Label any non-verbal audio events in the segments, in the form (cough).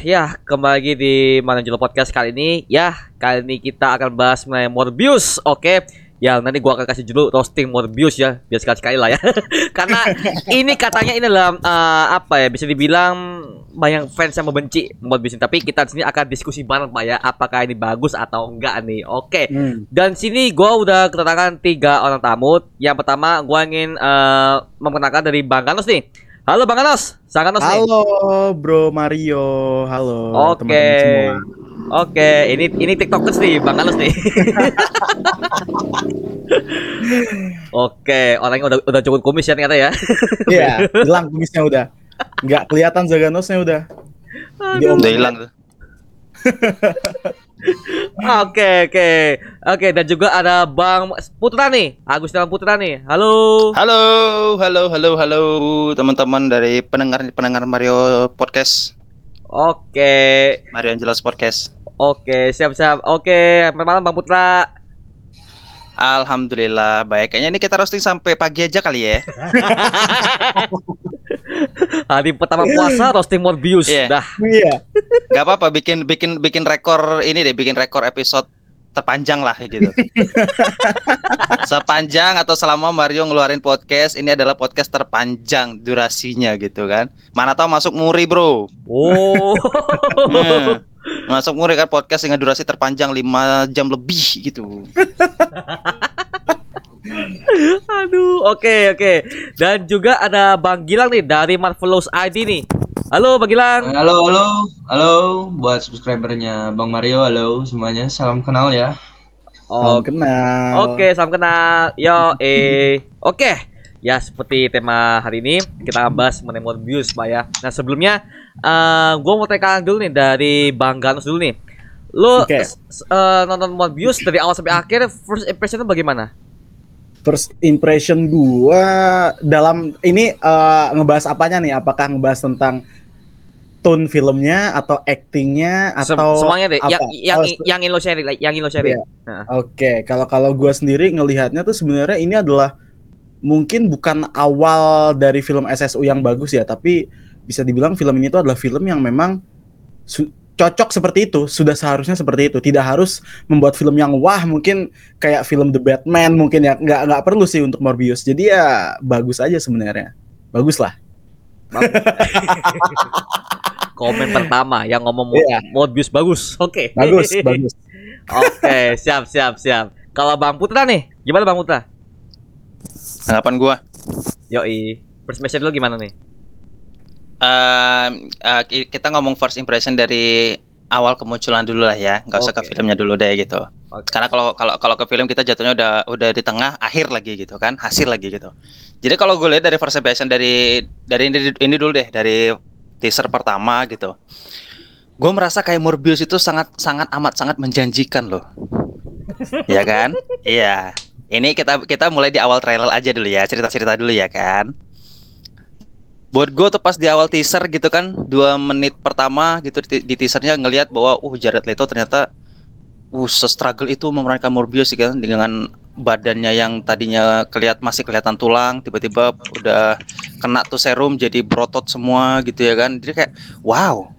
ya kembali lagi di Manajul Podcast kali ini. Ya, kali ini kita akan bahas mengenai Morbius. Oke. Ya, nanti gua akan kasih dulu roasting Morbius ya, biar sekali-sekali lah ya. (laughs) Karena ini katanya ini dalam uh, apa ya, bisa dibilang banyak fans yang membenci Morbius ini. Tapi kita di sini akan diskusi bareng Pak ya, apakah ini bagus atau enggak nih. Oke. Hmm. Dan sini gua udah kedatangan tiga orang tamu. Yang pertama gua ingin uh, memperkenalkan dari Bang Ganos nih. Halo Bang Ganos, Sang Ganos nih. Halo Bro Mario, halo Oke. teman-teman semua. Oke, ini ini TikTokers nih, Bang Alus nih. (laughs) Oke, orangnya udah udah cukup kumis ya ternyata ya. (laughs) Iya, hilang kumisnya udah. Nggak kelihatan Zaganosnya udah. Udah hilang tuh. (laughs) Oke, oke. Oke, dan juga ada Bang Putra nih, Agustina Putra nih. Halo. Halo, halo, halo, halo teman-teman dari pendengar pendengar Mario Podcast, Oke. Mario Angelos Podcast. Oke, siap-siap. Oke, malam Bang Putra. Alhamdulillah baik. Kayaknya ini kita roasting sampai pagi aja kali ya. (laughs) (laughs) Hari pertama puasa (laughs) roasting Morbius. Iya. Dah. Iya. (laughs) Gak apa-apa bikin bikin bikin rekor ini deh, bikin rekor episode terpanjang lah gitu. Sepanjang atau selama Mario ngeluarin podcast, ini adalah podcast terpanjang durasinya gitu kan. Mana tahu masuk muri, Bro. Oh. Hmm. Masuk muri kan podcast dengan durasi terpanjang 5 jam lebih gitu. Aduh, oke oke. Dan juga ada Bang Gilang nih dari Marvelous ID nih. Halo Bang Gilang. Halo, halo, halo buat subscribernya Bang Mario, halo semuanya, salam kenal ya. Salam Oh, kenal. Oke, salam kenal. Yo, eh. Oke. Ya, seperti tema hari ini kita akan bahas mengenai Morbius, Pak ya. Nah, sebelumnya eh gua mau tanya dulu nih dari Bang Ganus dulu nih. Lu Oke. s- s- eh, nonton Morbius dari awal sampai akhir first impression bagaimana? First impression gua dalam ini eh, ngebahas apanya nih? Apakah ngebahas tentang tone filmnya atau actingnya atau semuanya deh. apa? Yang yang Oh, yang lo share, yang lo share. Iya. Oke, kalau kalau gua sendiri ngelihatnya tuh sebenarnya ini adalah mungkin bukan awal dari film SSU yang bagus ya, tapi bisa dibilang film ini tuh adalah film yang memang cocok seperti itu, sudah seharusnya seperti itu. Tidak harus membuat film yang wah, mungkin kayak film The Batman mungkin ya nggak nggak perlu sih untuk Morbius. Jadi ya bagus aja sebenarnya. Bagus lah. (laughs) Komen pertama yang ngomong Mo- Iya. Morbius bagus. Oke. Bagus, (laughs) bagus. Oke, siap siap siap. Kalau Bang Putra nih, gimana Bang Putra? Tanggapan gua Yoi. First lu gimana nih? Ki- kita ngomong first impression dari awal kemunculan dulu lah ya, nggak usah ke Oke. filmnya dulu deh gitu. Oke. Karena kalau kalau kalau ke film kita jatuhnya udah udah di tengah, akhir lagi gitu kan, hasil lagi gitu. Jadi kalau gue lihat dari first impression dari dari ini, ini dulu deh, dari teaser pertama gitu. Gue merasa kayak Morbius itu sangat sangat amat sangat menjanjikan loh. (laughs) ya kan? Iya. Ini kita kita mulai di awal trailer aja dulu ya, cerita-cerita dulu ya kan. Buat gue tuh pas di awal teaser gitu kan, dua menit pertama gitu di, di teasernya ngelihat bahwa uh Jared Leto ternyata uh struggle itu memerankan Morbius sih kan dengan badannya yang tadinya kelihat masih kelihatan tulang, tiba-tiba udah kena tuh serum jadi berotot semua gitu ya kan. Jadi kayak wow,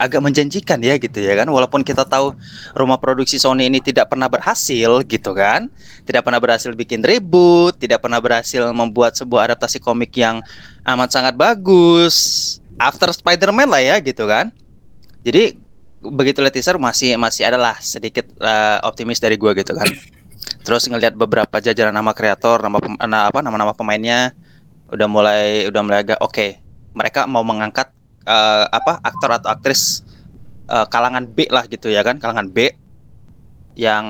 agak menjanjikan ya gitu ya kan. Walaupun kita tahu rumah produksi Sony ini tidak pernah berhasil gitu kan. Tidak pernah berhasil bikin reboot, tidak pernah berhasil membuat sebuah adaptasi komik yang amat sangat bagus. After Spider-Man lah ya gitu kan. Jadi begitu lihat teaser masih masih adalah sedikit eh, optimis dari gua gitu kan. Terus ngelihat beberapa jajaran nama kreator, nama na- apa nama-nama pemainnya udah mulai udah mulai agak oke. Mereka mau mengangkat eh, apa aktor atau aktris eh, kalangan B lah gitu ya kan, kalangan B yang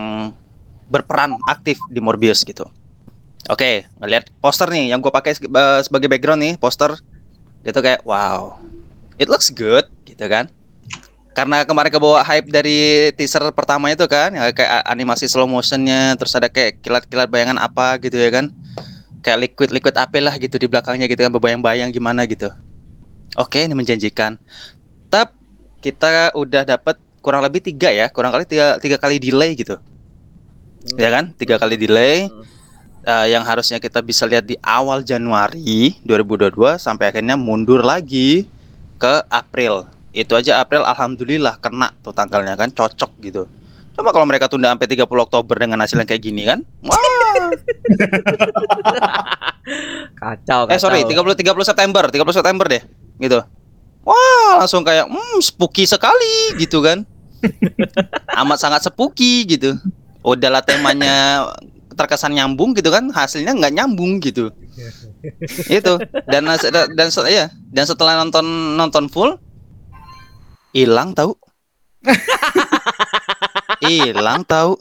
berperan aktif di Morbius gitu. Oke, ngelihat poster nih yang gue pakai eh, sebagai background nih, poster itu kayak wow. It looks good gitu kan. Karena kemarin kebawa hype dari teaser pertama itu kan, ya kayak animasi slow motionnya, terus ada kayak kilat-kilat bayangan apa gitu ya kan, kayak liquid-liquid apa lah gitu di belakangnya gitu kan, berbayang-bayang gimana gitu. Oke, ini menjanjikan. Tap kita udah dapat kurang lebih tiga ya, kurang kali tiga, tiga kali delay gitu, ya kan, tiga kali delay. Hmm. eh, yang harusnya kita bisa lihat di awal Januari 2022 sampai akhirnya mundur lagi ke April itu aja April alhamdulillah kena tuh tanggalnya kan cocok gitu. Coba kalau mereka tunda sampai 30 Oktober dengan hasil yang kayak gini kan. Wah. Kacau, (laughs) kacau. eh sorry 30 30 September, 30 September deh. Gitu. Wah, langsung kayak hmm spooky sekali gitu kan. (laughs) Amat sangat spooky gitu. Udahlah temanya terkesan nyambung gitu kan, hasilnya nggak nyambung gitu. (laughs) itu dan dan, ya dan setelah nonton nonton full hilang tahu (laughs) hilang tahu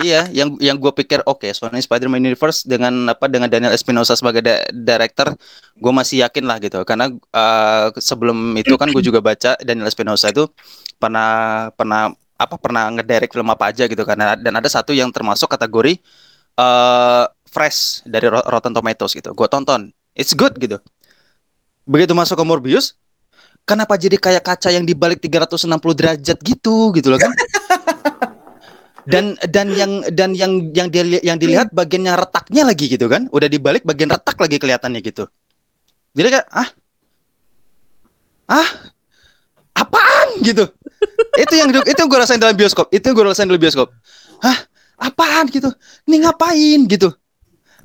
iya yang yang gue pikir oke okay, Sony Spider-Man Universe dengan apa dengan Daniel Espinosa sebagai da director gue masih yakin lah gitu karena uh, sebelum itu kan gue juga baca Daniel Espinosa itu pernah pernah apa pernah ngedirect film apa aja gitu karena dan ada satu yang termasuk kategori uh, fresh dari Rotten Tomatoes gitu. Gue tonton, it's good gitu. Begitu masuk ke Morbius, kenapa jadi kayak kaca yang dibalik 360 derajat gitu gitu loh kan? (laughs) dan dan yang dan yang yang dia yang dilihat bagian yang retaknya lagi gitu kan? Udah dibalik bagian retak lagi kelihatannya gitu. Jadi kayak ah ah apaan gitu. itu yang itu yang gue rasain dalam bioskop. Itu yang gue rasain dalam bioskop. Hah? Apaan gitu? Ini ngapain gitu?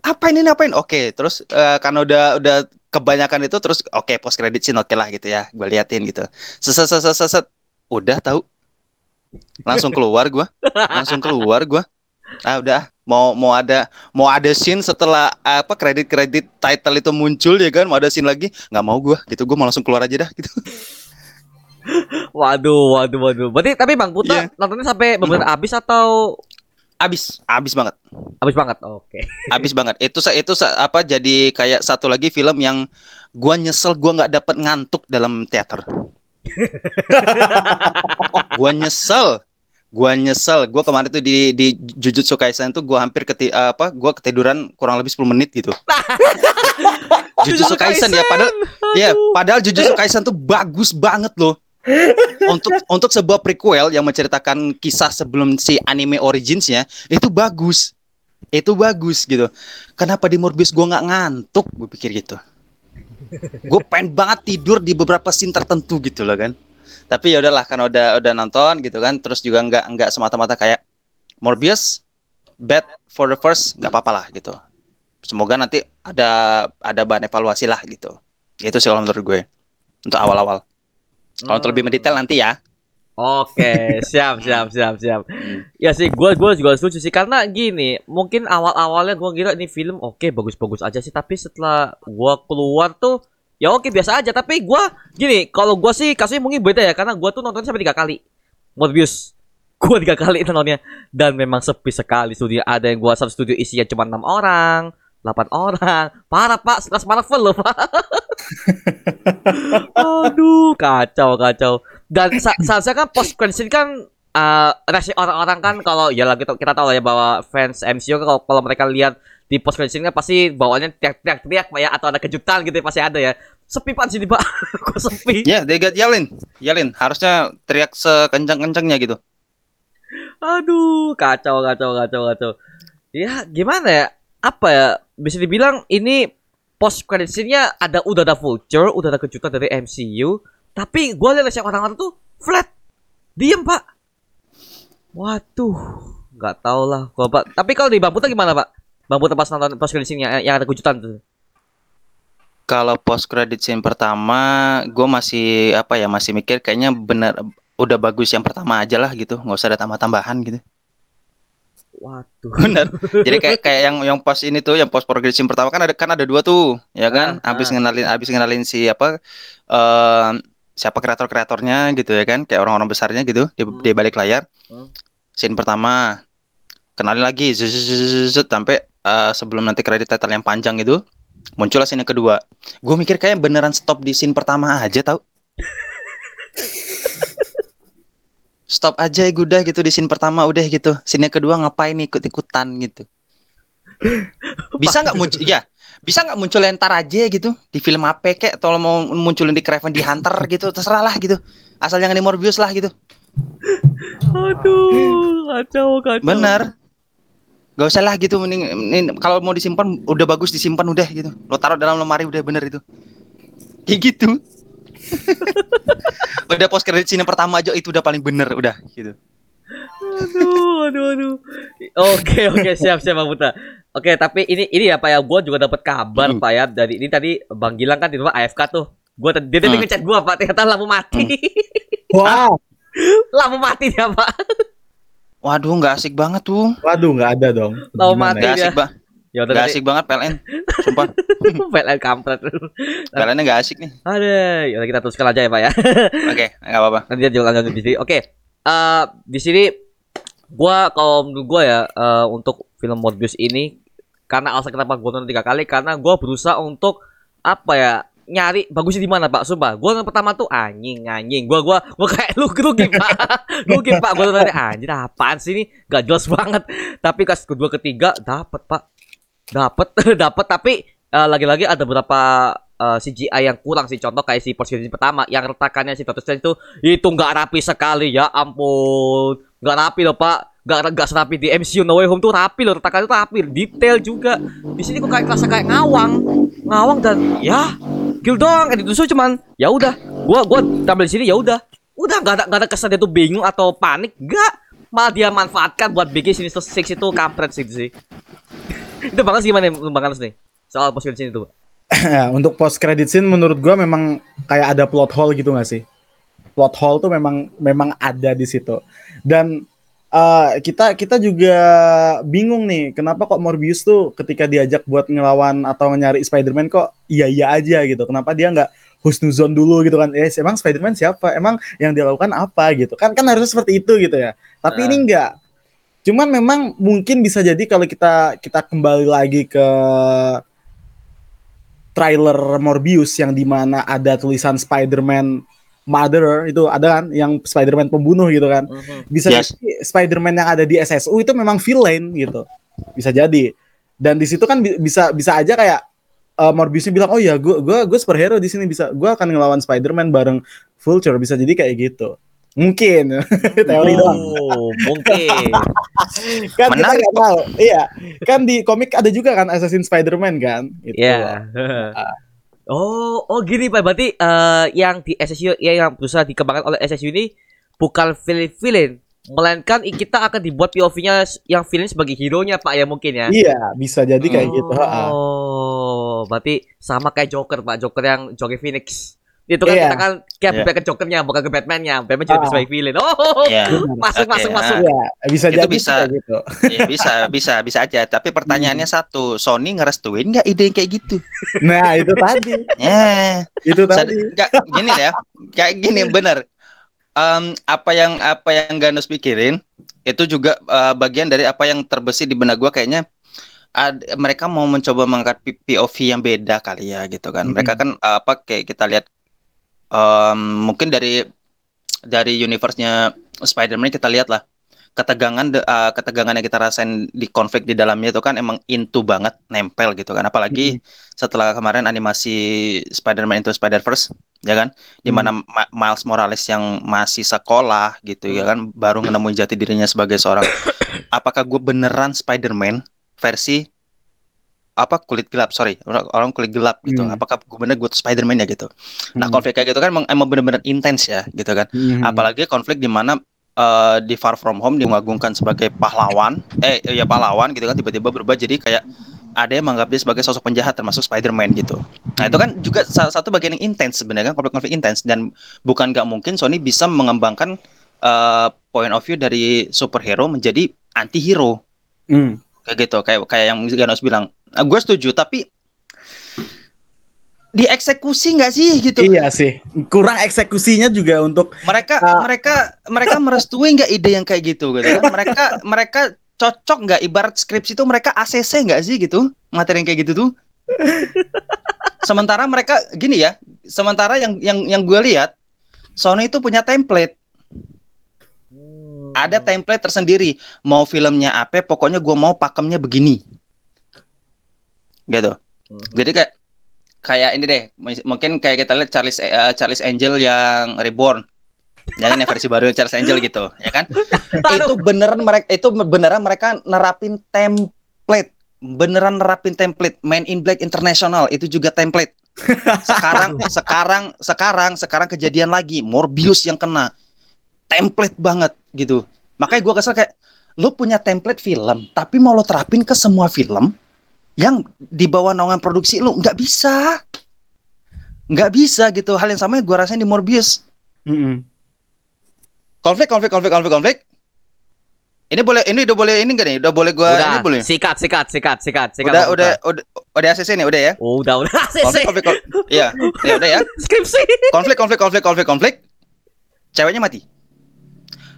apa ini ngapain oke terus uh, karena udah udah kebanyakan itu terus oke okay, post credit scene oke okay lah gitu ya gue liatin gitu seset seset seset udah tahu langsung keluar gue langsung keluar gue ah udah mau mau ada mau ada scene setelah apa kredit kredit title itu muncul ya kan mau ada scene lagi nggak mau gue gitu gue mau langsung keluar aja dah gitu waduh waduh waduh berarti tapi bang Putra yeah. nontonnya sampai beberapa habis atau Abis, abis banget. Abis banget. Oke. (laughs) Okay. Abis banget. Itu itu apa jadi kayak satu lagi film yang gua nyesel gua nggak dapat ngantuk dalam teater. (laughs) gua nyesel. Gua nyesel. Gua kemarin tuh di di Jujutsu Kaisen tuh gua hampir keti, apa? Gua ketiduran kurang lebih 10 menit gitu. (laughs) Jujutsu Kaisen ya padahal Aduh. ya padahal Jujutsu Kaisen tuh bagus banget loh (laughs) untuk untuk sebuah prequel yang menceritakan kisah sebelum si anime originsnya itu bagus itu bagus gitu kenapa di Morbius gue nggak ngantuk gue pikir gitu gue pengen banget tidur di beberapa scene tertentu gitu loh kan tapi ya udahlah kan udah udah nonton gitu kan terus juga nggak nggak semata-mata kayak Morbius bad for the first nggak apa-apa lah gitu semoga nanti ada ada bahan evaluasi lah gitu itu sih kalau menurut gue untuk awal-awal kalau hmm. lebih mendetail nanti ya. Oke, siap, siap, siap, siap. Ya sih, gue gue juga setuju sih karena gini, mungkin awal-awalnya gue kira ini film oke okay, bagus-bagus aja sih, tapi setelah gue keluar tuh ya oke biasa aja. Tapi gue gini, kalau gue sih kasusnya mungkin beda ya karena gue tuh nontonnya sampai tiga kali. Morbius, (laughs) gue tiga kali nontonnya dan memang sepi sekali studio. Ada yang gue satu studio isinya cuma enam orang, 8 orang. Parah pak, sekelas Marvel loh pak. (laughs) Aduh, kacau kacau. Dan seharusnya kan post credit kan uh, reaksi orang-orang kan kalau ya lagi kita tahu ya bahwa fans MCU kan kalau, kalau mereka lihat di post credit kan pasti bawaannya teriak-teriak ya atau ada kejutan gitu ya, pasti ada ya. Sepi pak sini pak, (laughs) kok sepi? Ya, yeah, they got yelling, yelling. Harusnya teriak sekencang-kencangnya gitu. Aduh, kacau kacau kacau kacau. Ya gimana ya? Apa ya? bisa dibilang ini post credit scene-nya ada udah ada vulture, udah ada kejutan dari MCU, tapi gue lihat yang orang-orang tuh flat, diem pak. Waduh, nggak tau lah, gua pak. Tapi kalau di Bang Putra gimana pak? Bang Putra pas nonton post credit scene yang, yang ada kejutan tuh. Kalau post credit scene pertama, gue masih apa ya masih mikir kayaknya bener udah bagus yang pertama aja lah gitu, nggak usah ada tambah-tambahan gitu. Waduh. (laughs) Benar. Jadi kayak kayak yang yang pas ini tuh yang post progression pertama kan ada kan ada dua tuh, ya kan? Ah, habis ah. ngenalin habis ngenalin si apa uh, siapa kreator-kreatornya gitu ya kan? Kayak orang-orang besarnya gitu di, hmm. di balik layar. Hmm. Scene pertama kenalin lagi sampai uh, sebelum nanti kredit title yang panjang itu muncullah scene yang kedua. Gue mikir kayak beneran stop di scene pertama aja tau. (laughs) stop aja ya udah gitu di scene pertama udah gitu scene kedua ngapain ikut ikutan gitu (laughs) bisa nggak muncul ya bisa nggak muncul entar aja gitu? Di film apa kek? Atau mau munculin di Craven di Hunter gitu. Terserah lah gitu. Asal jangan di Morbius lah gitu. Aduh kacau kacau. Bener. Gak usah lah gitu. Mending, kalau mau disimpan udah bagus disimpan udah gitu. Lo taruh dalam lemari udah bener itu. Kayak gitu. (laughs) Udah post credit scene pertama aja itu udah paling bener udah gitu. Aduh, aduh, aduh. Oke, oke, siap, siap, Bang Putra. Oke, tapi ini ini ya Pak ya, gua juga dapat kabar Hmm. Pak ya dari ini tadi Bang Gilang kan di rumah AFK tuh. Gua tadi dia tadi Hmm. ngechat gua Pak, ternyata lampu mati. (laughs) Wow, lampu mati dia Pak. Waduh, nggak asik banget tuh. waduh nggak ada dong. Gimana mati. ya? Nggak asik bah, Ya udah asik banget PLN. Sumpah, (laughs) PLN kampret. PLN nggak asik nih. Aduh, ya kita teruskan aja ya Pak ya. (laughs) Oke, nggak apa-apa. Nanti dia juga lanjut di sini. Oke. Eh di sini gua kalau menurut gua ya eh, untuk film Morbius ini karena alasan kenapa gua nonton tiga kali karena gua berusaha untuk apa ya nyari bagusnya di mana Pak? Sumpah gua nonton pertama tuh anjing anjing. Gua gua gua kayak (laughs) lu rugi Pak. Rugi Pak. Gua nonton anjing apaan sih ini? Gak jelas banget. Tapi pas kedua ketiga dapat Pak. Dapat (laughs) dapat tapi eh, lagi-lagi ada beberapa eh, CGI yang kurang sih. Contoh kayak si posisi pertama yang retakannya si Doctor itu itu nggak rapi sekali. Ya ampun. Nggak rapi loh pak nggak nggak serapi di MCU No Way Home tuh rapi loh retakannya tuh rapi. Detail juga. Di sini kok kayak kerasa kayak ngawang. Ngawang dan ya kill doang. Edit itu cuman ya udah. Gua gua tampil di sini ya udah. Udah nggak ada nggak ada kesan dia tuh bingung atau panik. Nggak. Malah dia manfaatkan buat bikin Sinister Six itu kampret sih sih. (laughs) Itu banget gimana nih Bang Carlos nih. Soal post credit scene itu (clears throat) untuk post credit scene menurut gua memang kayak ada plot hole gitu gak sih? Plot hole tuh memang memang ada di situ. Dan eh, kita kita juga bingung nih, kenapa kok Morbius tuh ketika diajak buat ngelawan atau nyari Spider-Man kok iya iya aja gitu. Kenapa dia nggak husnuzon dulu gitu kan? Eh, emang Spider-Man siapa? Emang yang dia lakukan apa gitu? Kan kan harusnya seperti itu gitu ya. Tapi Ah. ini enggak. Cuman memang mungkin bisa jadi kalau kita kita kembali lagi ke trailer Morbius yang di mana ada tulisan Spider-Man Mother itu ada kan yang Spider-Man pembunuh gitu kan. Bisa Yes. jadi Spider-Man yang ada di SSU itu memang villain gitu. Bisa jadi. Dan di situ kan bi- bisa bisa aja kayak eh, Morbiusnya bilang oh ya gue gue gue superhero di sini bisa gue akan ngelawan Spider-Man bareng Vulture. Bisa jadi kayak gitu. Mungkin. (laughs) Teori doang. oh mungkin. (laughs) Kan kita Menarik, nggak tahu. Iya. Kan di komik ada juga kan Assassin Spider-Man kan? Gitu. Ya. Oh, oh gini Pak. Berarti eh, yang di SSU ya yang berusaha dikembangkan oleh SSU ini bukan villain-villain, melainkan kita akan dibuat POV-nya yang villain sebagai hero-nya Pak ya mungkin ya. iya bisa jadi kayak gitu ha. Oh, berarti sama kayak Joker Pak, Joker yang Joker Phoenix. Itu kan Iya. kita kan kayak Iya. ke Jokernya bukan ke Batman-nya. Batman juga Ah. sebagai villain. Oh, Iya. masuk Oke, masuk ah. masuk. Iya, bisa Itu jadi bisa. gitu. Ya, bisa, bisa, bisa aja. Tapi pertanyaannya satu, Sony ngerestuin nggak ide yang kayak gitu? Nah, itu tadi. Ya, Itu tadi. nggak, gini ya, kayak gini bener. Em, apa yang apa yang Ganus pikirin itu juga eh, bagian dari apa yang terbesit di benak gua kayaknya ad- mereka mau mencoba mengangkat POV yang beda kali ya gitu kan. Mereka kan eh, apa kayak kita lihat em, mungkin dari dari universe-nya Spider-Man kita lihat lah ketegangan de- eh, ketegangan yang kita rasain di konflik di dalamnya itu kan emang into banget nempel gitu kan. Apalagi setelah kemarin animasi Spider-Man Into Spider-Verse ya kan? Di mana Ma- Miles Morales yang masih sekolah gitu ya kan? Baru menemui jati dirinya sebagai seorang. Apakah gue beneran Spider-Man versi apa kulit gelap sorry orang orang kulit gelap gitu Hmm. apakah gue bener gue Spider-Man ya gitu nah Hmm. konflik kayak gitu kan emang, emang bener-bener intens ya gitu kan Hmm. apalagi konflik di mana eh, di Far From Home dimagungkan sebagai pahlawan eh ya pahlawan gitu kan tiba-tiba berubah jadi kayak ada yang menganggap dia sebagai sosok penjahat termasuk Spider-Man gitu. Nah itu kan juga salah satu bagian yang intens sebenarnya kan konflik-konflik intens dan bukan nggak mungkin Sony bisa mengembangkan eh, point of view dari superhero menjadi anti-hero Hmm. kayak gitu kayak kayak yang Ganos bilang. Nah, gue setuju tapi dieksekusi nggak sih gitu? Iya sih. Kurang eksekusinya juga untuk mereka Ah. mereka mereka merestui nggak ide yang kayak gitu gitu kan mereka mereka cocok nggak ibarat skripsi itu mereka ACC nggak sih gitu materi yang kayak gitu tuh sementara mereka gini ya sementara yang yang yang gue lihat Sony itu punya template ada template tersendiri mau filmnya apa pokoknya gue mau pakemnya begini gitu. Jadi kayak kayak ini deh mungkin kayak kita lihat Charles eh, Charles Angel yang reborn. Kan yang versi baru Charles Angel gitu ya kan? (laughs) Itu beneran mereka itu beneran mereka nerapin template. Beneran nerapin template. Man in Black International itu juga template. Sekarang sekarang sekarang sekarang kejadian lagi. Morbius yang kena. Template banget gitu. Makanya gua kesel kayak lu punya template film tapi mau lo terapin ke semua film yang di bawah naungan produksi lu nggak bisa. Nggak bisa gitu. Hal yang sama yang gua rasain di Morbius. Mm-mm. Konflik konflik konflik konflik konflik. Ini boleh ini udah boleh ini enggak nih? Udah boleh gua ini udah, boleh. sikat, sikat, sikat, sikat, sikat. Udah udah udah udah ACC nih udah ya. Udah, udah. Konflik Konflik, konflik konflik. Iya, ya udah ya. (laughs) Skripsi. konflik konflik konflik konflik konflik ceweknya mati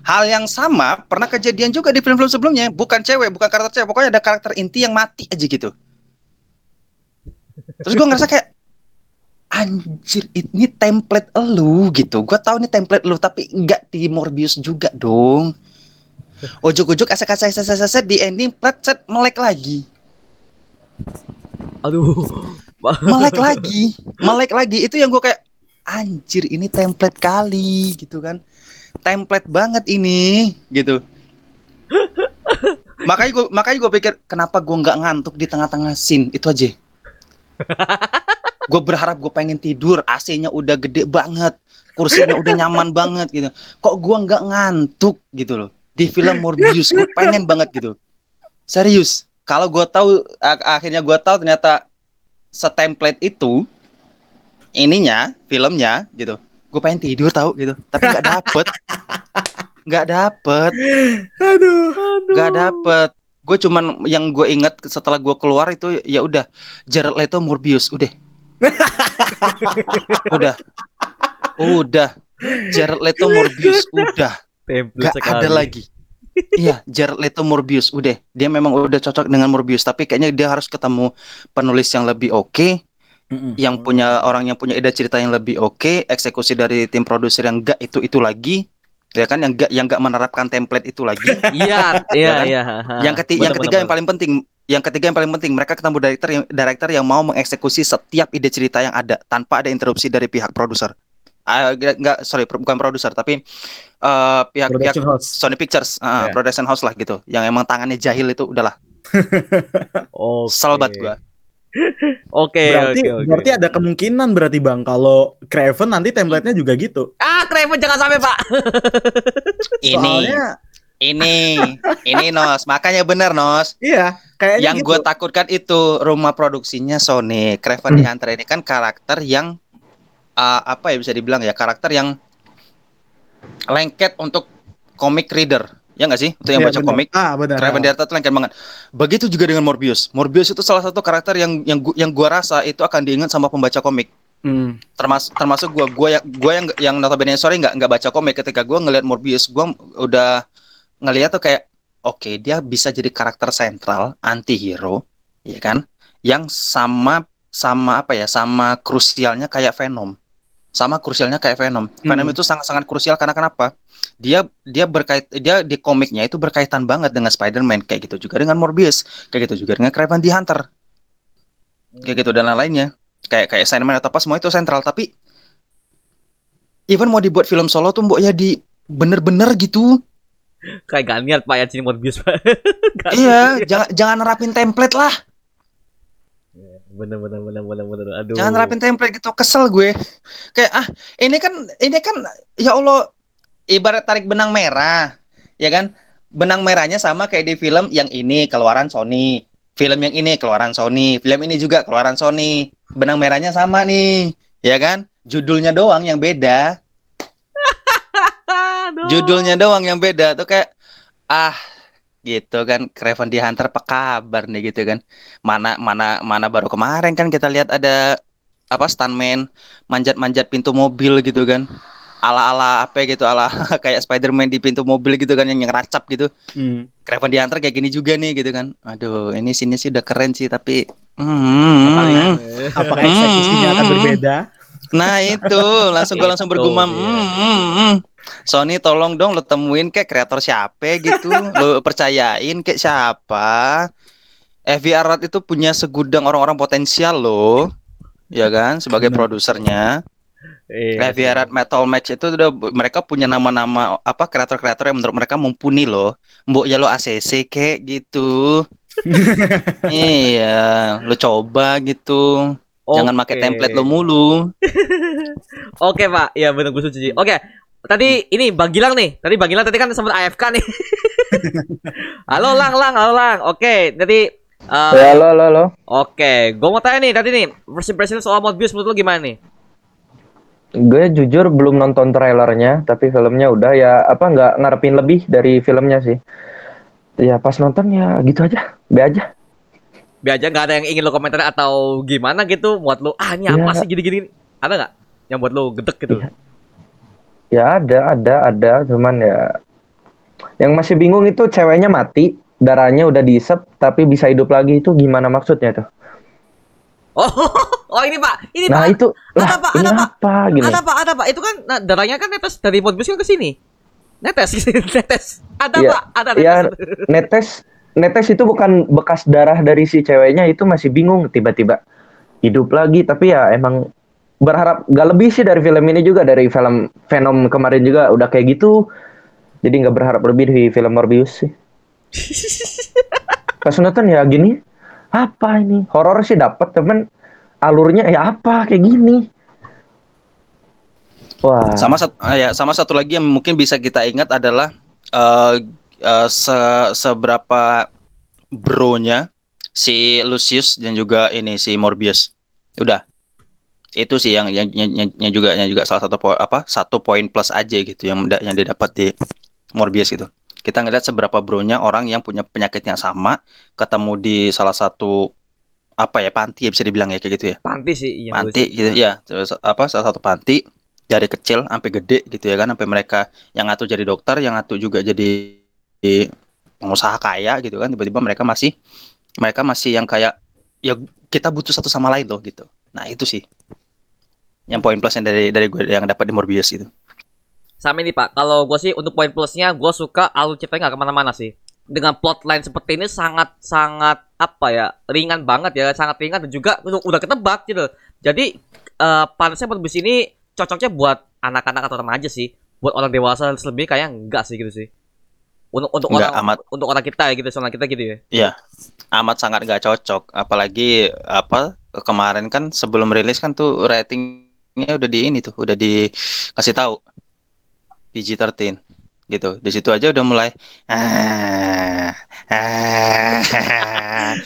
hal yang sama pernah kejadian juga di film-film sebelumnya bukan cewek bukan karakter cewek pokoknya ada karakter inti yang mati aja gitu terus gue ngerasa kayak anjir ini template elu gitu. Gue tahu ini template lu tapi nggak di Morbius juga dong. Ujuk-ujuk asek asek asek asek asek di ending plat set melek lagi. Aduh. melek (laughs) lagi. Melek lagi. Itu yang gue kayak anjir ini template kali gitu kan. Template banget ini gitu. (laughs) Makanya gue makanya gue pikir kenapa gue nggak ngantuk di tengah-tengah scene? Itu aja (laughs) gue berharap gue pengen tidur AC-nya udah gede banget kursinya udah nyaman banget gitu. Kok gue nggak ngantuk gitu loh. Di film Morbius gue pengen banget gitu. Serius kalau gue tahu ak- akhirnya gue tahu ternyata setemplate itu ininya filmnya gitu gue pengen tidur tahu gitu. Tapi nggak dapet. (laughs) Nggak dapet. Aduh. nggak dapet gue cuman yang gue inget setelah gue keluar itu ya udah Jared Leto Morbius udah. (laughs) Udah. Udah. Jared Leto Morbius udah. Template nggak ada lagi. Iya, Jared Leto Morbius udah. Dia memang udah cocok dengan Morbius tapi kayaknya dia harus ketemu penulis yang lebih oke Mm-mm. yang punya orang yang punya ide cerita yang lebih oke, eksekusi dari tim produser yang enggak itu itu lagi, ya kan yang enggak yang enggak menerapkan template itu lagi. (laughs) Iya, iya, kan? iya. yang ketiga yang ketiga yang paling penting, yang ketiga yang paling penting mereka ketemu director yang director yang mau mengeksekusi setiap ide cerita yang ada tanpa ada interupsi dari pihak produser. Ah, enggak, enggak, sorry pro- bukan produser tapi eh, pihak-pihak Production house. Sony Pictures, ah, Ya. production house lah gitu, yang emang tangannya jahil itu udahlah, (laughs) Oke. sel banget gua. Oke, berarti oke, oke. berarti ada kemungkinan berarti bang kalau Craven nanti template-nya juga gitu. Ah, Craven jangan sampai, Pak. (laughs) Ini, Soalnya ini, ini Nos, makanya bener Nos. iya kayaknya yang gitu. gue takutkan itu rumah produksinya Sony Craven Hmm. the Hunter ini kan karakter yang uh, apa ya bisa dibilang ya karakter yang lengket untuk comic reader ya nggak sih? Itu yang Iya, baca benar. komik. Ah benar. Craven the Hunter itu lengket banget. Begitu juga dengan Morbius. Morbius itu salah satu karakter yang yang gua, yang gua rasa itu akan diingat sama pembaca komik. Hmm. termasuk termasuk gua gua yang gua yang yang notabene sorry nggak nggak baca komik. Ketika gua ngelihat Morbius gua udah ngelihat tuh kayak oke dia bisa jadi karakter sentral anti hero ya kan? Yang sama sama apa ya? Sama krusialnya kayak Venom sama krusialnya kayak Venom. Venom Hmm. itu sangat sangat krusial karena kenapa? Dia dia berkait dia di komiknya itu berkaitan banget dengan Spider-Man kayak gitu juga dengan Morbius kayak gitu juga dengan Craven the Hunter. Kayak gitu dan lain-lainnya. Kayak kayak Sandman atau apa semua itu sentral. Tapi even mau dibuat film solo tuh mbok ya di bener-bener gitu. Kayak gak niat Pak ya sini Morbius, Pak. (laughs) Iya jangan jangan nerapin template lah Bener, bener, bener, bener, bener. Aduh. jangan nerapin template gitu kesel gue. Kayak ah ini kan ini kan ya Allah ibarat tarik benang merah. Ya kan? Benang merahnya sama kayak di film yang ini keluaran Sony. Film yang ini keluaran Sony. Film ini juga keluaran Sony. Benang merahnya sama nih ya kan? Judulnya doang yang beda. (laughs) Judulnya doang yang beda. Tuh kayak ah gitu kan Craven the Hunter apa kabar nih gitu kan mana mana mana baru kemarin kan kita lihat ada apa stuntman manjat-manjat pintu mobil gitu kan ala-ala apa gitu ala (laughs) kayak Spider-Man di pintu mobil gitu kan yang ngeracap gitu Hmm. Craven the Hunter kayak gini juga nih gitu kan aduh ini sini sih udah keren sih tapi Paling- hmm, Apakah eksekusinya akan Hmm. berbeda? Nah itu langsung gue langsung bergumam. dia. "Hmm, hmm, hmm. Sony tolong dong lo temuin kayak kreator siapa gitu, lo percayain kayak siapa. FVR Art itu punya segudang orang-orang potensial loh, ya kan sebagai produsernya. Iya. FVR Art Metal Match itu udah mereka punya nama-nama apa kreator-kreator yang menurut mereka mumpuni loh. Mbok ya lo ACC kayak gitu. (laughs) iya, lo coba gitu. Jangan Oke. pakai template lo mulu. (laughs) Oke pak, ya benar gue setuju. Oke, tadi ini Bang Gilang nih. Tadi Bang Gilang tadi kan sempat AFK nih. (laughs) halo Lang, Lang, halo Lang. Oke, tadi. eh, Ya, halo, halo, halo. Oke, gue mau tanya nih tadi nih, first impression soal Morbius menurut lo gimana nih? Gue jujur belum nonton trailernya, tapi filmnya udah ya apa nggak ngarepin lebih dari filmnya sih. Ya pas nonton ya gitu aja, be aja. Biar aja nggak ada yang ingin lo komentar atau gimana gitu, buat lo ah ini apa Iya. sih gini-gini? Ada nggak yang buat lo gedek gitu? Iya. Ya ada, ada, ada, cuman ya yang masih bingung itu ceweknya mati, darahnya udah diisep tapi bisa hidup lagi itu gimana maksudnya tuh? Oh, (laughs) oh ini pak, ini Nah pak. itu ada lah apa, ini ada apa? apa gini? Ada pak, ada pak. Itu kan nah, darahnya kan netes dari Morbius kan ke sini. Netes, (laughs) netes. Ada Iya, pak, ada Ya netes. netes, netes itu bukan bekas darah dari si ceweknya itu masih bingung tiba-tiba hidup lagi tapi ya emang berharap gak lebih sih dari film ini juga dari film Venom kemarin juga udah kayak gitu. Jadi nggak berharap lebih dari film Morbius sih. (laughs) Pas nonton ya gini apa ini? Horor sih dapat temen alurnya ya apa kayak gini. Wah. Sama satu ya sama satu lagi yang mungkin bisa kita ingat adalah eh eh, se- seberapa bronya si Lucius dan juga ini si Morbius. Udah. Itu sih yang yang, yang, yang- juga yang juga salah satu poin apa? Satu poin plus aja gitu yang yang didapat di Morbius itu. Kita ngeliat seberapa bronya orang yang punya penyakit yang sama ketemu di salah satu apa ya panti ya bisa dibilang ya kayak gitu ya Panti sih, iya. panti gitu ya terus apa salah satu panti dari kecil sampai gede gitu ya kan sampai mereka yang satu jadi dokter yang satu juga jadi pengusaha kaya gitu kan tiba-tiba mereka masih mereka masih yang kayak ya kita butuh satu sama lain loh gitu nah itu sih yang poin plusnya dari dari gue yang dapat di Morbius itu Sama ini pak, kalau gue sih untuk poin plusnya gue suka alur ceritanya nggak ke mana-mana sih. Dengan plotline seperti ini sangat sangat apa ya ringan banget ya, sangat ringan dan juga udah, udah ketebak gitu. Jadi eh panasnya Morbius ini cocoknya buat anak-anak atau remaja sih. Buat orang dewasa lebih kayak enggak sih gitu sih. Untuk untuk Nggak orang amat. untuk orang kita ya gitu, sama kita gitu ya. amat sangat gak cocok apalagi apa kemarin kan sebelum rilis kan tuh ratingnya udah di ini tuh udah dikasih tahu PG-13 gitu di situ aja udah mulai ah, ah,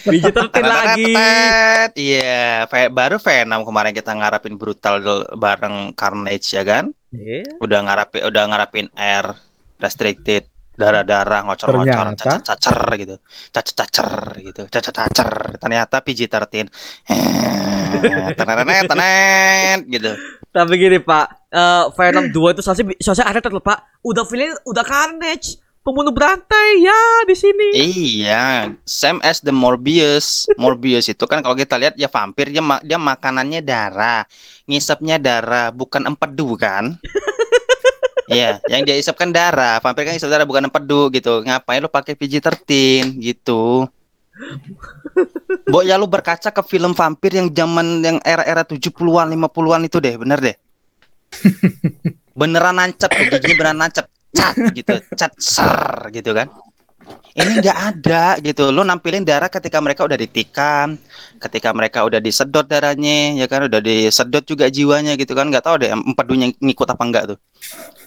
Biji tertin lagi. Tetet, Iya, Ve- baru Venom kemarin kita ngarapin brutal bareng Carnage ya kan? Iya. Udah ngarapin udah ngarapin air restricted darah-darah ngocor-ngocor Ternyata. cacer gitu cacer-cacer gitu cacer-cacer ternyata PG-13 Eh, tenet tenet gitu Tapi gini Pak, eh Venom 2 itu soalnya soalnya ada tuh Pak. Udah feeling udah Carnage, pembunuh berantai ya di sini. Iya, same as the Morbius. Morbius itu kan kalau kita lihat ya vampir dia ma- dia makanannya darah, ngisapnya darah, bukan empedu kan? Iya, yang dia isap kan darah. Vampir kan isap darah bukan empedu gitu. Ngapain lu pakai PG-13 gitu? Bo ya lu berkaca ke film vampir yang zaman yang era-era 70-an, 50-an itu deh, bener deh. (laughs) Beneran nancep, tuh, giginya beneran nancep. Cat gitu, cat ser gitu kan. Ini nggak ada gitu. Lu nampilin darah ketika mereka udah ditikam, ketika mereka udah disedot darahnya, ya kan udah disedot juga jiwanya gitu kan. Nggak tahu deh empedunya ngikut apa enggak tuh.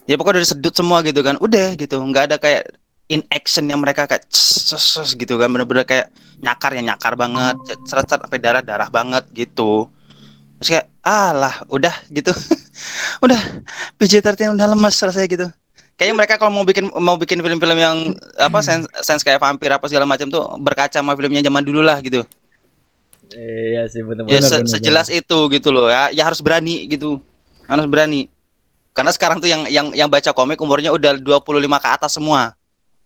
Ya pokoknya udah disedot semua gitu kan. Udah gitu, nggak ada kayak in action yang mereka kayak ces gitu kan. Bener-bener kayak nyakar ya nyakar banget. Seret seret sampai darah darah banget gitu. Terus kayak alah udah gitu. (laughs) Udah. PG-13 udah lemes rasanya gitu. Kayaknya mereka kalau mau bikin mau bikin film-film yang apa sense, sense kayak vampir apa segala macam tuh berkaca sama filmnya zaman dulu lah gitu. Iya sih bener ya se- benar, sejelas itu gitu loh. Ya ya harus berani gitu. Harus berani karena sekarang tuh yang yang yang baca komik umurnya udah 25 ke atas semua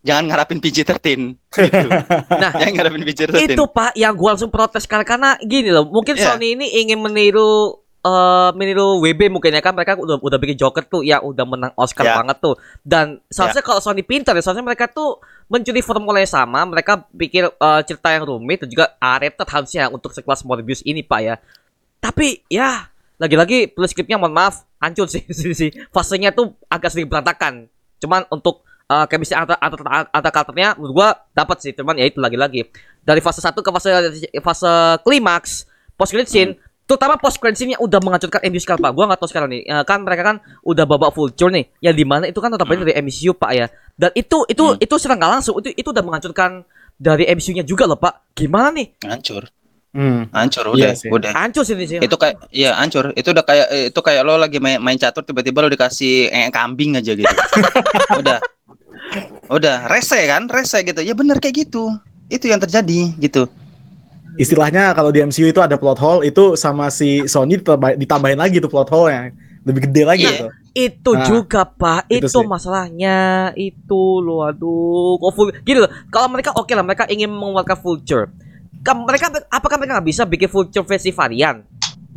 jangan ngarapin PG-13 gitu. (laughs) Nah, jangan ngarapin PG-13 itu Pak yang gua langsung protes karena karena gini loh, mungkin Iya. Sony ini ingin meniru eh meniru WB mungkin ya kan mereka udah udah bikin Joker tuh yang udah menang Oscar Ya. banget tuh. Dan seharusnya kalau Sony pintar ya, seharusnya mereka tuh mencuri formula yang sama, mereka pikir eh, cerita yang rumit dan juga R-rated harusnya untuk sekelas Morbius ini Pak ya. Tapi ya lagi-lagi plus scriptnya mohon maaf hancur sih (laughs) sih sih. Fasenya tuh agak sedikit berantakan. Cuman untuk uh, chemistry antar antar antar karakternya menurut gua dapat sih, cuman ya itu lagi-lagi. Dari fase 1 ke fase fase klimaks, post credit scene terutama post credits ini udah menghancurkan MCU sekarang Pak. Gua nggak tahu sekarang nih. Eh, kan mereka kan udah babak vulture nih. Yang di mana itu kan notabene dari MCU Pak ya. Dan itu itu Hmm. itu serang nggak langsung itu itu udah menghancurkan dari MCU-nya juga loh Pak. Gimana nih? Hancur. Hmm. Hancur Iya udah, sih. udah. Hancur sih ini sih. Itu kayak iya hancur. Itu udah kayak itu kayak lo lagi main, main catur tiba-tiba lo dikasih eh, kambing aja gitu. (laughs) udah. Udah, rese kan? Rese gitu. Ya bener kayak gitu. Itu yang terjadi gitu. Istilahnya kalau di MCU itu ada plot hole itu sama si Sony ditambah- ditambahin lagi tuh plot hole yang lebih gede lagi Iya. tuh. Itu Nah, juga Pak, itu itu, sih. masalahnya. Itu loh aduh. Kok full gini loh. Kalau mereka oke lah mereka ingin mengeluarkan vulture. Mereka apakah mereka nggak bisa bikin vulture versi varian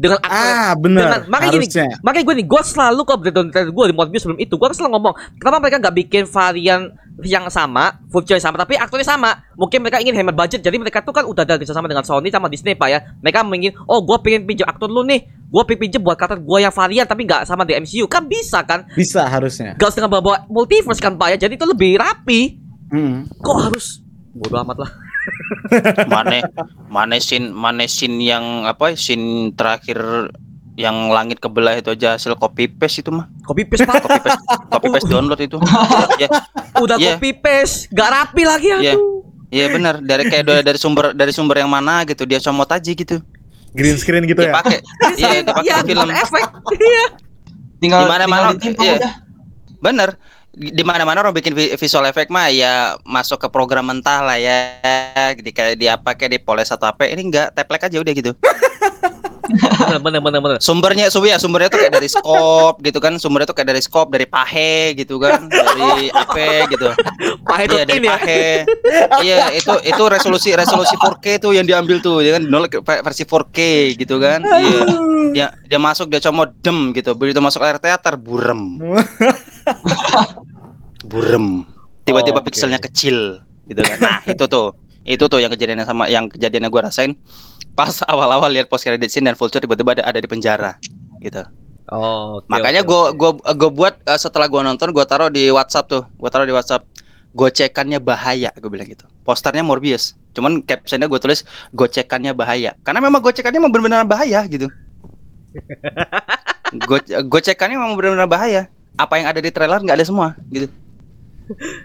dengan aktor Ah, bener. Dengan- makanya gini, makanya gue nih, gue selalu kalau breakdown trailer gue di Morbius sebelum itu, gue selalu ngomong, kenapa mereka nggak bikin varian yang sama, vulture yang sama, tapi aktornya sama. Mungkin mereka ingin hemat budget, jadi mereka tuh kan udah ada kerjasama dengan Sony sama Disney pak ya. Mereka ingin, oh gue pengen pinjam aktor lu nih, gue pengen pinjam buat karakter gue yang varian, tapi nggak sama di MCU, kan bisa kan? Bisa harusnya. Gak setengah bawa multiverse kan pak ya, jadi itu lebih rapi. Hmm. Kok harus bodo amat lah. Mana mana scene mana scene yang apa scene terakhir yang langit kebelah itu aja hasil copy paste itu mah. Copy paste pak, Copy paste copy paste (laughs) download itu. ya, udah Iya. copy paste, gak rapi lagi Iya. aduh. Iya benar dari kayak dari, dari sumber dari sumber yang mana gitu dia comot aja gitu. Green screen gitu ya. Dipakai. Iya, dipakai Iya, film. efek. Iya. Tinggal Di mana-mana, tinggal ditimpang iya. udah. Di mana-mana orang bikin vi- visual effect mah ya masuk ke program mentah lah ya. Di kayak di apa kayak di Poles atau apa. Ini enggak, teplek aja udah gitu. Bener, bener, bener, bener. Sumbernya sumber ya sumbernya tuh kayak dari scope gitu kan. Sumbernya tuh kayak dari scope, dari pahe gitu kan. Dari apa gitu. Itu Iya dari ya. pahe. Iya, itu itu resolusi resolusi 4K tuh yang diambil tuh ya kan versi 4K gitu kan. Iya. Dia dia masuk dia comot dem gitu. Begitu masuk air teater burem. burem. Tiba-tiba Oh, oke. pixelnya kecil gitu kan. Nah, itu tuh. Itu tuh yang kejadiannya sama yang kejadiannya gua rasain pas (laughs) awal-awal lihat post credit scene dan Vulture tiba-tiba ada, ada di penjara gitu. Oh, oke, Makanya gua oke. gua gua buat eh, setelah gua nonton gua taruh di WhatsApp tuh. Gua taruh di WhatsApp. Gocekannya bahaya, gue bilang gitu. Posternya Morbius. Cuman captionnya gue tulis gocekannya bahaya. Karena memang gocekannya memang benar-benar bahaya gitu. (laughs) Go gocekannya memang benar-benar bahaya. Apa yang ada di trailer nggak ada semua gitu.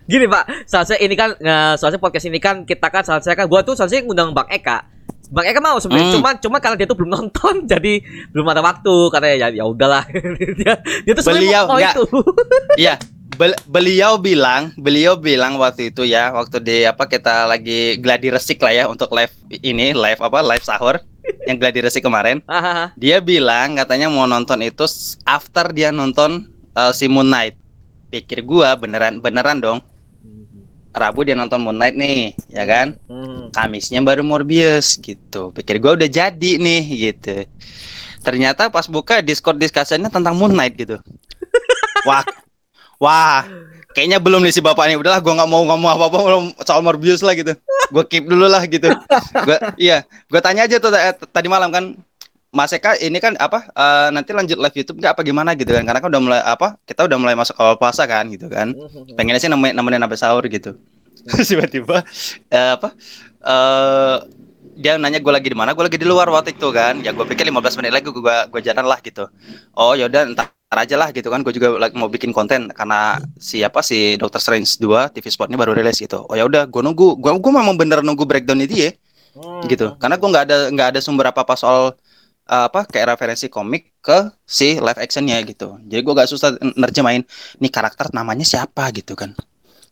Gini Pak, seharusnya ini kan eh, seharusnya podcast ini kan kita kan seharusnya kan gua tuh seharusnya ngundang Bang Eka. Bang Eka mau sebenarnya Hmm. cuman cuma karena dia tuh belum nonton (laughs) jadi belum ada waktu karena ya ya udahlah. (laughs) dia dia tuh sebenarnya Beliau mau nggak- itu. (laughs) Iya, bel- beliau bilang, beliau bilang waktu itu ya, waktu di apa kita lagi gladi resik lah ya untuk live ini, live apa, live sahur yang gladi resik kemarin. Hahaha. Dia bilang katanya mau nonton itu after dia nonton uh, si Moon Knight. Pikir gua beneran beneran dong. Rabu dia nonton Moon Knight nih, ya kan? Hmm. Kamisnya baru Morbius gitu. Pikir gua udah jadi nih gitu. Ternyata pas buka Discord discussionnya tentang Moon Knight gitu. (laughs) Wah, wah, kayaknya belum nih si bapak nih. Udahlah, gua nggak mau ngomong apa-apa belum soal Morbius lah gitu. Gua keep dulu lah gitu. Gua, iya, gua tanya aja tuh eh, tadi malam kan, Mas Eka ini kan apa? eh, nanti lanjut live YouTube nggak apa gimana gitu kan? Karena kan udah mulai apa? Kita udah mulai masuk awal puasa kan gitu kan? pengennya sih nemenin, nemenin sampai sahur gitu Terus (laughs) tiba-tiba eh, apa eh dia nanya gue lagi di mana gue lagi di luar waktu itu kan ya gue pikir 15 menit lagi gue gue jalan lah gitu oh yaudah ntar aja lah gitu kan gue juga lagi mau bikin konten karena siapa si Doctor Strange 2 TV spotnya baru rilis gitu oh ya udah gue nunggu gue gue memang bener nunggu breakdown dia Hmm. gitu karena gue nggak ada nggak ada sumber apa apa soal uh, apa kayak referensi komik ke si live actionnya gitu. Jadi gue gak susah nerjemahin nih karakter namanya siapa? gitu kan.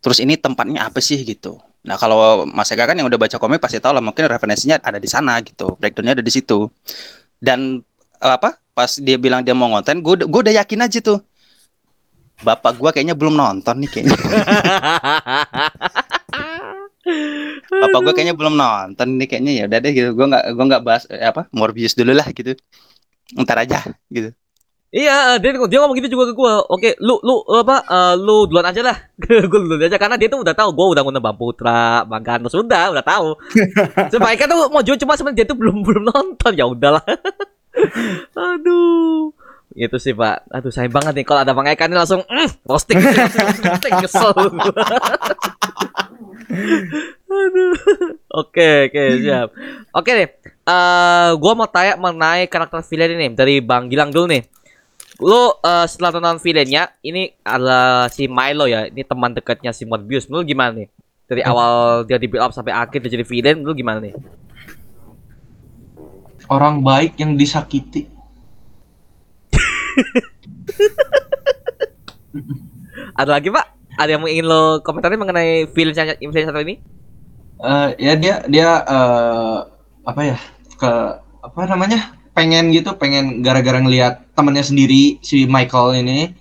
Terus ini tempatnya apa sih? gitu. Nah kalau Mas Eka kan yang udah baca komik pasti tahu lah mungkin referensinya ada di sana gitu. Breakdownnya ada di situ. Dan uh, apa pas dia bilang dia mau ngonten gue gue udah yakin aja tuh. Bapak gue kayaknya belum nonton nih kayaknya (laughs) bapak gue kayaknya belum nonton nih kayaknya ya udah deh gitu gue nggak gue nggak bahas eh, apa Morbius dulu lah gitu ntar aja gitu Iya, dia dia ngomong gitu juga ke gua. Oke, lu lu apa? eh, lu duluan aja lah. (laughs) gua duluan aja karena dia tuh udah tahu gua udah ngundang Bang Putra, Bang Ganus udah, udah tahu. (laughs) Sebaiknya tuh mau jual cuma sebenarnya dia tuh belum belum nonton. Ya udahlah. (laughs) Aduh. Itu sih, Pak. Aduh, sayang banget nih kalau ada Bang Eka nih langsung mm, roasting, roasting, roasting, kesel. Aduh. Oke, oke, siap. Oke deh. Eh, gua mau tanya mengenai karakter villain ini dari Bang Gilang dulu nih. Lu eh, setelah nonton villainnya, ini adalah si Milo ya. Ini teman dekatnya si Morbius. Lu gimana nih? Dari awal dia di build up sampai akhir dia jadi villain, lu gimana nih? Orang baik yang disakiti. (laughs) Ada lagi, Pak? Ada yang ingin lo komentari mengenai yang villain satu ini? Eh, ya dia dia eh, apa ya ke apa namanya pengen gitu pengen gara-gara ngelihat temannya sendiri si Michael ini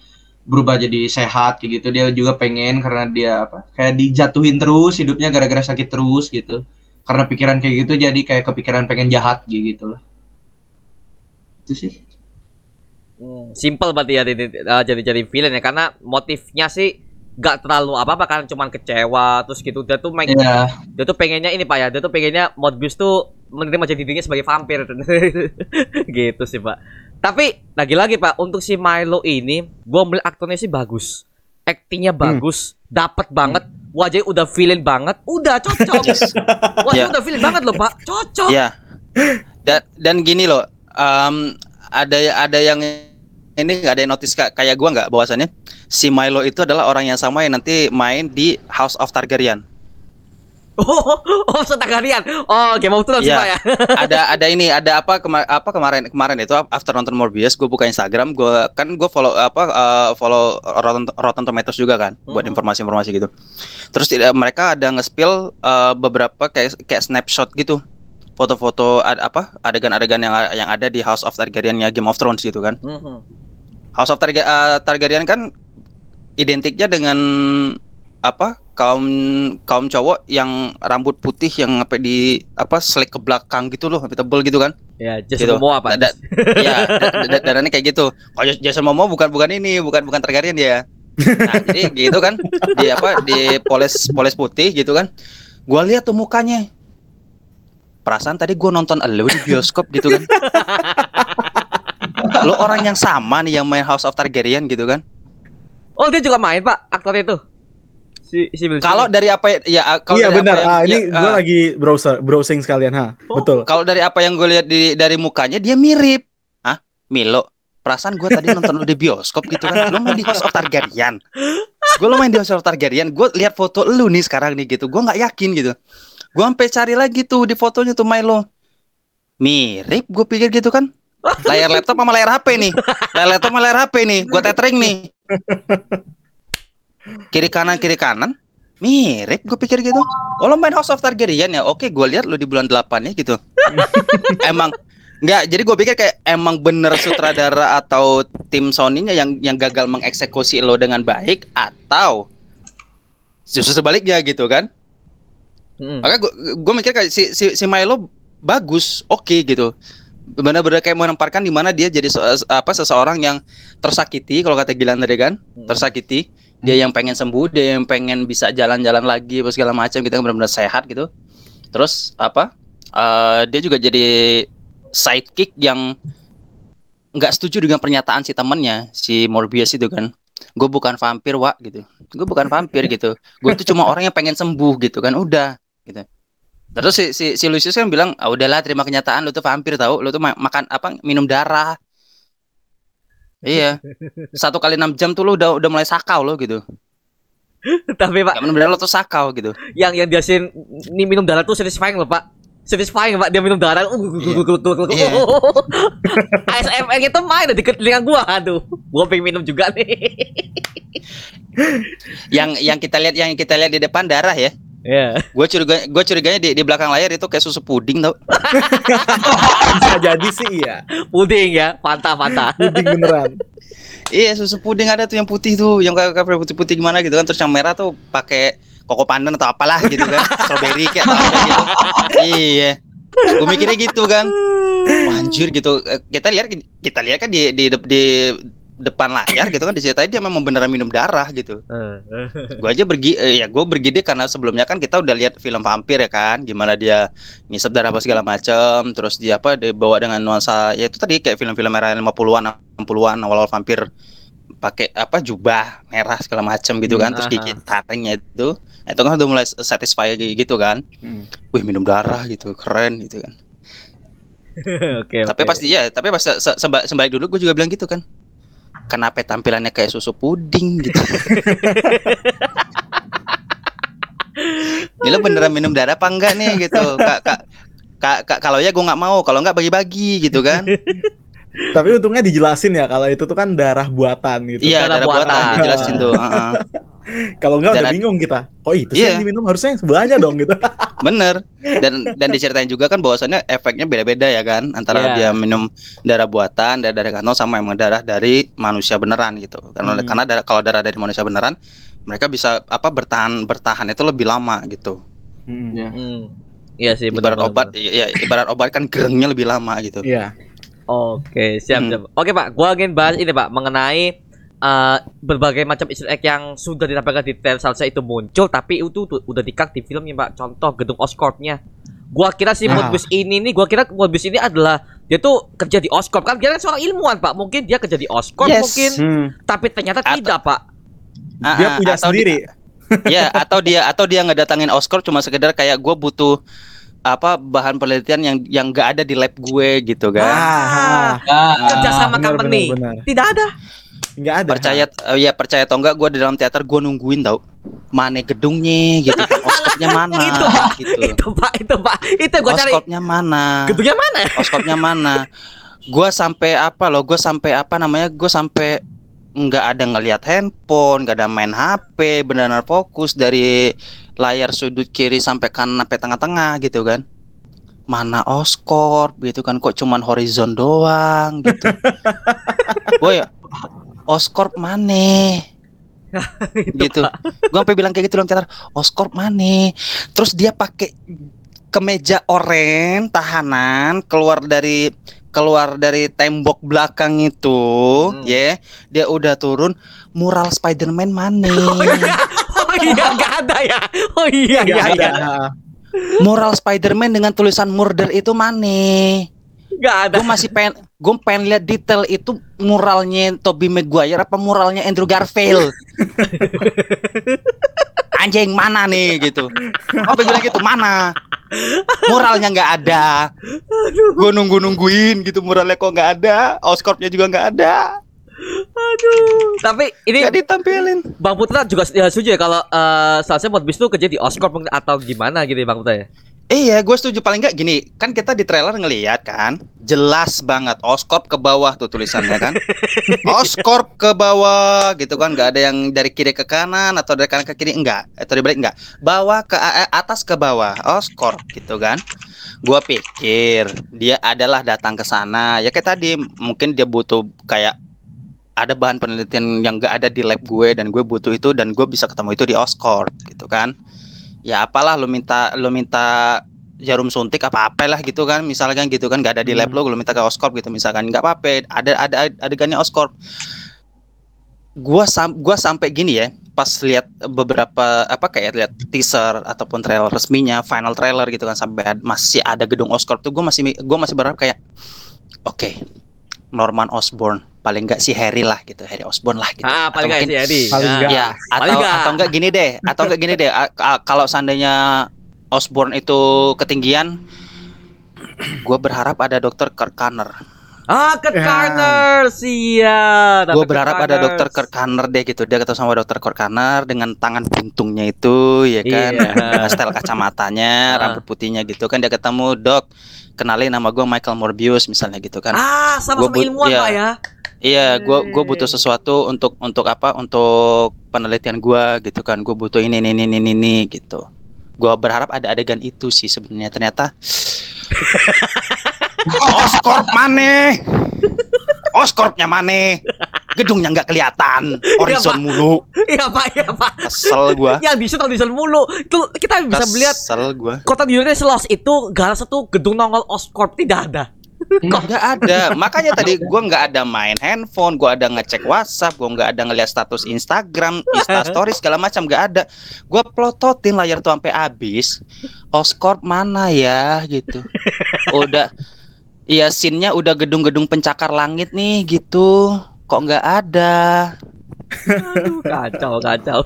berubah jadi sehat kayak gitu. Dia juga pengen karena dia apa kayak dijatuhin terus hidupnya gara-gara sakit terus gitu. Karena pikiran kayak gitu jadi kayak kepikiran pengen jahat gitu lah. Itu sih. Hmm, simple berarti ya eh, jadi jadi villain ya. Karena motifnya sih gak terlalu apa apa kan cuman kecewa terus gitu. Dia tuh main ya dia tuh pengennya ini pak ya. Dia tuh pengennya Morbius tuh menerima jadi dirinya sebagai vampir. (laughs) Gitu sih pak. Tapi lagi-lagi pak untuk si Milo ini gua melihat aktornya sih bagus. Aktingnya bagus dapat banget wajahnya udah villain banget udah cocok. (laughs) Wajahnya Ya. udah villain banget loh pak. Cocok. Iya. Dan dan gini loh, em, ada ada yang ini nggak ada yang notice kak kayak gua nggak bahwasannya si Milo itu adalah orang yang sama yang nanti main di House of Targaryen. oh (laughs) oh setagarian oh Game of Thrones Iya. pak ya (laughs) ada ada ini ada apa kema- apa kemarin kemarin itu after nonton Morbius gue buka Instagram gue kan gue follow apa eh, follow Rotten, Rotten Tomatoes juga kan buat Mhm. informasi-informasi gitu terus tidak mereka ada nge-spill eh, beberapa kayak kayak snapshot gitu foto-foto ad- apa adegan-adegan yang yang ada di House of Targaryen-nya Game of Thrones gitu kan Mhm. House of Targa- eh, Targaryen kan identiknya dengan apa kaum kaum cowok yang rambut putih yang sampai di apa slick ke belakang gitu loh sampai tebel gitu kan ya Jason Gitu. Momoa pak Da- da- Iya, da- da- darahnya kayak gitu. Kalau Jason Momoa bukan bukan ini, bukan bukan Targaryen dia. Nah, jadi gitu kan, di apa di poles poles putih gitu kan. Gua lihat tuh mukanya. Perasaan tadi gua nonton elu di bioskop gitu kan. (laughs) Lo orang yang sama nih yang main House of Targaryen gitu kan. Oh dia juga main pak aktor itu. Si si Kalau dari apa ya- ya kalau Iya benar. yang- Ah, ini ya, gue ah, lagi browser browsing sekalian ha. Oh. Betul. kalau dari apa yang gue lihat di dari mukanya dia mirip. Hah? Milo. Perasaan gue tadi nonton lu di bioskop gitu kan. Lu main di House of Targaryen. Gue lu main di House of Targaryen. Gue lihat foto lu nih sekarang nih gitu. Gue nggak yakin gitu. Gue sampai cari lagi tuh di fotonya tuh Milo. Mirip gue pikir gitu kan. Layar laptop sama layar HP nih. Layar laptop sama layar HP nih. Gue tethering nih. Kiri kanan kiri kanan. Mirip gue pikir gitu. Oh lo main House of Targaryen ya? Oke, gue lihat lo di bulan 8 ya gitu. (laughs) emang Enggak, jadi gue pikir kayak emang bener sutradara atau tim Sony-nya yang yang gagal mengeksekusi lo dengan baik atau justru sebaliknya gitu kan? Mm. Makanya gue gue mikir kayak si si, si Milo bagus, oke gitu. Benar-benar kayak menempatkan di mana dia jadi se- apa seseorang yang tersakiti kalau kata Gilang tadi kan, Hmm. tersakiti. Dia yang pengen sembuh, dia yang pengen bisa jalan-jalan lagi apa segala macam gitu benar-benar sehat gitu. Terus apa? eh, dia juga jadi sidekick yang nggak setuju dengan pernyataan si temennya si Morbius itu kan gue bukan vampir wa gitu gue bukan vampir (laughs) gitu gue tuh cuma orang yang pengen sembuh gitu kan udah gitu terus si si, si Lucius kan bilang ah udahlah terima kenyataan lu tuh vampir tahu lu tuh ma- makan apa minum darah iya satu kali enam jam tuh lu udah udah mulai sakau lo gitu (laughs) Tapi pak minum darah lo tuh sakau gitu yang yang dia sin ini minum darah tuh satisfying loh pak. Satisfying pak dia minum darah. Uh. Iya. ASMR itu main di telinga gua. Aduh, gua pengen minum juga nih. yang yang kita lihat yang kita lihat di depan darah ya Ya. gue curiga gue curiganya di, di belakang layar itu kayak susu puding tau (laughs) Bisa jadi sih iya. Puding ya, Fanta Fanta. Puding beneran. Iya susu puding ada tuh yang putih tuh, yang kayak kayak putih-putih gimana gitu kan, terus yang merah tuh pakai koko pandan atau apalah gitu kan, (laughs) strawberry kayak atau apa gitu. Iya, gue mikirnya gitu kan, Wah, anjir gitu. Eh, Kita lihat kita lihat kan di di, di depan layar gitu kan diceritain dia memang beneran minum darah gitu. Gue aja bergi, eh, ya gue bergide karena sebelumnya kan kita udah lihat film vampir ya kan, gimana dia ngisep darah apa segala macam, terus dia apa dibawa dengan nuansa ya itu tadi kayak film-film era 50-an, 60-an awal-awal vampir pakai apa jubah merah segala macam gitu kan, terus Hmm, gigi taringnya itu itu kan udah mulai satisfy gitu kan Hmm. wih minum darah gitu keren gitu kan (laughs) Oke. tapi oke. pasti ya tapi pas se- se- dulu gue juga bilang gitu kan kenapa tampilannya kayak susu puding gitu ini lo beneran minum darah apa enggak nih gitu kak kak kak, kak kalau ya gue nggak mau kalau nggak bagi-bagi gitu kan Tapi untungnya dijelasin ya kalau itu tuh kan darah buatan gitu. iya Darah darah buatan buatan. dijelasin tuh heeh. Kalau enggak udah bingung kita. Oh itu sih Iya. yang diminum harusnya yang sebelahnya dong gitu. (laughs) bener dan dan diceritain juga kan bahwasannya efeknya beda-beda ya kan antara Iya. dia minum darah buatan darah dari kantong sama emang darah dari manusia beneran gitu karena Hmm. karena darah, kalau darah dari manusia beneran mereka bisa apa bertahan bertahan itu lebih lama gitu Hmm. Iya. Hmm. Iya sih benar. ibarat obat ya ibarat obat kan gerengnya lebih lama gitu Iya. Oke, siap, Hmm. siap. Oke, Pak. Gua ingin bahas ini, Pak, mengenai eh, berbagai macam easter egg yang sudah ditampilkan di trailer salsa itu muncul tapi itu tuh udah dikat di filmnya, Pak. Contoh gedung Oscorp-nya. Gua kira si Ah. Morbius ini nih, gua kira Morbius ini adalah dia tuh kerja di Oscorp kan dia kan seorang ilmuwan, Pak. Mungkin dia kerja di Oscorp Yes. mungkin, Hmm. tapi ternyata Atau- tidak, Pak. Ah, Dia ah, punya atau sendiri. (laughs) ya atau dia atau dia ngedatangin Oscar cuma sekedar kayak gue butuh apa bahan penelitian yang yang gak ada di lab gue gitu kan Ah, Ya, Kerja sama benar, company. benar, benar. Tidak ada. Enggak ada. percaya eh, ya percaya atau enggak gue di dalam teater gue nungguin tau mana gedungnya gitu (laughs) Oscorpnya mana Itu, Pak. gitu Itu, Pak. Itu, Pak. Itu gua cari. Oscorpnya mana Gedungnya mana? Oscorpnya mana gue sampai apa loh gue sampai apa namanya gue sampai nggak ada ngelihat handphone nggak ada main HP benar-benar fokus dari layar sudut kiri sampai kanan sampai tengah-tengah gitu kan. Mana Oscorp gitu kan kok cuman horizon doang gitu. (laughs) Boy Oscorp mana? (laughs) Gitu. Gue sampai bilang kayak gitu dalam teater Oscorp mana? Terus dia pakai kemeja oranye tahanan keluar dari keluar dari tembok belakang itu Hmm. ya. Dia udah turun mural Spider-Man mana (laughs) Oh iya, nggak ada ya. Oh iya, Enggak iya, ada. iya. mural Spider-Man dengan tulisan murder itu mana Nggak ada. gue masih pengen gue pengen lihat detail itu muralnya Tobey Maguire apa muralnya Andrew Garfield (laughs) anjing mana nih gitu apa bilang gitu mana muralnya nggak ada gue nunggu nungguin gitu muralnya kok nggak ada Oscorpnya juga nggak ada Aduh. Tapi ini nggak ditampilin Bang Putra juga ya, setuju ya kalau uh, seharusnya Modbis tuh kerja di Oscorp atau gimana gitu ya Bang Putra ya? Iya, gue setuju paling nggak gini, kan kita di trailer ngelihat kan, jelas banget Oscorp ke bawah tuh tulisannya kan, (laughs) Oscorp ke bawah gitu kan, nggak ada yang dari kiri ke kanan atau dari kanan ke kiri enggak, atau dibalik enggak, bawah ke a- atas ke bawah, Oscorp gitu kan. Gua pikir dia adalah datang ke sana, ya kayak tadi mungkin dia butuh kayak ada bahan penelitian yang nggak ada di lab gue dan gue butuh itu dan gue bisa ketemu itu di Oscorp gitu kan. Ya apalah lu minta lu minta jarum suntik apa apalah gitu kan misalkan gitu kan nggak ada di lab lo lu minta ke Oscorp gitu misalkan nggak apa-apa ada ada adegannya Oscorp gua sam gua sampai gini ya pas lihat beberapa apa kayak lihat teaser ataupun trailer resminya final trailer gitu kan sampai ad- masih ada gedung Oscorp tuh gua masih gua masih berharap kayak oke Norman Osborn paling nggak si Harry lah gitu Harry Osborn lah gitu Ah, Atau paling nggak mungkin- sih Edi. Paling Nah. nggak. Ya, Paling atau nggak. atau enggak gini deh, atau enggak gini deh. kalau seandainya Osborn itu ketinggian, gue berharap ada dokter Kirk Connor. Ah, Kurt Ya. Carter, siap. Gue berharap ada dokter Kirk Connor deh gitu. Dia ketemu sama dokter Kirk Connor dengan tangan buntungnya itu, ya kan, Iya. style kacamatanya, Ah. rambut putihnya gitu kan. Dia ketemu dok, kenalin nama gue Michael Morbius misalnya gitu kan. Ah, sama-sama Gua but- ilmuwan iya. Pak ya. Iya, gue gue Hey. butuh sesuatu untuk untuk apa? Untuk penelitian gue gitu kan. Gue butuh ini ini ini ini, ini gitu. Gue berharap ada adegan itu sih sebenarnya. Ternyata (laughs) Oscorp mana? Oscorpnya mana? Gedungnya nggak kelihatan, horizon Pak. mulu. Iya Pak, iya Pak. Kesel gue. Yang bisa tahu di mulu. Itu kita bisa melihat Kesel gue. kota New York seluas itu gak ada satu gedung nongol Oscorp tidak ada. Kok nggak ada? Makanya tadi gua nggak ada main handphone, gua ada ngecek WhatsApp, gua nggak ada ngeliat status Instagram, Insta Story segala macam nggak ada. Gua plototin layar tuh sampai habis. Oscorp mana ya gitu. Udah Iya scene-nya udah gedung-gedung pencakar langit nih gitu. Kok nggak ada? Aduh, kacau, kacau.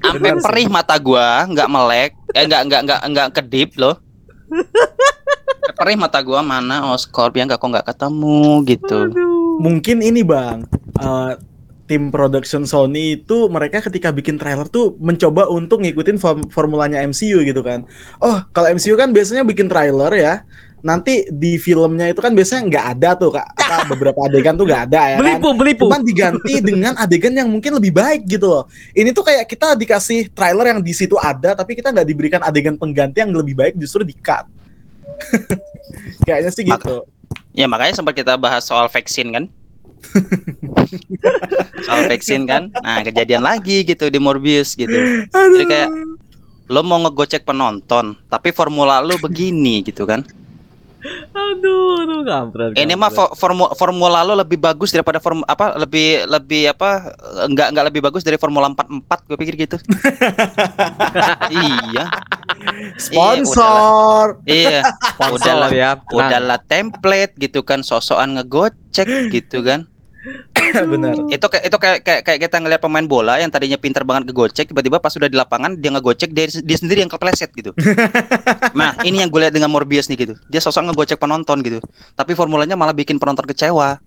Sampai perih mata gua, nggak melek, eh nggak nggak nggak nggak kedip loh. perih mata gua mana Oscorp yang nggak kok nggak ketemu gitu. mungkin ini bang eh, tim production Sony itu mereka ketika bikin trailer tuh mencoba untuk ngikutin form- formulanya MCU gitu kan oh kalau MCU kan biasanya bikin trailer ya nanti di filmnya itu kan biasanya nggak ada tuh kak apa, (laughs) beberapa adegan tuh nggak ada ya kan Belipu, belipu. cuman diganti dengan adegan yang mungkin lebih baik gitu loh ini tuh kayak kita dikasih trailer yang di situ ada tapi kita nggak diberikan adegan pengganti yang lebih baik justru di cut (laughs) kayaknya sih Maka- gitu Ya makanya sempat kita bahas soal vaksin kan. (laughs) soal vaksin kan. Nah, kejadian lagi gitu di Morbius gitu. Jadi kayak lo mau ngegocek penonton, tapi formula lo begini gitu kan. Aduh, aduh kampret. Ini mah kampret. fo- formu- formula lo lebih bagus daripada form apa lebih lebih apa enggak enggak lebih bagus dari formula 44 gue pikir gitu. (laughs) iya. sponsor Iya. Sponsor udahlah ya. Tenang. udahlah template gitu kan sosokan ngegocek gitu kan. Benar Itu kayak itu kayak kayak, kayak kita ngeliat pemain bola yang tadinya pinter banget ngegocek tiba-tiba pas sudah di lapangan dia ngegocek dia, dia sendiri yang kepleset gitu. (laughs) nah, ini yang gue lihat dengan Morbius nih gitu. Dia sosok ngegocek penonton gitu. Tapi formulanya malah bikin penonton kecewa.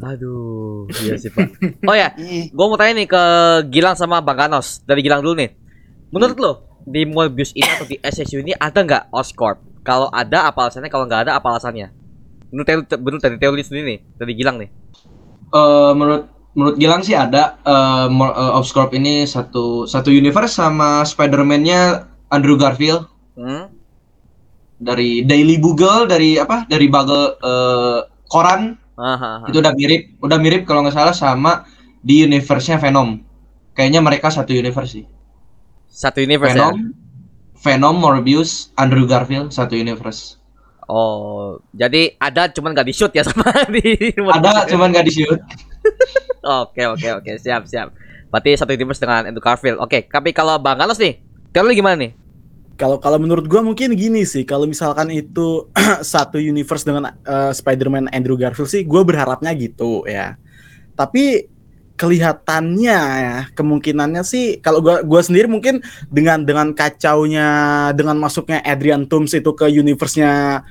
Aduh, iya sih Pak. (laughs) Oh ya, Ih, gue mau tanya nih ke Gilang sama Bang Ganos. Dari Gilang dulu nih. Menurut lo di Morbius ini atau di SSU ini ada nggak Oscorp? Kalau ada apa alasannya? Kalau nggak ada apa alasannya? Menurut teori, menurut dari teori sendiri nih, dari Gilang nih. Eh, menurut menurut Gilang sih ada eh Mo- eh, Oscorp ini satu satu universe sama Spider-Man-nya Andrew Garfield Hmm? dari Daily Bugle dari apa dari Bugle eh, koran Aha, aha. itu udah mirip udah mirip kalau nggak salah sama di universe-nya Venom kayaknya mereka satu universe sih Satu universe ya? Venom Venom Morbius Andrew Garfield satu universe Oh, jadi ada cuman nggak di shoot ya sama (laughs) di ada cuman nggak di shoot (laughs) Oke oke oke siap siap. Berarti satu universe dengan Andrew Garfield. Oke, tapi kalau Bang Ganos nih, teori gimana nih? Kalau kalau menurut gua mungkin gini sih, kalau misalkan itu (clears throat) satu universe dengan eh, Spider-Man Andrew Garfield sih, gua berharapnya gitu ya. Tapi kelihatannya ya, kemungkinannya sih kalau gua gua sendiri mungkin dengan dengan kacaunya dengan masuknya Adrian Toomes itu ke universe-nya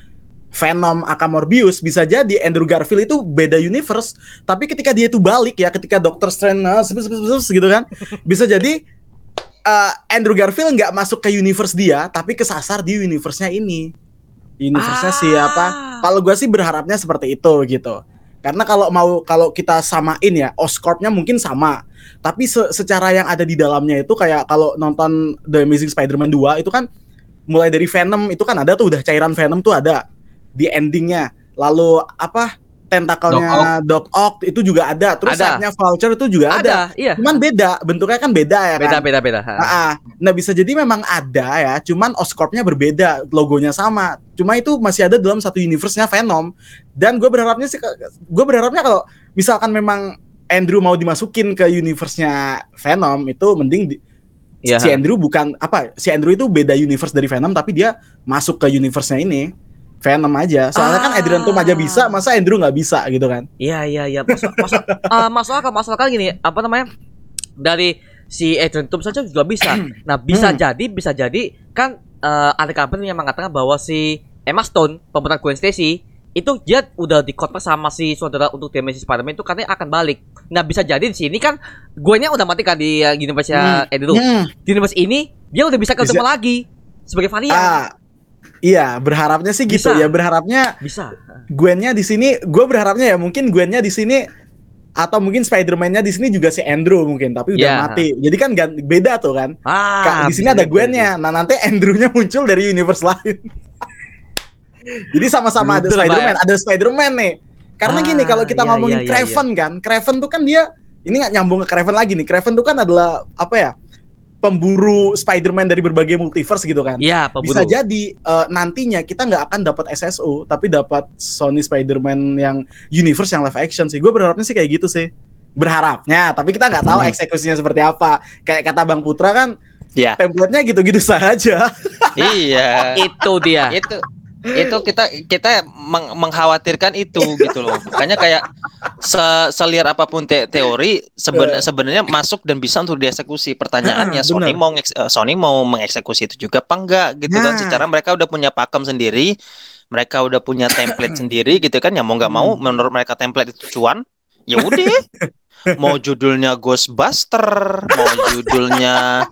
Venom aka Morbius bisa jadi Andrew Garfield itu beda universe tapi ketika dia itu balik ya ketika Doctor Strange nah, sebes- sebes- sebes gitu kan (laughs) bisa jadi eh, Andrew Garfield nggak masuk ke universe dia, tapi kesasar di universe-nya ini. Universe-nya Ah. siapa? Kalau gua sih berharapnya seperti itu gitu. Karena kalau mau kalau kita samain ya, Oscorp-nya mungkin sama. Tapi se- secara yang ada di dalamnya itu kayak kalau nonton The Amazing Spider-Man 2 itu kan mulai dari Venom itu kan ada tuh udah cairan Venom tuh ada di endingnya. Lalu apa tentakelnya Doc Ock itu juga ada. Terus Ada. sayapnya Vulture itu juga ada. Ada, iya. Cuman beda, bentuknya kan beda ya kan. Beda beda beda. Ha. Ah, ah. Nah bisa jadi memang ada ya, cuman Oscorp-nya berbeda, logonya sama. Cuma itu masih ada dalam satu universe-nya Venom. Dan gue berharapnya sih, gue berharapnya kalau misalkan memang Andrew mau dimasukin ke universe-nya Venom itu mending di- Iya. si Andrew bukan apa, si Andrew itu beda universe dari Venom tapi dia masuk ke universe-nya ini. Venom aja. Soalnya kan Ah. Adrian Tom aja bisa, masa Andrew nggak bisa gitu kan? Iya iya iya. Masuk masuk (laughs) eh, masuk akal masuk akal gini, apa namanya? Dari si Adrian Toomes saja juga bisa. Nah, bisa Hmm. jadi bisa jadi kan eh, ada kabar yang mengatakan bahwa si Emma Stone, pemeran Gwen Stacy, itu dia udah di sama si saudara untuk Dimensi Spider-Man itu katanya akan balik. Nah, bisa jadi di sini kan Gwennya udah mati kan di uh, universe-nya Andrew. Hmm. Di universe ini dia udah bisa ketemu Bisa. lagi sebagai varian. Ah, iya berharapnya sih gitu Bisa. ya berharapnya Bisa. Gwennya di sini, gue berharapnya ya mungkin Gwennya di sini atau mungkin Spider-Man-nya di sini juga si Andrew mungkin, tapi udah Ya. mati. Jadi kan beda tuh kan. Ah, di sini ada. Gwennya. Nah nanti Andrew-nya muncul dari universe lain. (laughs) Jadi sama-sama ada Pak, Spider-Man, ada Spider-Man nih. Karena Ah, gini kalau kita iya, ngomongin iya, iya, Craven kan, Craven tuh kan dia ini nggak nyambung ke Craven lagi nih. Craven tuh kan adalah apa ya? Pemburu Spider-Man dari berbagai multiverse gitu kan. Iya, pemburu. Bisa jadi eh, nantinya kita nggak akan dapat SSU, tapi dapat Sony Spider-Man yang universe yang live action sih. Gue berharapnya sih kayak gitu sih. Berharapnya, tapi kita nggak tahu Hmm. eksekusinya seperti apa. Kayak kata Bang Putra kan, Iya. template-nya gitu-gitu (laughs) saja. iya. itu dia. itu itu kita kita meng- mengkhawatirkan itu gitu loh makanya kayak se seliar apa pun te- teori seben- Eh. sebenarnya masuk dan bisa untuk dieksekusi. Pertanyaannya (clears throat) Sony mau eh, Sony mau mengeksekusi itu juga apa enggak gitu kan? Nah. Secara mereka udah punya pakem sendiri, mereka udah punya template (clears throat) sendiri gitu kan? Ya mau nggak mau Hmm. menurut mereka template itu cuan, ya udah. (laughs) mau judulnya Ghostbuster, mau judulnya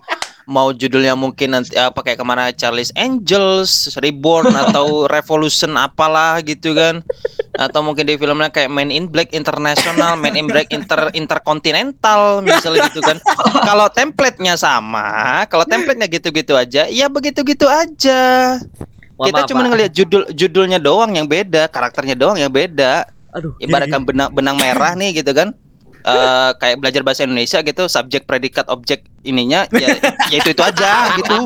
mau judulnya mungkin nanti apa kayak ke mana Charlie's Angels, Reborn (laughs) atau Revolution apalah gitu kan atau mungkin di filmnya kayak Man in Black International, Man in Black Inter Intercontinental misalnya gitu kan. Kalau template-nya sama, kalau template-nya gitu-gitu aja, ya begitu-gitu aja. Kita cuma ngelihat judul judulnya doang yang beda, karakternya doang yang beda. Aduh. Ibaratkan benang benang merah nih gitu kan. Eh kayak belajar bahasa Indonesia gitu, subjek predikat objek ininya ya, ya itu itu aja gitu.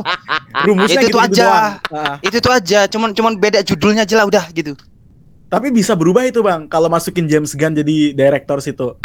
Rumusnya Itu- itu gitu-gitu aja. doang. Ah, Itu itu aja, cuman cuman beda judulnya aja lah udah gitu. tapi bisa berubah itu bang kalau masukin James Gunn jadi director situ.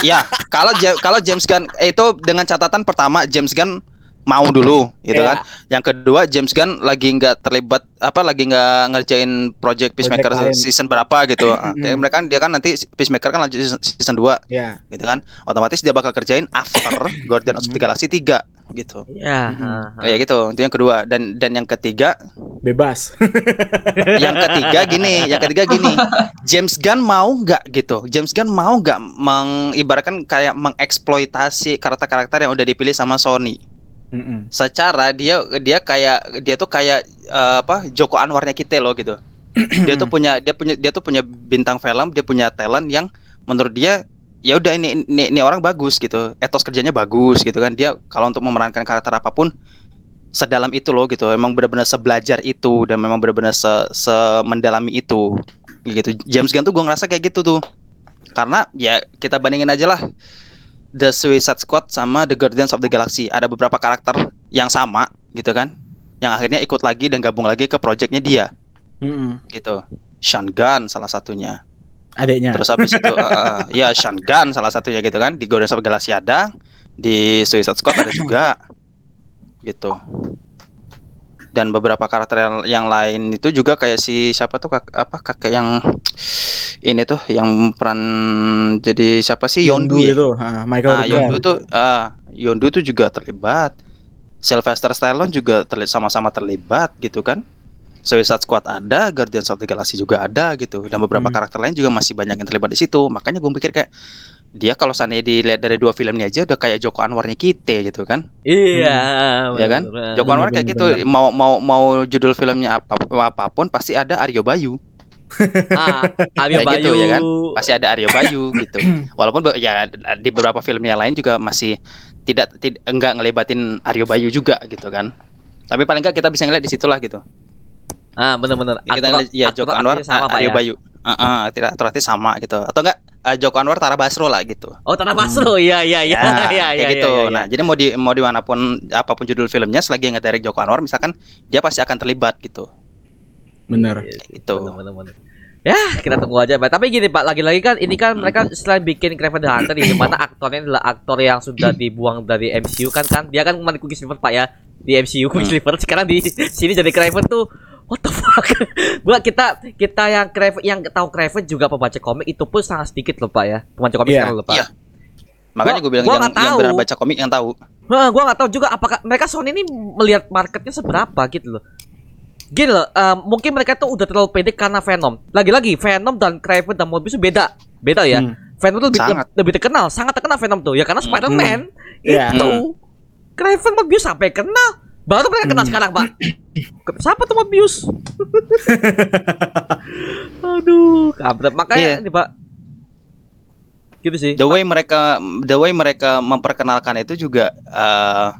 Ya, kalau kalau James Gunn eh, itu dengan catatan pertama James Gunn mau dulu, gitu Iya. kan. Yang kedua James Gunn lagi nggak terlibat apa lagi nggak ngerjain project Peacemaker lain. season berapa gitu. Ah, Mm-mm. kayak mereka kan dia kan nanti Peacemaker kan lanjut season, season 2 Ya. gitu kan. Otomatis dia bakal kerjain after Guardian of the Galaxy 3 gitu. Ya. Mhm. ah, ah. Ya gitu, itu yang kedua dan dan yang ketiga Bebas. (laughs) yang ketiga gini, yang ketiga gini, James Gunn mau nggak gitu? James Gunn mau nggak mengibaratkan kayak mengeksploitasi karakter-karakter yang udah dipilih sama Sony? Mm-mm. Secara dia dia kayak dia tuh kayak eh, apa Joko Anwarnya kita loh gitu. (clears throat) Dia tuh punya dia punya dia tuh punya bintang film, dia punya talent yang menurut dia ya udah ini, ini ini orang bagus gitu. Etos kerjanya bagus gitu kan. Dia kalau untuk memerankan karakter apa pun sedalam itu loh gitu. Emang benar-benar sebelajar itu dan memang benar-benar se, mendalami itu gitu. James Gunn tuh gue ngerasa kayak gitu tuh. Karena ya kita bandingin aja lah The Suicide Squad sama The Guardians of the Galaxy. Ada beberapa karakter yang sama gitu kan. Yang akhirnya ikut lagi dan gabung lagi ke projectnya dia Mm-mm. gitu. Sean Gunn salah satunya. Adeknya. Terus habis itu eh, ya Sean Gunn salah satunya gitu kan. Di Guardians of the Galaxy ada, di Suicide Squad ada juga. Gitu. Dan beberapa karakter yang, yang lain itu juga kayak si siapa tuh kak, apa kakek yang ini tuh yang peran jadi siapa sih Yondu ya? itu, ah, Michael Nah. Yondu tuh ah Yondu tuh juga terlibat. Sylvester Stallone juga terlibat sama-sama terlibat gitu kan. Suicide Squad ada, Guardians of the Galaxy juga ada gitu. Dan beberapa Hmm. karakter lain juga masih banyak yang terlibat di situ. Makanya gue pikir kayak dia kalau seandainya dilihat dari dua filmnya aja udah kayak Joko Anwarnya kita gitu kan. Iya. Ya kan? bener. Joko Anwar kayak gitu bener. mau mau mau judul filmnya apa apa pun pasti ada Aryo Bayu. Ah, (laughs) Aryo Kayak gitu, Bayu. ya kan? Pasti ada Aryo Bayu gitu. Walaupun ya di beberapa filmnya lain juga masih tidak tidak enggak ngelibatin Aryo Bayu juga gitu kan. Tapi paling enggak kita bisa ngeliat di situlah gitu. Ah, bener-bener. Ya, kita ngeliat ya Joko Anwar Aryo ya? Bayu. Heeh, tidak artis sama gitu. Atau enggak eh, Joko Anwar Tara Basro lah gitu. Oh, Tanah Basro. Iya, iya, iya. Ya, (laughs) Iya, kayak iya, gitu. iya, iya. Nah, jadi mau di mau di mana pun apa pun judul filmnya selagi nggak dari Joko Anwar misalkan dia pasti akan terlibat gitu. Bener. Itu. Bener, bener, bener. Ya, kita tunggu aja, Pak. Tapi gini, Pak, lagi-lagi kan ini kan mereka selain bikin Craven the Hunter di mana aktornya adalah aktor yang sudah dibuang dari MCU kan kan dia kan kemarin Cookie Silver Pak ya di MCU Cookie Silver sekarang di sini jadi Craven tuh what the fuck (laughs) gua kita kita yang Craven yang tahu Craven juga pembaca komik itu pun sangat sedikit loh Pak ya pembaca komik Iya, sekarang loh Pak iya. Makanya Gua- gue bilang gua yang, yang tahu. benar baca komik yang tahu. Nah, gua nggak tahu juga apakah mereka Sony ini melihat marketnya seberapa gitu loh. Gini loh, eh, mungkin mereka tuh udah terlalu pede karena Venom. Lagi-lagi Venom dan Craven dan Morbius itu beda, beda ya. Hmm. Venom tuh lebih, Sangat. lebih terkenal, sangat terkenal Venom tuh ya karena Hmm. Spider-Man Iya. itu. Craven Morbius sampai kenal. Baru mereka kenal Hmm. sekarang, Pak. (clears throat) Siapa tuh Morbius? (laughs) Aduh, kampret. Makanya Iya. nih, Pak. Gitu sih. The way mereka the way mereka memperkenalkan itu juga eh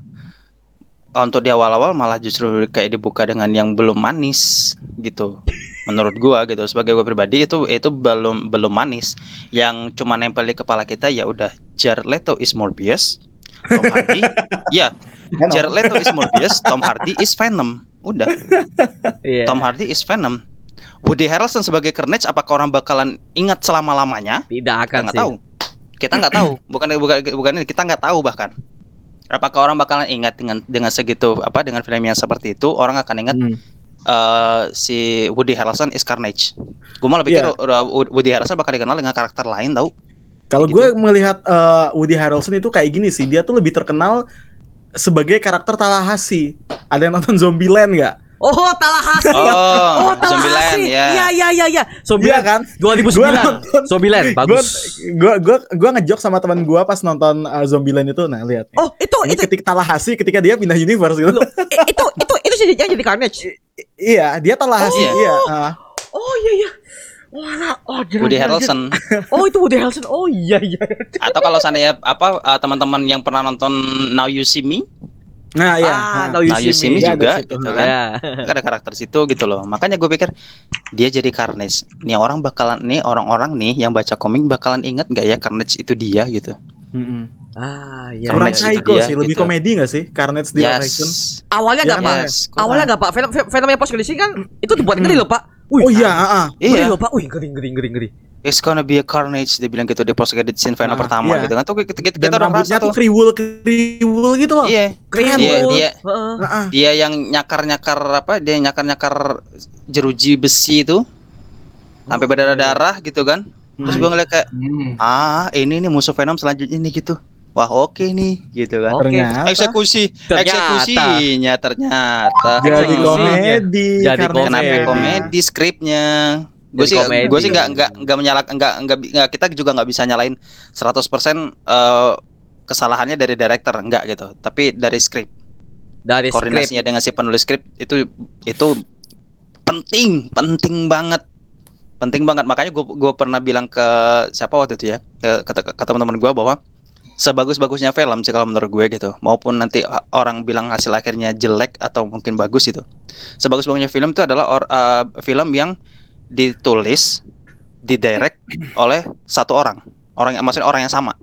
untuk di awal-awal malah justru kayak dibuka dengan yang belum manis gitu. Menurut gua gitu sebagai gua pribadi itu itu belum belum manis. Yang cuma nempel di kepala kita ya udah Jared Leto is Morbius. Tom Hardy, (laughs) ya Jared Leto is Morbius, Tom Hardy is Venom. Udah, (laughs) Iya. Tom Hardy is Venom. Woody Harrelson sebagai Carnage apakah orang bakalan ingat selama-lamanya? Tidak kita akan nggak sih. tahu kita nggak tahu (clears throat) bukan bukan bukan ini kita nggak tahu bahkan apakah orang bakalan ingat dengan dengan segitu apa dengan film yang seperti itu orang akan ingat Hmm. eh, si Woody Harrelson is Carnage. Gue malah pikir Iya. udah Woody Harrelson bakal dikenal dengan karakter lain tau. Kalau Gitu. gue melihat eh, Woody Harrelson itu kayak gini sih, dia tuh lebih terkenal sebagai karakter Tallahassee. Ada yang nonton Zombieland nggak? Oh, Tallahassee. Oh, Zombieland, Tallahassee. ya. Iya, iya, iya, iya. Iya Zombieland kan? 2009. Gua nonton. Zombieland bagus. Gue gue gue ngejok sama teman gue pas nonton uh, Zombieland itu. Nah lihat. Oh, itu Ini itu ketika Tallahassee ketika dia pindah universe gitu. Loh, eh, itu itu itu sih yang jadi Carnage. iya, dia Tallahassee. Oh. Iya. ah. Oh iya iya. Wah, oh jelas, Woody Harrelson. (laughs) Oh itu Woody Harrelson. Oh iya iya. Atau kalau seandainya apa eh, teman-teman yang pernah nonton Now You See Me, Nah iya. Ah. Now You Now You See See Me Me. Ada juga situ. gitu kan. Ya. Kan ada karakter situ gitu loh. Makanya gue pikir dia jadi Carnage. Nih orang bakalan nih orang-orang nih yang baca komik bakalan inget nggak ya Carnage itu dia gitu. Mm-mm. Ah iya. Kurang iya. psycho sih, lebih gitu. komedi gak sih? Carnage di live action. Yes. Awalnya Iya, enggak Pak. Yes, kurang. Awalnya enggak Pak. Film film- filmnya post kondisi kan itu dibuat ngeri loh Pak. Wih, Oh iya, ah, ah. Ngeri Iya. Pak. Wih, ngeri ngeri ngeri ngeri. It's gonna be a carnage dia bilang gitu di post credit scene final Ah, pertama iya. gitu kan. Tuh kita, kita, kita rambutnya ngerasa tuh tuh. kriwul kriwul gitu loh. Iya. Keren Iya, banget. dia Heeh. Ah, ah. dia yang nyakar-nyakar apa? Dia nyakar-nyakar jeruji besi itu sampai berdarah-darah gitu kan. Terus Hmm. gua ngeliat kayak Hmm. ah ini nih musuh Venom selanjutnya nih gitu. Wah oke nih gitu kan. Oke. Ternyata Eksekusi, Ternyata. eksekusinya ternyata. jadi komedi. Jadi karena komedi. Kenapa komedi skripnya? Gue sih gue sih nggak nggak nggak menyalahkan nggak nggak nggak- kita juga nggak bisa nyalain 100% eh, kesalahannya dari director enggak gitu. Tapi dari skrip Dari skrip. koordinasinya dengan si penulis skrip itu itu penting penting banget penting banget makanya gue gue pernah bilang ke siapa waktu itu ya ke, ke, ke teman-teman gue bahwa sebagus-bagusnya film sih kalau menurut gue gitu maupun nanti orang bilang hasil akhirnya jelek atau mungkin bagus itu sebagus-bagusnya film itu adalah or- eh, film yang ditulis didirect oleh satu orang orang yang maksudnya orang yang sama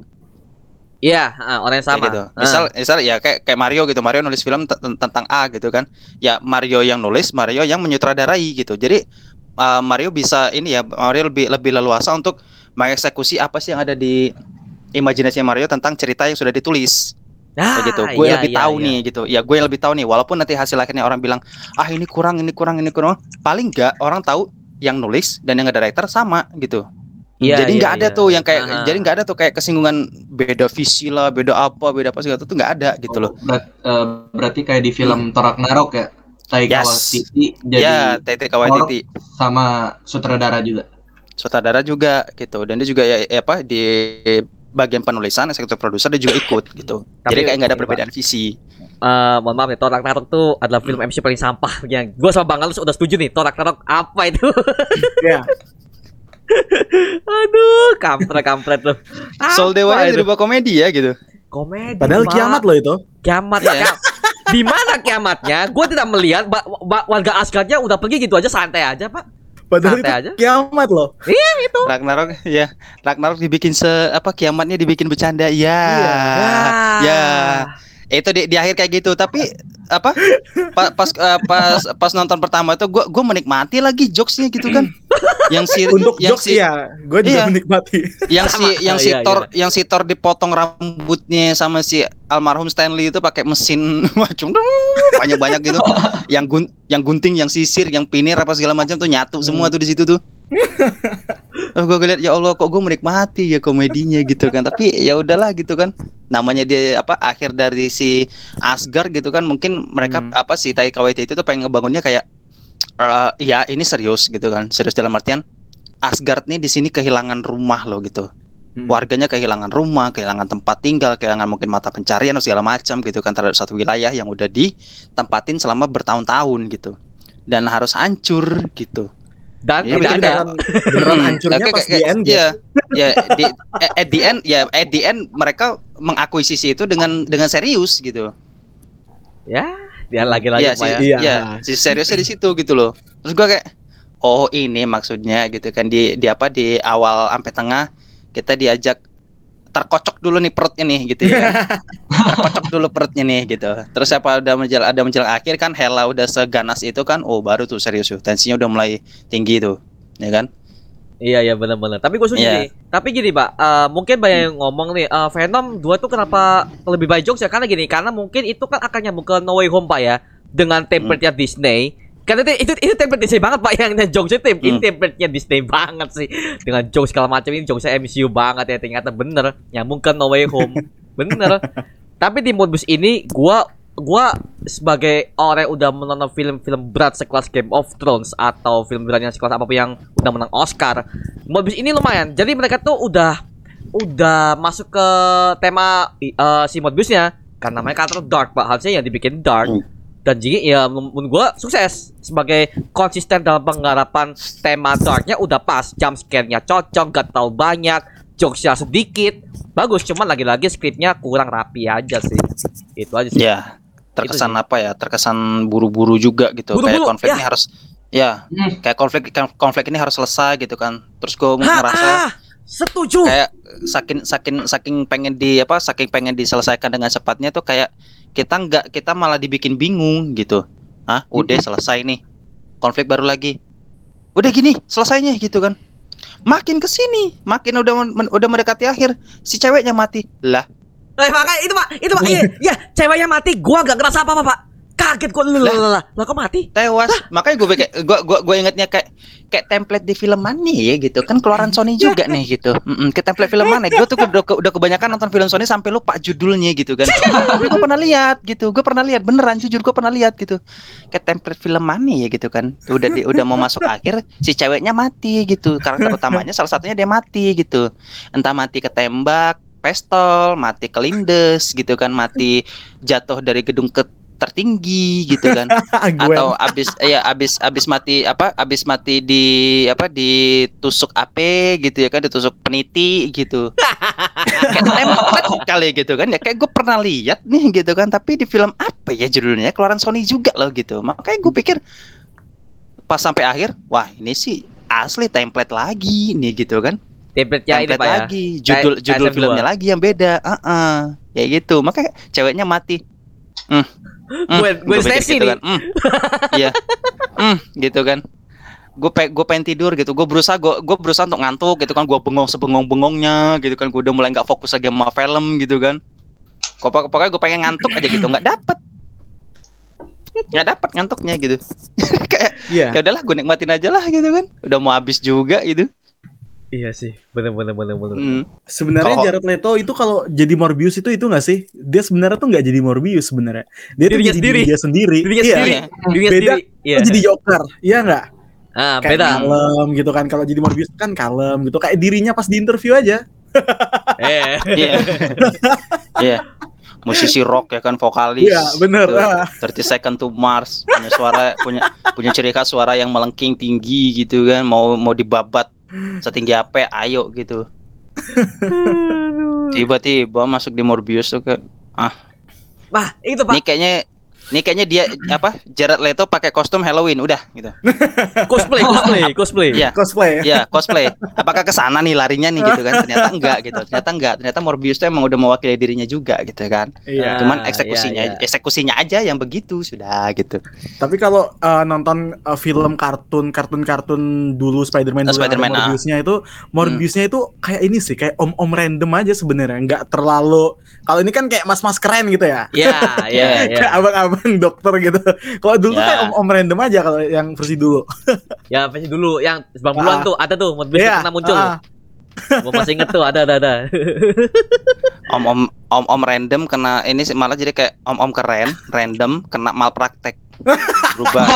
Iya, ah, orang yang sama. gitu. Ah. Misal, misal ya kayak kayak Mario gitu. Mario nulis film te- tentang A gitu kan. Ya Mario yang nulis, Mario yang menyutradarai gitu. Jadi uh, Mario bisa ini ya Mario lebih lebih leluasa untuk mengeksekusi apa sih yang ada di imajinasi Mario tentang cerita yang sudah ditulis. Ah, Kayak gitu. Gue iya, lebih iya, tahu iya. nih gitu. Ya gue lebih tahu nih walaupun nanti hasil akhirnya orang bilang, "Ah, ini kurang, ini kurang, ini kurang." Paling enggak orang tahu yang nulis dan yang nge-director sama gitu. Iya, jadi iya, nggak ada iya. tuh yang kayak Aha. jadi nggak ada tuh kayak kesinggungan beda visi lah, beda apa, beda apa segala itu tuh nggak ada gitu loh. Berat- eh, berarti kayak di film Thor Ragnarok ya. Taika Yes. Waititi jadi ya, Tete Waititi, sama sutradara juga. sutradara juga gitu. Dan dia juga ya, ya apa di bagian penulisan, eksekutif produser dia juga ikut gitu. Tapi- Jadi kayak nggak ada perbedaan visi. Eh, mohon maaf nih, Thor Ragnarok tuh adalah film MC paling sampah yang gue sama Bang Galus udah setuju nih. Thor Ragnarok apa itu? Iya. (laughs) Aduh, kampret kampret loh. Soul Dewa itu? jadi buat komedi ya gitu. komedi. Padahal kiamat loh itu. Kiamat Iya. Pak. Kiam- Di mana kiamatnya? Gue tidak melihat ba- ba- warga Asgardnya udah pergi gitu aja santai aja, Pak. Padahal Santai itu aja. kiamat loh. Ragnarok ya, Ragnarok dibikin se apa kiamatnya dibikin bercanda. Ya. Ya. Itu di, di akhir kayak gitu, tapi apa? pa- pas eh, pas pas nonton pertama tuh gua gua menikmati lagi jokesnya gitu kan. yang si Untuk yang jokes si ya, gue juga Iya. menikmati. yang si Sama. yang Oh, si iya, Thor yang si Thor dipotong rambutnya sama si almarhum Stanley itu pakai mesin (laughs) macam banyak banyak gitu (laughs) yang gun yang gunting yang sisir yang pinir apa segala macam tuh nyatu semua tuh di situ tuh (laughs) oh, gue lihat ya Allah kok gue menikmati ya komedinya gitu kan tapi ya udahlah gitu kan namanya dia apa akhir dari si Asgard gitu kan mungkin mereka Hmm. apa si Taika Waititi itu pengen ngebangunnya kayak eh, ya ini serius gitu kan serius dalam artian Asgard nih di sini kehilangan rumah loh gitu Hmm. warganya kehilangan rumah, kehilangan tempat tinggal, kehilangan mungkin mata pencarian atau segala macam gitu kan terhadap satu wilayah yang udah ditempatin selama bertahun-tahun gitu dan harus hancur gitu. Dan Iya, tidak ada. beneran, beneran Hmm, hancurnya pas di end ya. ya. Ya, di, eh, at the end ya at the end mereka mengakuisisi itu dengan dengan serius gitu. Ya, dia lagi-lagi Iya Pak sih, ya. Iya. iya, si seriusnya di situ gitu loh. Terus gua kayak oh ini maksudnya gitu kan di di apa di awal sampai tengah kita diajak terkocok dulu nih perutnya nih gitu ya. (laughs) terkocok dulu perutnya nih gitu. Terus apa ada menjelang ada menjelang akhir kan Hela udah seganas itu kan oh baru tuh serius tuh tensinya udah mulai tinggi tuh. Ya kan? Iya iya benar-benar. Tapi gue setuju Iya. nih. Tapi gini pak, eh, mungkin banyak yang ngomong nih eh, Venom 2 tuh kenapa lebih baik jokes ya? Karena gini, karena mungkin itu kan akan nyambung ke No Way Home pak ya, dengan template-nya Disney Karena itu itu, itu template Disney banget pak. Yang yang jokes itu ini Hmm. template-nya Disney banget sih. Dengan jokes segala macam ini jokesnya MCU banget ya. Ternyata bener. Nyambung ke No Way Home. (laughs) Bener. Tapi di modus ini gua gua sebagai orang yang udah menonton film-film berat sekelas Game of Thrones atau film berat yang sekelas apa pun yang udah menang Oscar modus ini lumayan. Jadi mereka tuh udah udah masuk ke tema eh, si modusnya karena namanya karakter dark pak. Harusnya yang dibikin dark. Hmm. Dan jadi ya menurut gua sukses sebagai konsisten dalam penggarapan tema darknya udah pas jump scare-nya cocok gak terlalu banyak jokesnya sedikit bagus cuman lagi-lagi skripnya kurang rapi aja sih itu aja sih Ya, terkesan Itu apa ya? Terkesan buru-buru juga gitu. Buru-buru, kayak konflik ya. ini harus ya, Hmm. kayak konflik konflik ini harus selesai gitu kan. Terus gue Hah, ngerasa ah, setuju kayak saking saking saking pengen di apa? Saking pengen diselesaikan dengan cepatnya tuh kayak kita nggak kita malah dibikin bingung gitu. Hah, udah selesai nih. Konflik baru lagi. Udah gini, selesainya gitu kan. Makin ke sini, makin udah men- udah mendekati akhir, si ceweknya mati. Lah, Eh, makanya itu pak, itu pak, iya, iya, ceweknya mati, gua gak ngerasa apa-apa pak, kaget gua, lah, lah, lah, lah, kok mati? tewas. Makanya gue kayak gue gue gue ingetnya kayak kayak template di film mana ya gitu. Kan keluaran Sony juga nih gitu. Mm-mm, ke template film mana? Gue tuh udah, udah kebanyakan nonton film Sony sampai lupa judulnya gitu kan. Tapi gue pernah lihat gitu. Gue pernah lihat beneran jujur gue pernah lihat gitu. Kayak template film mana ya gitu kan. Udah di, udah mau masuk akhir si ceweknya mati gitu. Karakter utamanya salah satunya dia mati gitu. Entah mati ketembak pistol mati kelindes gitu kan. Mati jatuh dari gedung ke tertinggi gitu kan. (laughs) Atau abis ya abis abis mati apa abis mati di apa ditusuk AP gitu ya kan ditusuk peniti gitu. (laughs) Kayak template kali gitu kan. Ya kayak gue pernah lihat nih gitu kan. Tapi di film apa ya judulnya? Keluaran Sony juga loh gitu. Makanya gue pikir pas sampai akhir wah ini sih asli template lagi nih gitu kan. Template-nya ini template pak ya, lagi. Judul Kayak- judul kayak SM2. filmnya lagi yang beda. Heeh. ya gitu. Makanya ceweknya mati. Hmm, Gwen gua pikir Stacy gitu nih. kan. Hmm, Iya. Hmm, gitu kan. Gue pe gue pengen tidur gitu. Gue berusaha gue gue berusaha untuk ngantuk gitu kan. Gue bengong sebengong bengongnya gitu kan. Gue udah mulai nggak fokus lagi sama film gitu kan. Pokok- Pokoknya gue pengen ngantuk aja gitu. Nggak dapet. Nggak dapet ngantuknya gitu. (laughs) Kayak Iya. ya udahlah gue nikmatin aja lah gitu kan. Udah mau habis juga gitu. Iya sih, bener-bener bener-bener. Hmm. Sebenarnya Kalau- Jared Leto itu kalau jadi Morbius itu itu nggak sih? Dia sebenarnya tuh nggak jadi Morbius sebenarnya. Dia tuh Dirinya jadi sendiri. diri dia sendiri. Dirinya Iya. sendiri, dirinya Beda. sendiri. Iya. Jadi Joker. Iya nggak? Ah, Kayak beda. kalem gitu kan. Kalau jadi Morbius kan kalem gitu. Kayak dirinya pas di interview aja. Eh. Iya. Iya. Musisi rock ya kan vokalis. Iya, bener. Tuh. Ah. 30 Second to Mars punya suara punya punya ciri khas suara yang melengking tinggi gitu kan mau mau dibabat setinggi apa ayo gitu. (laughs) Tiba-tiba masuk di Morbius tuh ke Wah, itu Pak. ini kayaknya ini kayaknya dia apa Jared Leto pakai kostum Halloween udah gitu (laughs) Cosplay, cosplay, cosplay. Iya. Cosplay. ya cosplay apakah ke sana nih larinya nih gitu kan (laughs) ternyata enggak gitu ternyata enggak ternyata Morbius tuh emang udah mewakili dirinya juga gitu kan Iya. cuman Ah, eksekusinya iya, iya. eksekusinya aja yang begitu sudah gitu Tapi kalau uh, nonton uh, film kartun kartun-kartun dulu Spider-Man Oh, dulu ada Spider-Man, ah. Morbiusnya itu Morbiusnya itu kayak ini sih kayak om-om random aja sebenarnya nggak terlalu kalau ini kan kayak mas-mas keren gitu ya Iya, iya, (laughs) iya. kayak abang-abang (laughs) dokter gitu kalau dulu tuh Ya. kayak om-om random aja kalau yang versi dulu (laughs) Ya, versi dulu yang 90-an Ah. tuh ada tuh, Modbus Iya, pernah muncul. ah. Gua masih inget tuh, ada ada ada. (laughs) om om om om random kena ini sih malah jadi kayak om om keren random kena malpraktek berubah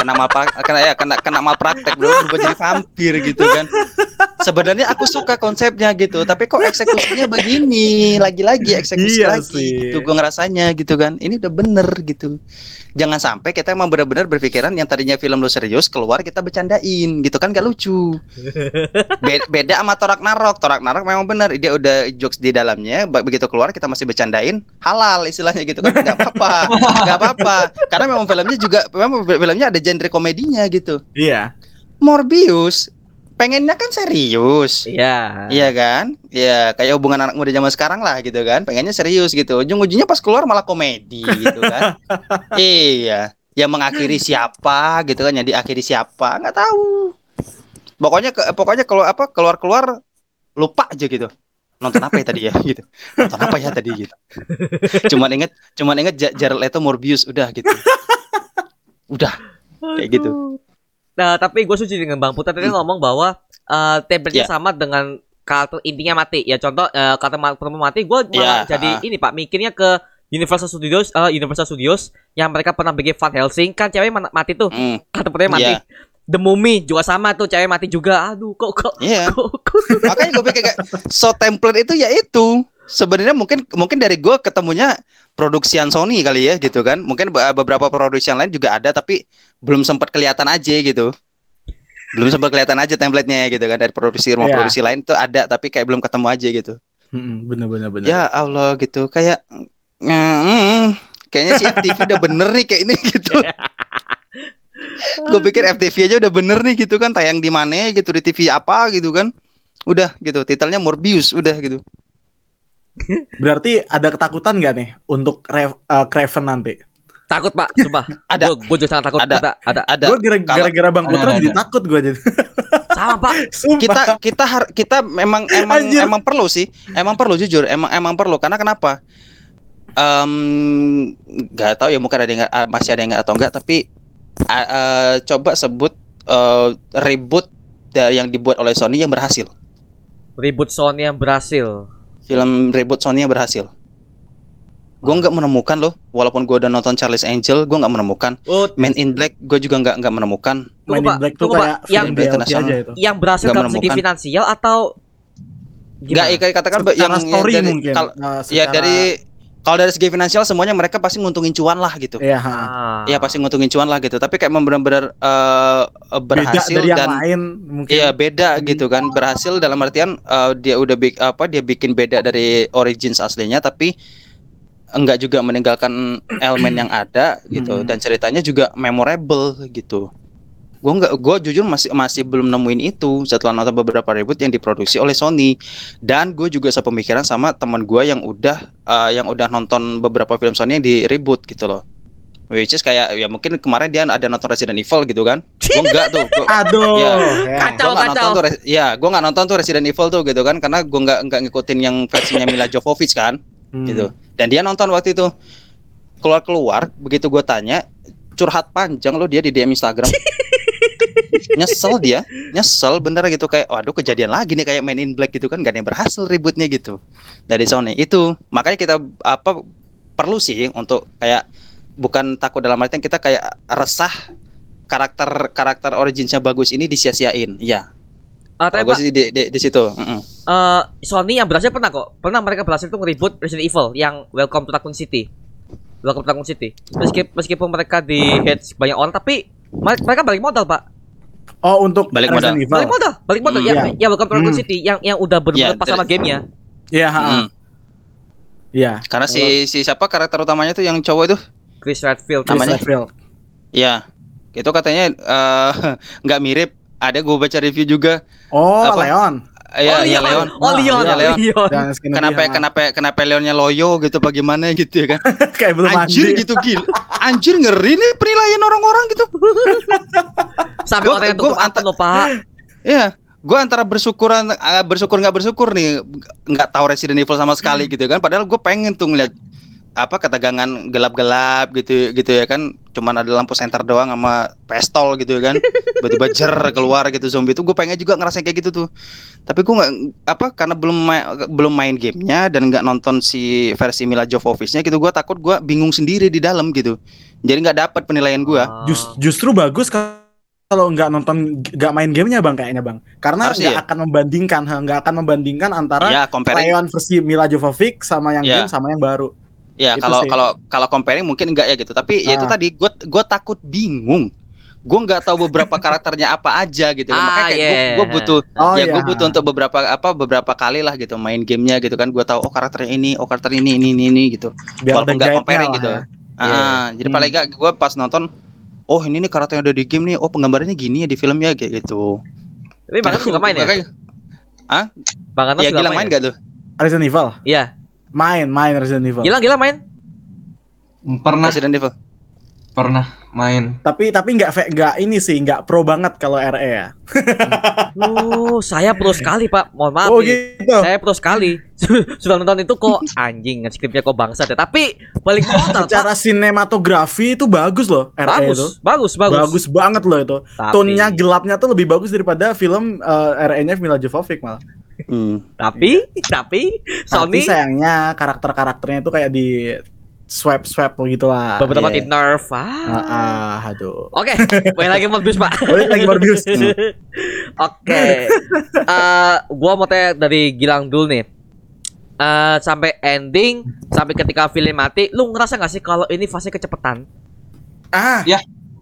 kena malpraktek kena ya kena kena malpraktek bro berubah jadi vampir gitu kan sebenarnya aku suka konsepnya gitu tapi kok eksekusinya begini lagi-lagi eksekusi Iya lagi sih. gitu gue ngerasanya gitu kan ini udah bener gitu jangan sampai kita emang benar-benar berpikiran yang tadinya film lu serius keluar kita bercandain gitu kan gak lucu Be- beda sama Torak Narok. Torak Narok memang benar dia udah jokes di dalamnya. Begitu keluar kita masih bercandain halal istilahnya gitu kan nggak apa-apa, nggak apa-apa. Karena memang filmnya juga memang filmnya ada genre komedinya gitu. iya Morbius pengennya kan serius. Iya. Iya kan? Iya, kayak hubungan anak muda zaman sekarang lah gitu kan. Pengennya serius gitu. Ujung-ujungnya pas keluar malah komedi gitu kan. (laughs) iya. Yang mengakhiri siapa gitu kan, yang diakhiri siapa nggak tahu. Pokoknya ke, pokoknya kalau apa keluar-keluar lupa aja gitu. Nonton apa ya tadi ya gitu. Nonton apa ya tadi gitu. cuman inget cuman inget Ja- Jared Leto Morbius udah gitu. Udah. Kayak gitu. Nah, tapi gue setuju dengan Bang Putra tadi ngomong bahwa eh template-nya Ya. sama dengan karakter intinya mati. Ya contoh eh, karakter mati, gue malah Ya, jadi ah. ini Pak mikirnya ke Universal Studios, eh, Universal Studios yang mereka pernah bikin Van Helsing kan cewek ma- mati tuh, Hmm, karakter perempuan mati. Iya. The Mummy juga sama tuh cewek mati juga. Aduh, kok kok Iya. kok, kok. Makanya gue pikir kayak so template itu ya itu. Sebenarnya mungkin mungkin dari gue ketemunya produksian Sony kali ya gitu kan. Mungkin be- beberapa produksian lain juga ada tapi belum sempat kelihatan aja gitu. Belum sempat kelihatan aja template-nya gitu kan dari produksi rumah Iya. produksi lain itu ada tapi kayak belum ketemu aja gitu. Mm-mm, bener bener bener. Ya Allah gitu kayak mm, kayaknya si FTV udah bener nih kayak ini gitu. gue pikir FTV aja udah bener nih gitu kan tayang di mana gitu di TV apa gitu kan. Udah gitu titelnya Morbius udah gitu. Berarti ada ketakutan nggak nih untuk eh, Craven nanti? Takut Pak, sumpah. (laughs) Ada. Gue juga sangat takut. Ada. Ada. Ada. Ada Gue gara-gara Bang Ada, Putra ada, jadi ada. takut gue jadi. (laughs) Sama Pak. Sumpah. kita kita har- kita memang emang Anjir. emang perlu sih emang perlu jujur emang emang perlu karena kenapa Em, nggak tahu ya mungkin ada yang nggak- ah, masih ada yang nggak atau enggak tapi ah, eh, coba sebut eh, reboot yang dibuat oleh Sony yang berhasil Ribut Sony yang berhasil. Film reboot Sony yang berhasil gue nggak menemukan loh walaupun gue udah nonton Charlie's Angel gue nggak menemukan Oh, Man in Black gue juga nggak nggak menemukan Main Tunggu, in. Black tuh kayak Yang internasional. itu. yang berhasil dalam segi finansial atau nggak gimana? ya, katakan Secara yang, yang story dari, mungkin. kalau- Nah, ya dari kalau dari segi finansial semuanya mereka pasti nguntungin cuan lah gitu Iya. Iya pasti nguntungin cuan lah gitu. Tapi kayak benar-benar beda berhasil yang dan lain mungkin. iya beda gitu kan. Berhasil dalam artian eh, dia udah bik apa dia bikin beda dari origins aslinya tapi enggak juga meninggalkan elemen yang ada gitu Hmm. dan ceritanya juga memorable gitu. Gue nggak, gue jujur masih masih belum nemuin itu setelah nonton beberapa reboot yang diproduksi oleh Sony dan gue juga sepemikiran sama teman gue yang udah eh, yang udah nonton beberapa film Sony yang di reboot gitu loh. Which is kayak ya mungkin kemarin dia ada nonton Resident Evil gitu kan. Gue enggak tuh. Gua, (laughs) Aduh. Iya. ya. Kacau. gua nggak nonton tuh, ya gue nggak nonton tuh Resident Evil tuh gitu kan karena gue nggak nggak ngikutin yang versinya Mila Jovovich kan Hmm. gitu. Dan dia nonton waktu itu keluar keluar begitu gue tanya curhat panjang loh dia di DM Instagram. (laughs) nyesel dia, nyesel bener gitu kayak waduh kejadian lagi nih kayak main in black gitu kan gak ada yang berhasil ributnya gitu dari Sony itu makanya kita apa perlu sih untuk kayak bukan takut dalam artian kita kayak resah karakter karakter originsnya bagus ini disia-siain Ah, kalau tapi Pak, sih di, di, di situ Mm-mm. eh, Sony yang berhasil pernah kok. Pernah mereka berhasil tuh nge-reboot Resident Evil yang Welcome to Raccoon City. Welcome to Raccoon City. Meskipun meskipun mereka di hate banyak orang tapi mere- mereka balik modal, Pak. Oh, untuk Balik modal. Evil. Balik modal, balik modal. Hmm. Ya, Iya. ya Welcome to Raccoon Hmm. City yang yang udah benar-benar Iya, pas sama gamenya. Iya, ha. Mm. Iya. karena si si siapa karakter utamanya tuh yang cowok itu Chris Redfield. Chris Namanya? Redfield. ya itu katanya eh, (laughs) nggak mirip ada gue baca review juga Oh, Apa? Leon. Iya, iya Leon. Oh, Leon. Iya, Leon. Leon. Kenapa kenapa kenapa Leonnya loyo gitu bagaimana gitu ya kan? (laughs) kayak belum Anjir mandi. gitu gila. Anjir ngeri nih penilaian orang-orang gitu. (laughs) Sampai Gua- orang gua mata loh, Pak. Iya, gue antara bersyukuran eh, bersyukur nggak bersyukur nih nggak tahu Resident Evil sama sekali gitu kan. Padahal gue pengen tuh ngeliat apa ketegangan gelap-gelap gitu gitu ya kan cuman ada lampu senter doang sama pistol gitu ya kan. Tiba-tiba (laughs) jer keluar gitu zombie itu. Gue pengen juga ngerasain kayak gitu tuh. Tapi gue nggak apa karena belum main, belum main gamenya dan nggak nonton si versi Mila Jovovich-nya gitu gue takut gue bingung sendiri di dalam gitu. Jadi nggak dapat penilaian gue Ah. Jus- justru bagus kalau nggak nonton nggak main gamenya bang kayaknya bang. Karena Harusnya nggak ya? akan membandingkan nggak akan membandingkan antara ya comparing Leon versi Mila Jovovich sama yang Ya. game sama yang baru Ya kalau kalau kalau comparing mungkin enggak ya gitu. Tapi ya itu Ah. tadi gue gue takut bingung. Gue nggak tahu beberapa karakternya apa aja gitu. Ah, Makanya kayak yeah. gue butuh oh ya iya gue butuh untuk beberapa apa beberapa kali lah gitu main gamenya gitu kan. Gue tahu oh karakternya ini, oh karakter ini ini ini, ini gitu. biar walaupun ada nggak comparing lah gitu. ya. Ah, Iya. jadi Hmm. paling enggak gue pas nonton oh ini nih karakter yang udah di game nih. Oh penggambarannya gini ya di film ya kayak gitu. Tapi Bang Anas juga main ya? Makanya- Bang Anas Ya juga Gilang main ya? gak tuh? Resident Evil Iya. Main main Resident Evil Gilang Gilang main? Pernah Resident Evil. pernah main. Tapi tapi nggak nggak ini sih nggak pro banget kalau RE ya. (laughs) Oh, saya pro sekali, Pak. Mohon maaf. oh nih. gitu. Saya pro sekali. (laughs) Sudah nonton itu kok anjing skripnya kok bangsat ya. Tapi balik (laughs) modal, Pak. Secara sinematografi itu bagus loh RE Bagus, itu. bagus, bagus. Bagus banget loh itu. Tapi, Tone-nya gelapnya tuh lebih bagus daripada film eh, RE-nya Mila Jovovich malah. Hmm. tapi, tapi Tapi Sony sayangnya karakter-karakternya itu kayak di swipe-swipe gitu lah. beberapa Iya. di nerf. Ah, Ah. ah, aduh. Oke, balik lagi Morbius, Pak. (laughs) Balik lagi Morbius. Hmm. (laughs) Oke. Eh, gua mau tanya dari Gilang dulu nih. Eh, sampai ending, sampai ketika film mati, lu ngerasa gak sih kalau ini fase kecepatan? Ah,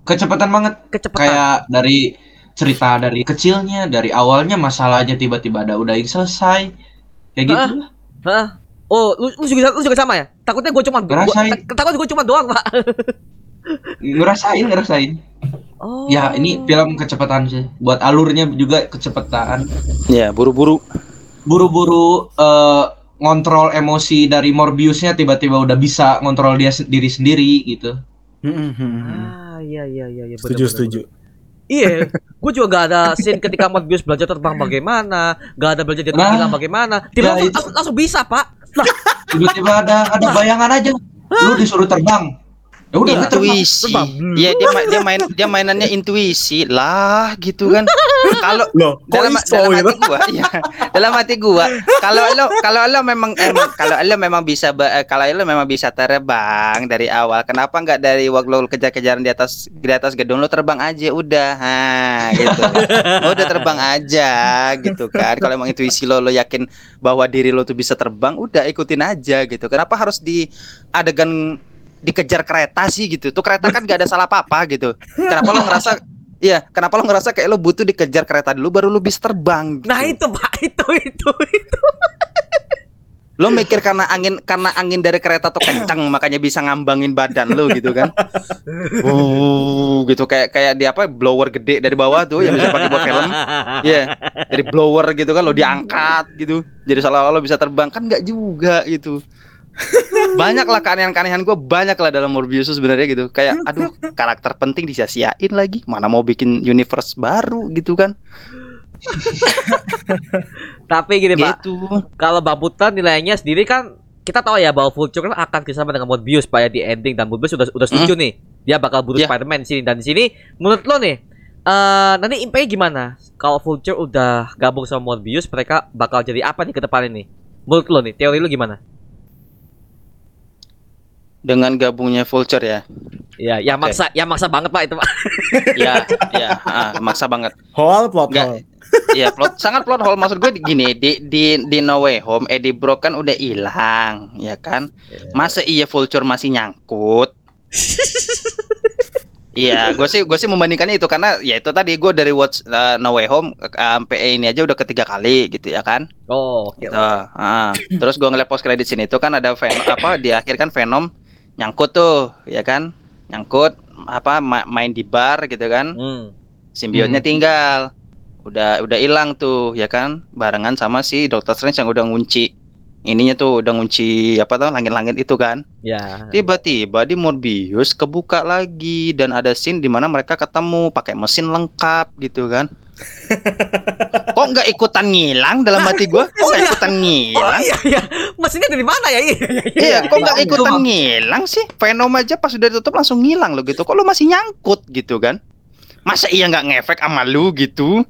Kecepatan banget Kecepatan. kayak dari cerita dari kecilnya, dari awalnya masalah aja tiba-tiba ada udah selesai. Kayak gitu. Hah? lah. Oh, lu, lu juga lu juga sama ya? Takutnya gue cuma gua, Ngerasain. tak- takut gue cuma doang, Pak. (laughs) Ngerasain, ngerasain. Oh. Ya, ini film kecepatan sih. Buat alurnya juga kecepatan. Ya, buru-buru. Buru-buru eh, ngontrol emosi dari Morbiusnya tiba-tiba udah bisa ngontrol dia se- diri sendiri gitu. hmm, hmm, hmm. Ah, iya iya iya iya bener, setuju bener, setuju. bener. Iya, gue juga gak ada scene ketika Morbius belajar terbang bagaimana, gak ada belajar jadi Nah, hilang bagaimana. Tiba ya langsung, itu. langsung, langsung bisa, Pak. Tiba-tiba ada ada bayangan aja. Lu disuruh terbang. Ya udah terbang. intuisi. terbang. Iya, dia dia main dia mainannya intuisi lah gitu kan. (laughs) Kalau kok dalam dalam gitu? hati gua ya dalam hati gua kalau lo kalau lo memang emang kalau lo memang bisa eh, kalau lo memang bisa terbang dari awal kenapa nggak dari waktu lo kejar-kejaran di atas di atas gedung lo terbang aja udah ha gitu. Lo udah terbang aja gitu kan. Kalau emang intuisi lo lo yakin bahwa diri lo tuh bisa terbang udah ikutin aja gitu. Kenapa harus di adegan dikejar kereta sih gitu? Tuh kereta kan gak ada salah apa-apa gitu. Kenapa lo ngerasa Iya, kenapa lo ngerasa kayak lo butuh dikejar kereta dulu baru lo bisa terbang? gitu? Nah itu, Pak. (laughs) Itu, itu, itu. Lo mikir karena angin karena angin dari kereta tuh kencang (coughs) makanya bisa ngambangin badan lo gitu kan? (laughs) Uh, gitu kayak kayak di apa blower gede dari bawah tuh yang bisa pakai buat film. Iya, dari blower gitu kan lo diangkat gitu. Jadi seolah-olah lo bisa terbang kan nggak juga gitu. (laughs) Banyak lah keanehan-keanehan gue banyak lah dalam Morbius sebenarnya gitu. Kayak aduh karakter penting disia-siain lagi. Mana mau bikin universe baru gitu kan? (laughs) Tapi gini, Pak. Gitu. Kalau Babutan nilainya sendiri kan kita tahu ya bahwa Vulture kan akan bersama dengan Morbius Pak ya di ending dan Morbius sudah udah setuju nih. Dia bakal bunuh Iya. Spider-Man sini dan di sini menurut lo nih eh nanti impact gimana? Kalau Vulture udah gabung sama Morbius, mereka bakal jadi apa nih ke depan ini? Menurut lo nih, teori lo gimana? Dengan gabungnya Vulture ya. Ya, yang Oke. maksa, yang maksa banget Pak itu Pak. (laughs) ya, ya, ah, maksa banget. Hall plot Nggak. hole. Iya, plot sangat plot hole maksud gue gini, di di di No Way Home Eddie Brock kan udah hilang, ya kan? Masa iya Vulture masih nyangkut? (laughs) Iya, gue sih gue sih membandingkannya itu karena ya itu tadi gue dari watch uh, No Way Home uh, sampai ini aja udah ketiga kali gitu ya kan? Oh, oke. Gitu. Ah. Terus gue ngeliat post credit sini itu kan ada Venom apa di akhir kan Venom nyangkut tuh, ya kan? Nyangkut apa ma- main di bar gitu kan? Hmm. Simbiotnya tinggal. Udah udah hilang tuh, ya kan? Barengan sama si Doctor Strange yang udah ngunci ininya tuh udah ngunci apa tuh langit-langit itu kan. Ya. Tiba-tiba di Morbius kebuka lagi dan ada scene di mana mereka ketemu pakai mesin lengkap gitu kan. Kok nggak ikutan ngilang dalam hati gua? Kok nggak ikutan Oh ngilang? iya iya, mesinnya dari mana ya? Iya, iya, iya. Iya, kok nggak ikutan ngilang sih? Venom aja pas udah ditutup langsung ngilang lo gitu. Kok lo masih nyangkut gitu kan? Masa iya nggak ngefek sama lu gitu?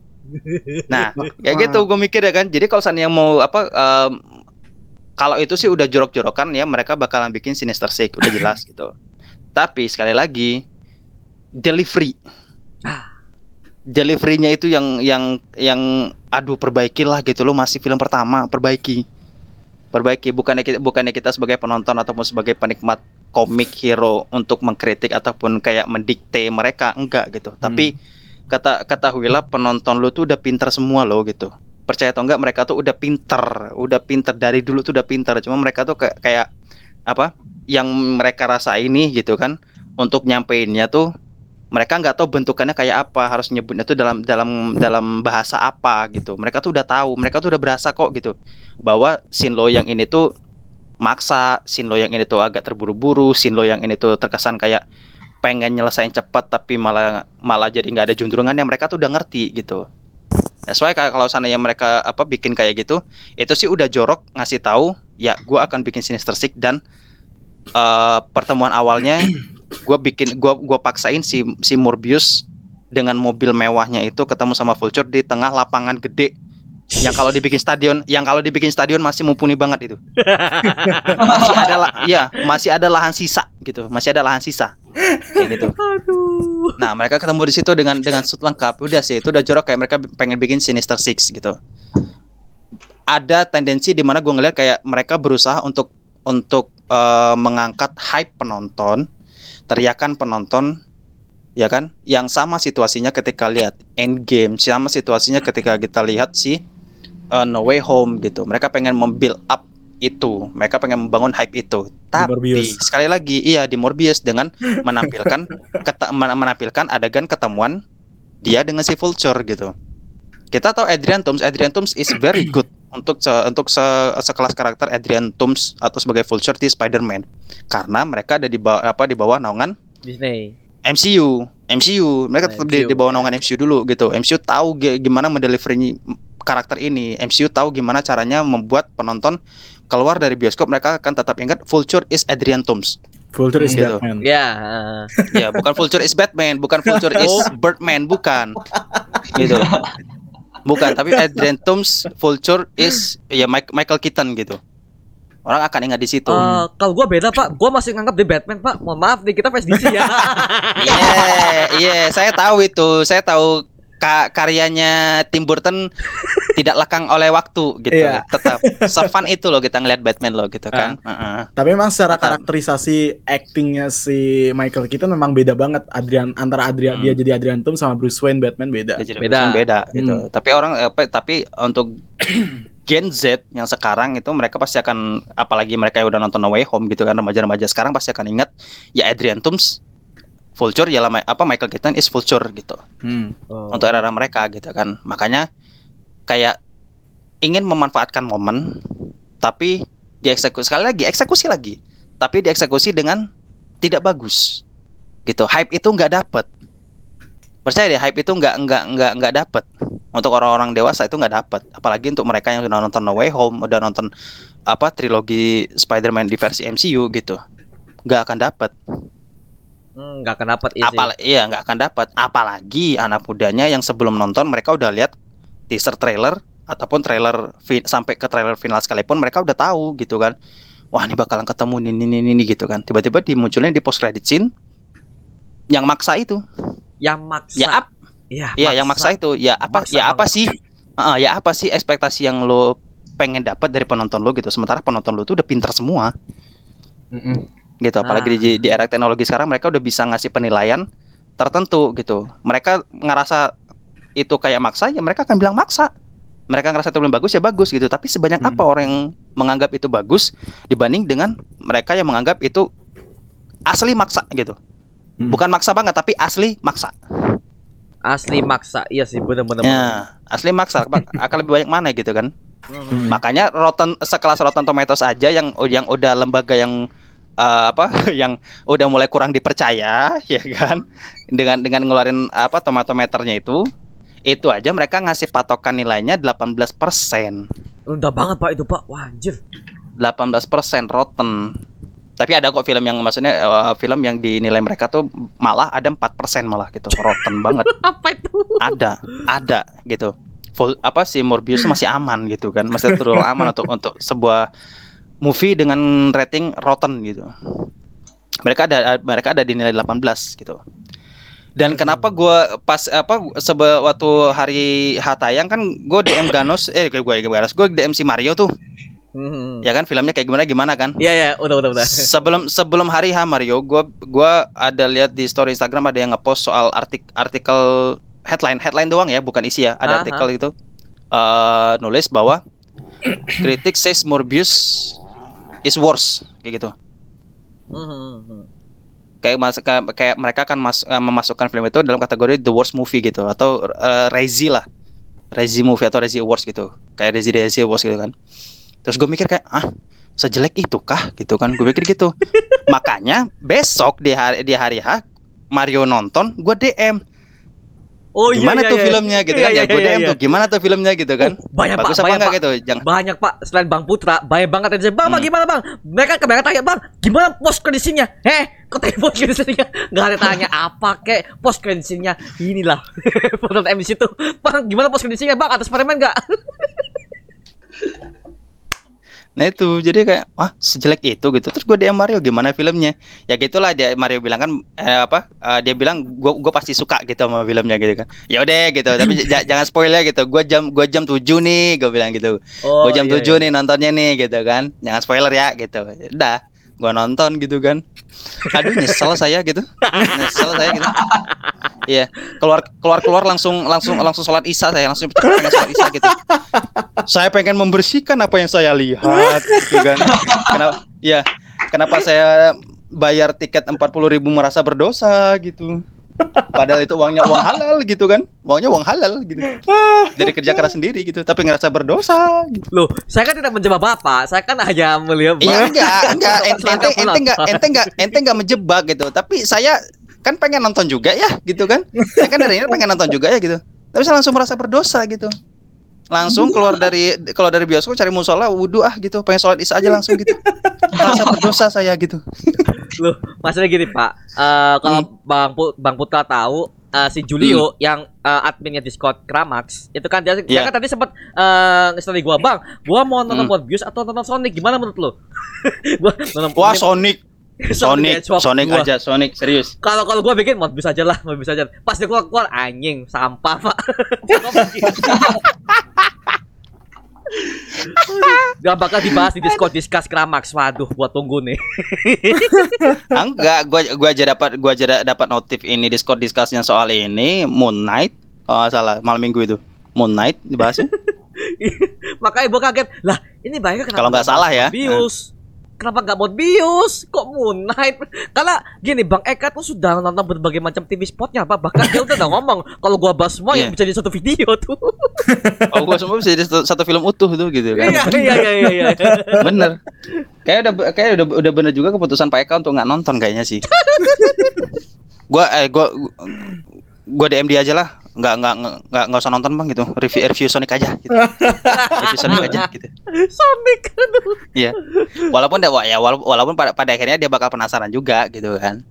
Nah, kayak gitu gue mikir ya kan. Jadi kalau seandainya mau apa em, kalau itu sih udah jorok-jorokan ya mereka bakalan bikin Sinister Six udah jelas gitu. (laughs) Tapi sekali lagi delivery. Deliverynya itu yang yang yang aduh perbaikilah gitu lo masih film pertama perbaiki. Perbaiki bukannya kita bukannya kita sebagai penonton ataupun sebagai penikmat komik hero untuk mengkritik ataupun kayak mendikte mereka enggak gitu. Tapi kata ketahuilah penonton lu tuh udah pinter semua lo gitu. Percaya atau enggak mereka tuh udah pinter udah pinter dari dulu tuh udah pinter. Cuma mereka tuh kayak kayak apa yang mereka rasa ini gitu kan untuk nyampeinnya tuh mereka nggak tahu bentukannya kayak apa harus nyebutnya tuh dalam dalam dalam bahasa apa gitu. Mereka tuh udah tahu mereka tuh udah berasa kok gitu. Bahwa Shinlo yang ini tuh maksa Shinlo yang ini tuh agak terburu-buru Shinlo yang ini tuh terkesan kayak pengen nyelesain cepat tapi malah malah jadi nggak ada juntrungan yang mereka tuh udah ngerti gitu. That's why kalau kalau seandainya mereka apa bikin kayak gitu, itu sih udah jorok ngasih tahu ya gua akan bikin Sinister Six dan eh, pertemuan awalnya gua bikin gua gua paksain si si Morbius dengan mobil mewahnya itu ketemu sama Vulture di tengah lapangan gede. Yang kalau dibikin stadion yang kalau dibikin stadion masih mumpuni banget itu. Masih ada la- iya masih ada lahan sisa gitu masih ada lahan sisa. Kayak gitu. Aduh. nah mereka ketemu di situ dengan dengan suit lengkap. Udah sih itu udah jorok kayak mereka pengen bikin Sinister Six gitu. Ada tendensi di mana gue ngeliat kayak mereka berusaha untuk untuk eh, mengangkat hype penonton teriakan penonton ya kan? Yang sama situasinya ketika lihat Endgame sama situasinya ketika kita lihat si uh, No Way Home gitu. Mereka pengen membuild up itu. Mereka pengen membangun hype itu. Tapi Morbius. sekali lagi iya di Morbius dengan menampilkan (laughs) keta- men- menampilkan adegan ketemuan dia dengan si Vulture gitu. Kita tahu Adrian Toomes. Adrian Toomes is very good untuk se- untuk se- sekelas karakter Adrian Toomes atau sebagai Vulture di Spider-Man karena mereka ada di bawah apa di bawah naungan Disney. MCU, MCU, mereka tetap di, MCU. di bawah naungan MCU dulu gitu. MCU tahu gi- gimana mendelivery karakter ini. MCU tahu gimana caranya membuat penonton keluar dari bioskop mereka akan tetap ingat Vulture is Adrian Toomes. Vulture is Gitu. Batman. Ya. ya, bukan Vulture is Batman, bukan Vulture is Birdman, bukan. Gitu. (laughs) Bukan, tapi Adrian Toomes, Vulture is ya Mike- Michael Keaton gitu. Orang akan ingat di situ. Eh, kalau gua beda pak, gua masih nganggap dia Batman pak. Mohon maaf nih kita fans DC ya. Iya, iya, saya tahu itu. Saya tahu ka- karyanya Tim Burton (laughs) tidak lekang oleh waktu gitu. Iya. Tetap (laughs) sefun itu loh kita ngeliat Batman loh gitu kan. Heeh. Tapi memang secara karakterisasi actingnya si Michael Keaton memang beda banget. Adrian antara Adrian Hmm. dia jadi Adrian Toomes sama Bruce Wayne Batman beda. Dia jadi Beda. Batman beda gitu. Hmm. Tapi orang apa tapi untuk (coughs) Gen Z yang sekarang itu mereka pasti akan apalagi mereka yang udah nonton No Way Home gitu kan remaja-remaja sekarang pasti akan ingat ya Adrian Toomes Vulture ya lama apa Michael Keaton is Vulture gitu. Hmm. Oh. untuk era-era mereka gitu kan. Makanya kayak ingin memanfaatkan momen tapi dieksekusi sekali lagi eksekusi lagi. Tapi dieksekusi dengan tidak bagus. Gitu. Hype itu nggak dapet. Percaya deh hype itu nggak nggak nggak nggak dapet. Untuk orang-orang dewasa itu nggak dapet. Apalagi untuk mereka yang udah nonton No Way Home udah nonton apa trilogi Spider-Man di versi MCU gitu. Nggak akan dapet nggak akan dapat iya. Apal iya nggak akan dapat apalagi anak mudanya yang sebelum nonton mereka udah lihat teaser trailer ataupun trailer sampai ke trailer final sekalipun mereka udah tahu gitu kan. Wah ini bakalan ketemu ini ini ini, gitu kan. Tiba-tiba dimunculin di post credit scene yang maksa itu. Yang maksa. ya ap Iya, ya yang maksa itu. Ya apa Maksa ya apa sih? Heeh, ya apa sih ekspektasi yang lo pengen dapat dari penonton lo gitu? Sementara penonton lo tuh udah pinter semua. Gitu apalagi di, di era teknologi sekarang mereka udah bisa ngasih penilaian tertentu gitu mereka ngerasa itu kayak maksa ya mereka akan bilang maksa mereka ngerasa itu belum bagus ya bagus gitu tapi sebanyak Hmm. apa orang yang menganggap itu bagus dibanding dengan mereka yang menganggap itu asli maksa gitu Hmm. bukan maksa banget tapi asli maksa Asli maksa. Iya sih bener-bener. ya asli maksa akan lebih banyak mana gitu kan Hmm. Makanya Rotten sekelas Rotten Tomatoes aja yang yang udah lembaga yang eh, apa (laughs) yang udah mulai kurang dipercaya (laughs) ya kan? Dengan dengan ngeluarin apa tomatometernya itu itu aja mereka ngasih patokan nilainya 18% 18% Rendah banget pak itu pak. Wah anjir. Rotten. Tapi ada kok film yang maksudnya eh, film yang dinilai mereka tuh malah ada 4% malah gitu. Rotten (laughs) banget. Apa itu? ada ada gitu. Full apa sih Morbius masih aman gitu kan. Masih terlalu aman untuk untuk sebuah movie dengan rating rotten gitu mereka ada mereka ada di nilai 18 gitu dan kenapa gua pas apa sebe waktu hari H tayang kan gue DM (coughs) Ganos eh gue gue Ganos gue DM si Mario tuh Hmm. ya kan filmnya kayak gimana gimana kan Iya ya, udah udah udah. (laughs) sebelum sebelum hari H Mario, gua gua ada lihat di story Instagram ada yang ngepost soal artik artikel headline headline doang ya, bukan isi ya. Ada Aha. artikel itu eh nulis bahwa (coughs) kritik says Morbius is worse kayak gitu. Hmm. Kayak mas kayak, kayak mereka akan mas, eh, memasukkan film itu dalam kategori the worst movie gitu atau uh, Rezi lah. Rezi movie atau Rezi Awards gitu. Kayak Rezi Rezi Awards gitu kan. Terus gue mikir kayak ah sejelek itu kah gitu kan gue pikir gitu (laughs) makanya besok di hari di hari H Mario nonton, gue DM. Oh iya gimana iya, tuh iya. filmnya gitu Iya, kan? iya, ya gue iya, DM iya. tuh, gimana tuh filmnya gitu kan? Banyak pak, Bagus apa banyak pak. gitu? Jangan Banyak pak, selain Bang Putra, banyak banget yang bang, bang Hmm. gimana bang? Mereka kebanyakan tanya bang, gimana post kredisinya? Heh, kok tanya post kredisinya? Gak ada tanya apa kek post kredisinya? Inilah (laughs) foto M di situ. Bang, gimana post kredisinya bang? Atas Spiderman nggak? (laughs) Nah itu. Jadi kayak wah sejelek itu gitu. Terus gue DM Mario gimana filmnya? Ya gitulah dia Mario bilang kan eh, apa eh, dia bilang gue gue pasti suka gitu sama filmnya gitu kan. Ya udah gitu. Tapi (laughs) jangan spoil ya gitu. Gue jam gue jam 7 nih gue bilang gitu. Oh, gue jam iya, 7 nih nontonnya nih gitu kan. Jangan spoiler ya gitu. Udah gue nonton gitu kan. Aduh nyesel saya gitu. Nyesel saya gitu. Iya keluar keluar keluar langsung langsung langsung sholat isya saya langsung pengen sholat isya gitu. Saya pengen membersihkan apa yang saya lihat gitu kan. Kenapa ya kenapa saya bayar tiket 40.000 ribu merasa berdosa gitu padahal itu uangnya uang halal gitu kan uangnya uang halal gitu dari kerja keras sendiri gitu tapi ngerasa berdosa gitu. Loh, saya kan tidak menjebak bapak, saya kan hanya melihat. Iya enggak, enggak, ente, ente, ente enggak, ente enggak, ente enggak menjebak gitu. Tapi saya kan pengen nonton juga ya, gitu kan? Saya kan dari ini pengen nonton juga ya gitu. Tapi saya langsung merasa berdosa gitu. Langsung keluar dari keluar dari bioskop cari musola, wudhu ah gitu, pengen sholat isya aja langsung gitu. Merasa berdosa saya gitu. Loh, maksudnya gini Pak, Eh kalau Hmm. Bang Pu- Bang Putra tahu eh, si Julio yang eh, adminnya Discord Kramax itu kan dia, dia Iya. kan tadi sempat eh nge-story gua, "Bang, gua mau nonton Hmm. Morbius atau nonton Sonic, gimana menurut lu?" (laughs) gua nonton Wah, Sonic, (laughs) Sonic, Hedgehog Sonic gua. aja, Sonic serius. Kalau kalau gua bikin Morbius aja lah, Morbius aja. Pas dia keluar keluar anjing, sampah, Pak. (laughs) Gak bakal dibahas di Discord Discuss Kramax. Waduh, gua tunggu nih. (laughs) Enggak, gua gua aja dapat gua aja da- dapat notif ini Discord discussnya soal ini Moon Knight. Oh, salah, malam Minggu itu. Moon Knight dibahasnya. Makanya gua kaget. Lah, ini bayangnya kenapa Kalau nggak salah ya. Morbius. Kenapa nggak Morbius? Kok Moon Knight? Karena gini, Bang Eka tuh sudah nonton berbagai macam TV spotnya, Pak. Bahkan dia udah udah ngomong kalau gua bahas semua yang Iya. bisa jadi satu video tuh. (laughs) Oh, gua semua bisa jadi satu, satu film utuh tuh gitu kan. Iya, iya, iya, iya, iya. (laughs) bener kayak udah kayak udah udah bener juga keputusan Pak Eka untuk nggak nonton kayaknya sih (laughs) gua eh gua gua DM dia aja lah nggak nggak nggak nggak usah nonton bang gitu review review Sonic aja gitu (laughs) review Sonic aja gitu Sonic. Aduh. iya walaupun ya walaupun, walaupun pada pada akhirnya dia bakal penasaran juga gitu kan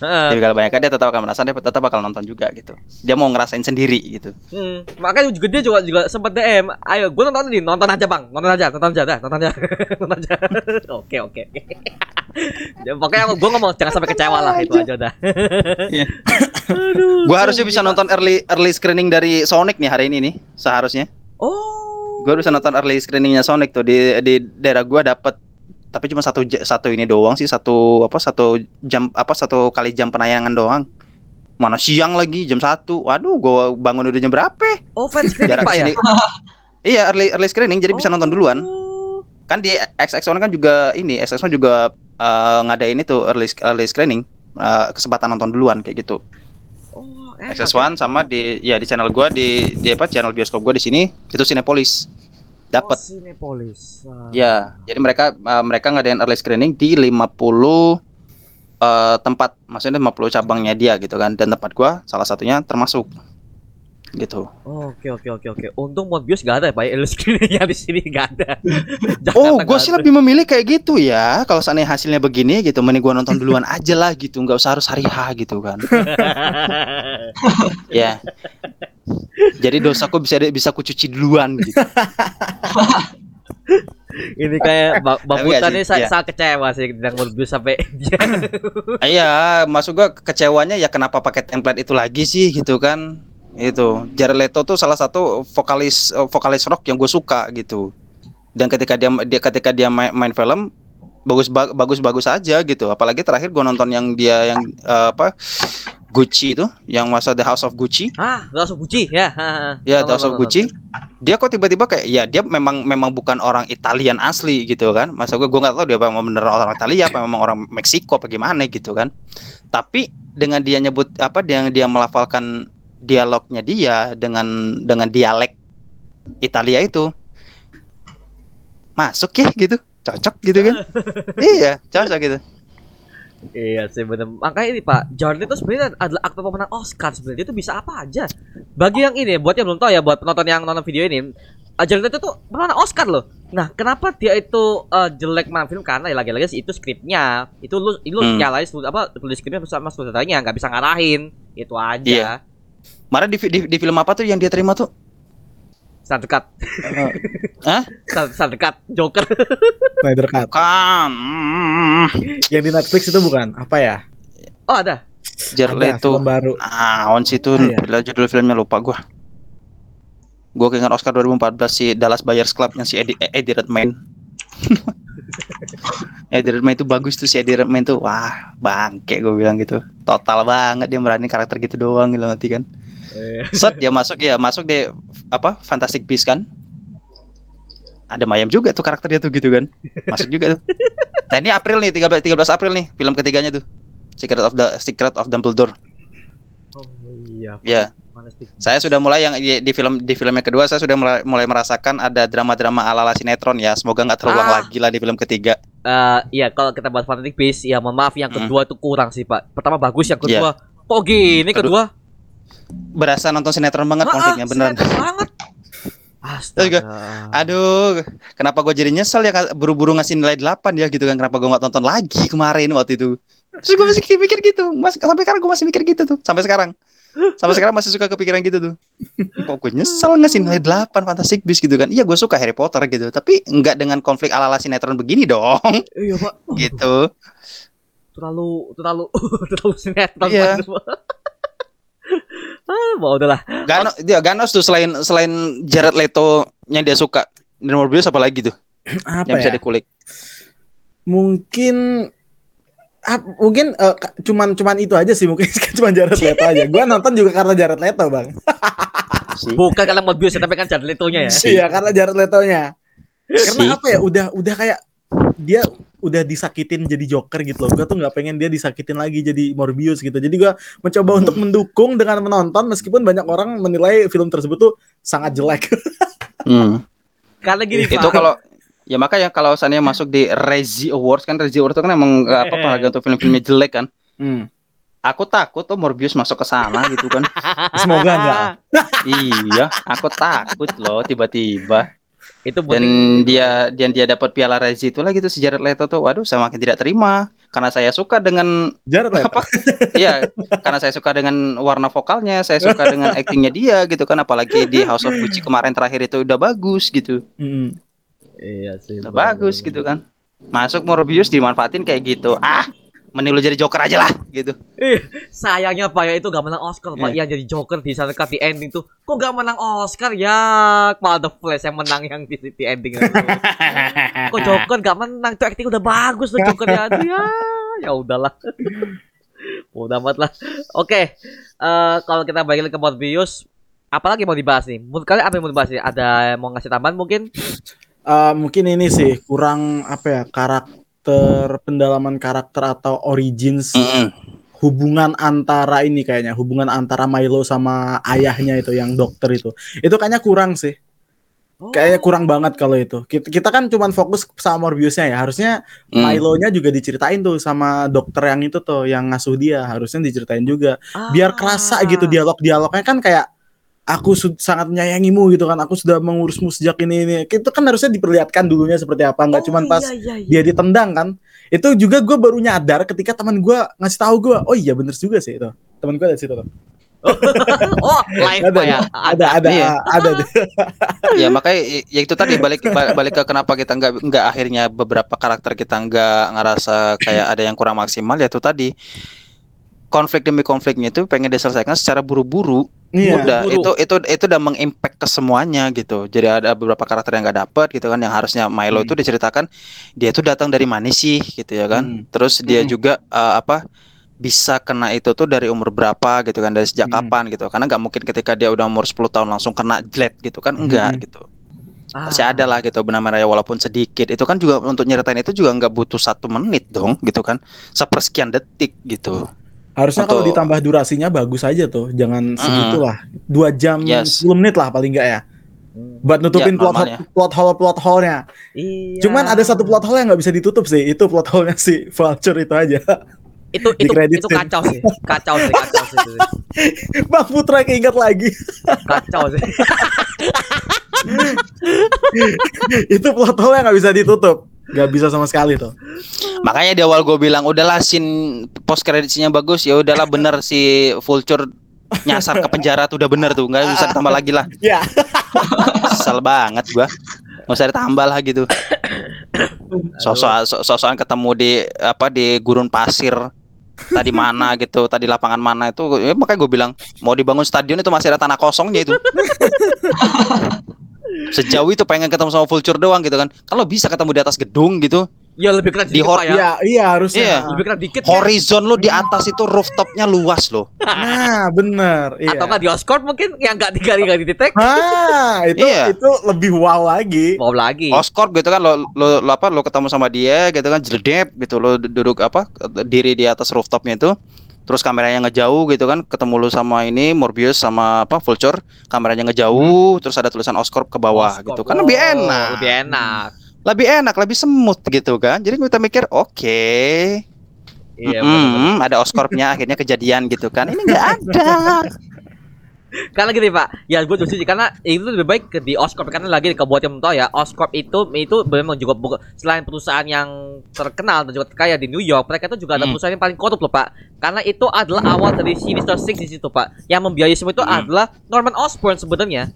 Jadi kalau banyak dia tetap akan penasaran dia tetap bakal nonton juga gitu dia mau ngerasain sendiri gitu Hmm, makanya juga dia juga juga sempat DM, ayo gue nonton ini, nonton aja bang, nonton aja, nonton aja, dah, nonton aja, (laughs) nonton aja. (laughs) Oke oke. (laughs) Ya, pokoknya gue ngomong jangan sampai kecewa lah itu aja udah. Iya. gua harusnya bisa nonton early early screening dari Sonic nih hari ini nih seharusnya Oh. gue bisa nonton early screeningnya Sonic tuh di di daerah gua dapat tapi cuma satu satu ini doang sih satu apa satu jam apa satu kali jam penayangan doang. Mana siang lagi jam satu. Waduh gua bangun udah jam berapa? Oh fans screening jarak pak ya. (laughs) iya early early screening jadi bisa nonton duluan. Oh. kan di XX1 kan juga ini XX1 juga eh, ngadain itu early early screening eh, kesempatan nonton duluan kayak gitu. Oh, enak XX1 sama di ya di channel gua di di apa channel bioskop gua di sini itu Cinepolis. Dapat Oh, Cinepolis. Ah. Ya, jadi mereka uh, mereka ngadain early screening di 50 uh, tempat, maksudnya 50 cabangnya dia gitu kan. Dan tempat gua salah satunya termasuk gitu. Oh, Oke oke oke oke. Untung Morbius gak ada ya pak, ya. screeningnya di sini gak ada. (laughs) Oh, gue sih lebih memilih kayak gitu ya. Kalau seandainya hasilnya begini gitu, mending gua nonton duluan (laughs) aja lah gitu, nggak usah harus hari H gitu kan. (laughs) ya. Jadi dosaku bisa bisa kucuci duluan gitu. Ini kayak Bang sih, nih saya, iya. saya kecewa sih dengan Morbius sampai dia. Iya, maksud gua kecewanya ya kenapa pakai template itu lagi sih gitu kan. Itu Jared Leto tuh salah satu vokalis eh, vokalis rock yang gue suka gitu. Dan ketika dia dia ketika dia main, main film bagus ba- bagus bagus aja gitu. Apalagi terakhir gue nonton yang dia yang eh, apa Gucci itu, yang masa The House of Gucci. ah, langsung Gucci ya. Ya, Nonton, The House of Gucci. Dia kok tiba-tiba kayak ya dia memang memang bukan orang Italian asli gitu kan. Masa gue gue nggak tahu dia memang bener orang Italia apa memang orang Meksiko apa gimana gitu kan. Tapi dengan dia nyebut apa dia dia melafalkan dialognya dia dengan dengan dialek Italia itu masuk ya gitu cocok gitu kan (laughs) iya cocok gitu Iya sih bener. Makanya ini Pak, Jared Leto sebenarnya adalah aktor pemenang Oscar sebenarnya. Dia tuh bisa apa aja. Bagi yang ini, buat yang belum tahu ya, buat penonton yang nonton video ini, uh, Jared Leto tuh pemenang Oscar loh. Nah, kenapa dia itu uh, jelek main film? Karena ya lagi-lagi sih itu skripnya. Itu lu lu Hmm. nyalain apa tulis skripnya sama sutradaranya nggak bisa ngarahin. Itu aja. Iya. Kemarin di, di, di film apa tuh yang dia terima tuh? Sandekat. Hah? Sandekat Joker. Snyder Cut. Kan. Mm, Yang di Netflix itu bukan apa ya? oh, ada. Leto. film baru. Ah, on situ Ah, iya. Judul filmnya lupa gua. Gua keinget Oscar 2014 si Dallas Buyers Club yang si Eddie, Eddie Redmayne. (laughs) Eddie Redmayne itu bagus tuh si Eddie Redmayne tuh wah bangke gue bilang gitu total banget dia merani karakter gitu doang gitu nanti kan set dia masuk ya masuk di apa Fantastic Beasts kan ada Mayam juga tuh karakternya tuh gitu kan masuk juga tuh nah ini April nih 13 13 April nih film ketiganya tuh Secret of the Secret of Dumbledore Oh iya. ya saya sudah mulai yang di, di film di film yang kedua saya sudah mulai, mulai merasakan ada drama-drama ala-ala sinetron ya. Semoga nggak terulang Ah. lagi lah di film ketiga. Eh, iya kalau kita bahas Fantastic Beasts ya mohon maaf yang Hmm. kedua tuh kurang sih Pak. Pertama bagus yang Iya. kedua. Kok gini Aduh, kedua? Berasa nonton sinetron banget Ah, konfliknya ah, beneran. banget. (laughs) Juga, Astaga. Aduh, kenapa gue jadi nyesel ya buru-buru ngasih nilai 8 ya gitu kan? Kenapa gue nggak tonton lagi kemarin waktu itu? Terus gue masih mikir gitu, mas, sampai sekarang gue masih mikir gitu tuh, sampai sekarang. Sampai sekarang masih suka kepikiran gitu tuh. Kok gue nyesel ngasih nilai 8 Fantastic Beasts gitu kan? Iya gue suka Harry Potter gitu, tapi nggak dengan konflik ala-ala sinetron begini dong, Iya Pak. gitu. Terlalu terlalu (laughs) terlalu sinetron Iya. Ah, mau udahlah. Ganos, dia Ganos tuh selain selain Jared Leto yang dia suka dan Morbius apa lagi tuh (clears throat) Apa yang bisa ya? dikulik? Mungkin ah, mungkin ka- cuman cuman itu aja sih mungkin (laughs) cuman Jared Leto aja. Gua nonton juga karena Jared Leto, Bang. Si, Bukan karena Morbius ya, tapi kan Jared Leto-nya ya. Iya, karena Jared Letonya. Karena si- apa ya? Udah udah kayak dia udah disakitin jadi Joker gitu loh. Gua tuh nggak pengen dia disakitin lagi jadi Morbius gitu. Jadi gua mencoba untuk mendukung dengan menonton meskipun banyak orang menilai film tersebut tuh sangat jelek. (laughs) Hmm. Karena gini itu kalau ya makanya kalau seandainya masuk di Razzie Awards kan Razzie Awards itu kan emang eh, apa Eh. penghargaan untuk film-filmnya jelek kan. Hmm. Aku takut tuh Morbius masuk ke sana gitu kan. (laughs) Semoga enggak. iya, aku takut loh tiba-tiba. Itu buat Dan dia dan dia dapat piala Razzie itu lagi tuh si Jared Leto tuh. Waduh, saya makin tidak terima karena saya suka dengan Jared Leto. apa? (laughs) Iya, karena saya suka dengan warna vokalnya, saya suka dengan (laughs) aktingnya dia gitu kan apalagi di House of Gucci kemarin terakhir itu udah bagus gitu. Hmm. Iya sih. Udah bagus gitu kan. Masuk Morbius dimanfaatin kayak gitu. Ah, mending lu jadi Joker aja lah gitu. Ih, sayangnya Pak ya itu gak menang Oscar Pak. Iya. Yang jadi Joker di sana di ending tuh. Kok gak menang Oscar ya? Malah The Flash yang menang yang di, di ending itu. (laughs) Kok Joker gak menang? Tuh acting udah bagus tuh Joker ya. Aduh ya. Ya udahlah. Udah amat lah. Oke. eh kalau kita balik ke Morbius, apalagi mau dibahas nih? Menurut kalian apa yang mau dibahas nih? Ada mau ngasih tambahan mungkin? Eh, mungkin ini sih kurang apa ya karakter pendalaman karakter atau origins hubungan antara ini kayaknya hubungan antara Milo sama ayahnya itu yang dokter itu. Itu kayaknya kurang sih. Oh. kayaknya kurang banget kalau itu. Kita, kita kan cuman fokus sama Morbiusnya ya. Harusnya Hmm. Milo-nya juga diceritain tuh sama dokter yang itu tuh yang ngasuh dia. Harusnya diceritain juga. Biar kerasa Ah. gitu dialog-dialognya. Kan kayak aku sangat menyayangimu gitu kan aku sudah mengurusmu sejak ini ini itu kan harusnya diperlihatkan dulunya seperti apa nggak Oh, cuman pas iya, iya, iya. dia ditendang kan itu juga gue baru nyadar ketika teman gue ngasih tahu gue oh iya bener juga sih itu teman gue ada situ tuh (laughs) oh, live ada ya. ada ada Iya. ada deh. (laughs) ya makanya ya itu tadi balik ba- balik ke kenapa kita nggak nggak akhirnya beberapa karakter kita nggak ngerasa kayak ada yang kurang maksimal ya itu tadi konflik demi konfliknya itu pengen diselesaikan secara buru-buru iya udah itu itu itu udah mengimpact ke semuanya gitu jadi ada beberapa karakter yang nggak dapet gitu kan yang harusnya Milo Hmm. itu diceritakan dia itu datang dari mana sih gitu ya kan Hmm. terus dia Hmm. juga eh, apa bisa kena itu tuh dari umur berapa gitu kan dari sejak Hmm. kapan gitu karena nggak mungkin ketika dia udah umur 10 tahun langsung kena jet gitu kan enggak Hmm. gitu Ah. masih ada lah gitu benang merah walaupun sedikit itu kan juga untuk nyeritain itu juga nggak butuh satu menit dong gitu kan sepersekian detik gitu harusnya kalau Atau- ditambah durasinya bagus aja tuh jangan segitulah dua jam Yes. 10 menit lah paling enggak ya Hmm. buat nutupin Ya, plot hole, plot hole plot hole-nya Iya. cuman ada satu plot hole yang nggak bisa ditutup sih itu plot hole-nya si Vulture itu aja (laughs) itu itu itu kacau sih kacau sih kacau sih itu. (laughs) Bang Putra keinget lagi. (laughs) kacau sih (laughs) itu plot hole yang nggak bisa ditutup. Nggak bisa sama sekali tuh. Makanya di awal gue bilang udahlah scene post creditsnya bagus ya udahlah bener si Vulture nyasar ke penjara tuh udah bener tuh nggak bisa ditambah lagi lah. Ya. Kesel banget gua. Nggak usah ditambah lah gitu. (coughs) Sosok sosokan ketemu di apa di gurun pasir tadi mana gitu, tadi lapangan mana itu ya, makanya gue bilang mau dibangun stadion itu masih ada tanah kosongnya itu. (laughs) Sejauh itu pengen ketemu sama Vulture doang gitu kan. Kalau bisa ketemu di atas gedung gitu, ya lebih keren Di hor- ya Iya, iya harusnya. Iya. lebih keren dikit ya. horizon lu di atas itu rooftopnya luas loh. (laughs) Nah, bener. Iya. atau nggak di Oscorp mungkin yang nggak digali nggak didetek Ah, itu Iya. itu lebih wow lagi. mau lagi Oscorp gitu kan lo, lo, lo apa lo ketemu sama dia gitu kan jeledep gitu lo duduk apa diri di atas rooftopnya itu terus kameranya ngejauh gitu kan ketemu lu sama ini Morbius sama apa Vulture kameranya ngejauh terus ada tulisan Oscorp ke bawah Oscorp. gitu kan lebih Oh, enak lebih enak lebih enak lebih semut gitu kan jadi kita mikir oke iya mm, benar-benar. ada Oscorpnya (laughs) akhirnya kejadian gitu kan ini nggak ada Karena gini Pak, ya gue setuju karena itu lebih baik ke di Oscorp karena lagi ke buat yang tahu ya, Oscorp itu itu memang juga buka- selain perusahaan yang terkenal dan juga terkaya di New York, mereka itu juga ada Hmm. perusahaan yang paling korup loh Pak. Karena itu adalah awal dari Sinister Six di situ Pak. Yang membiayai semua itu Hmm. adalah Norman Osborn sebenarnya.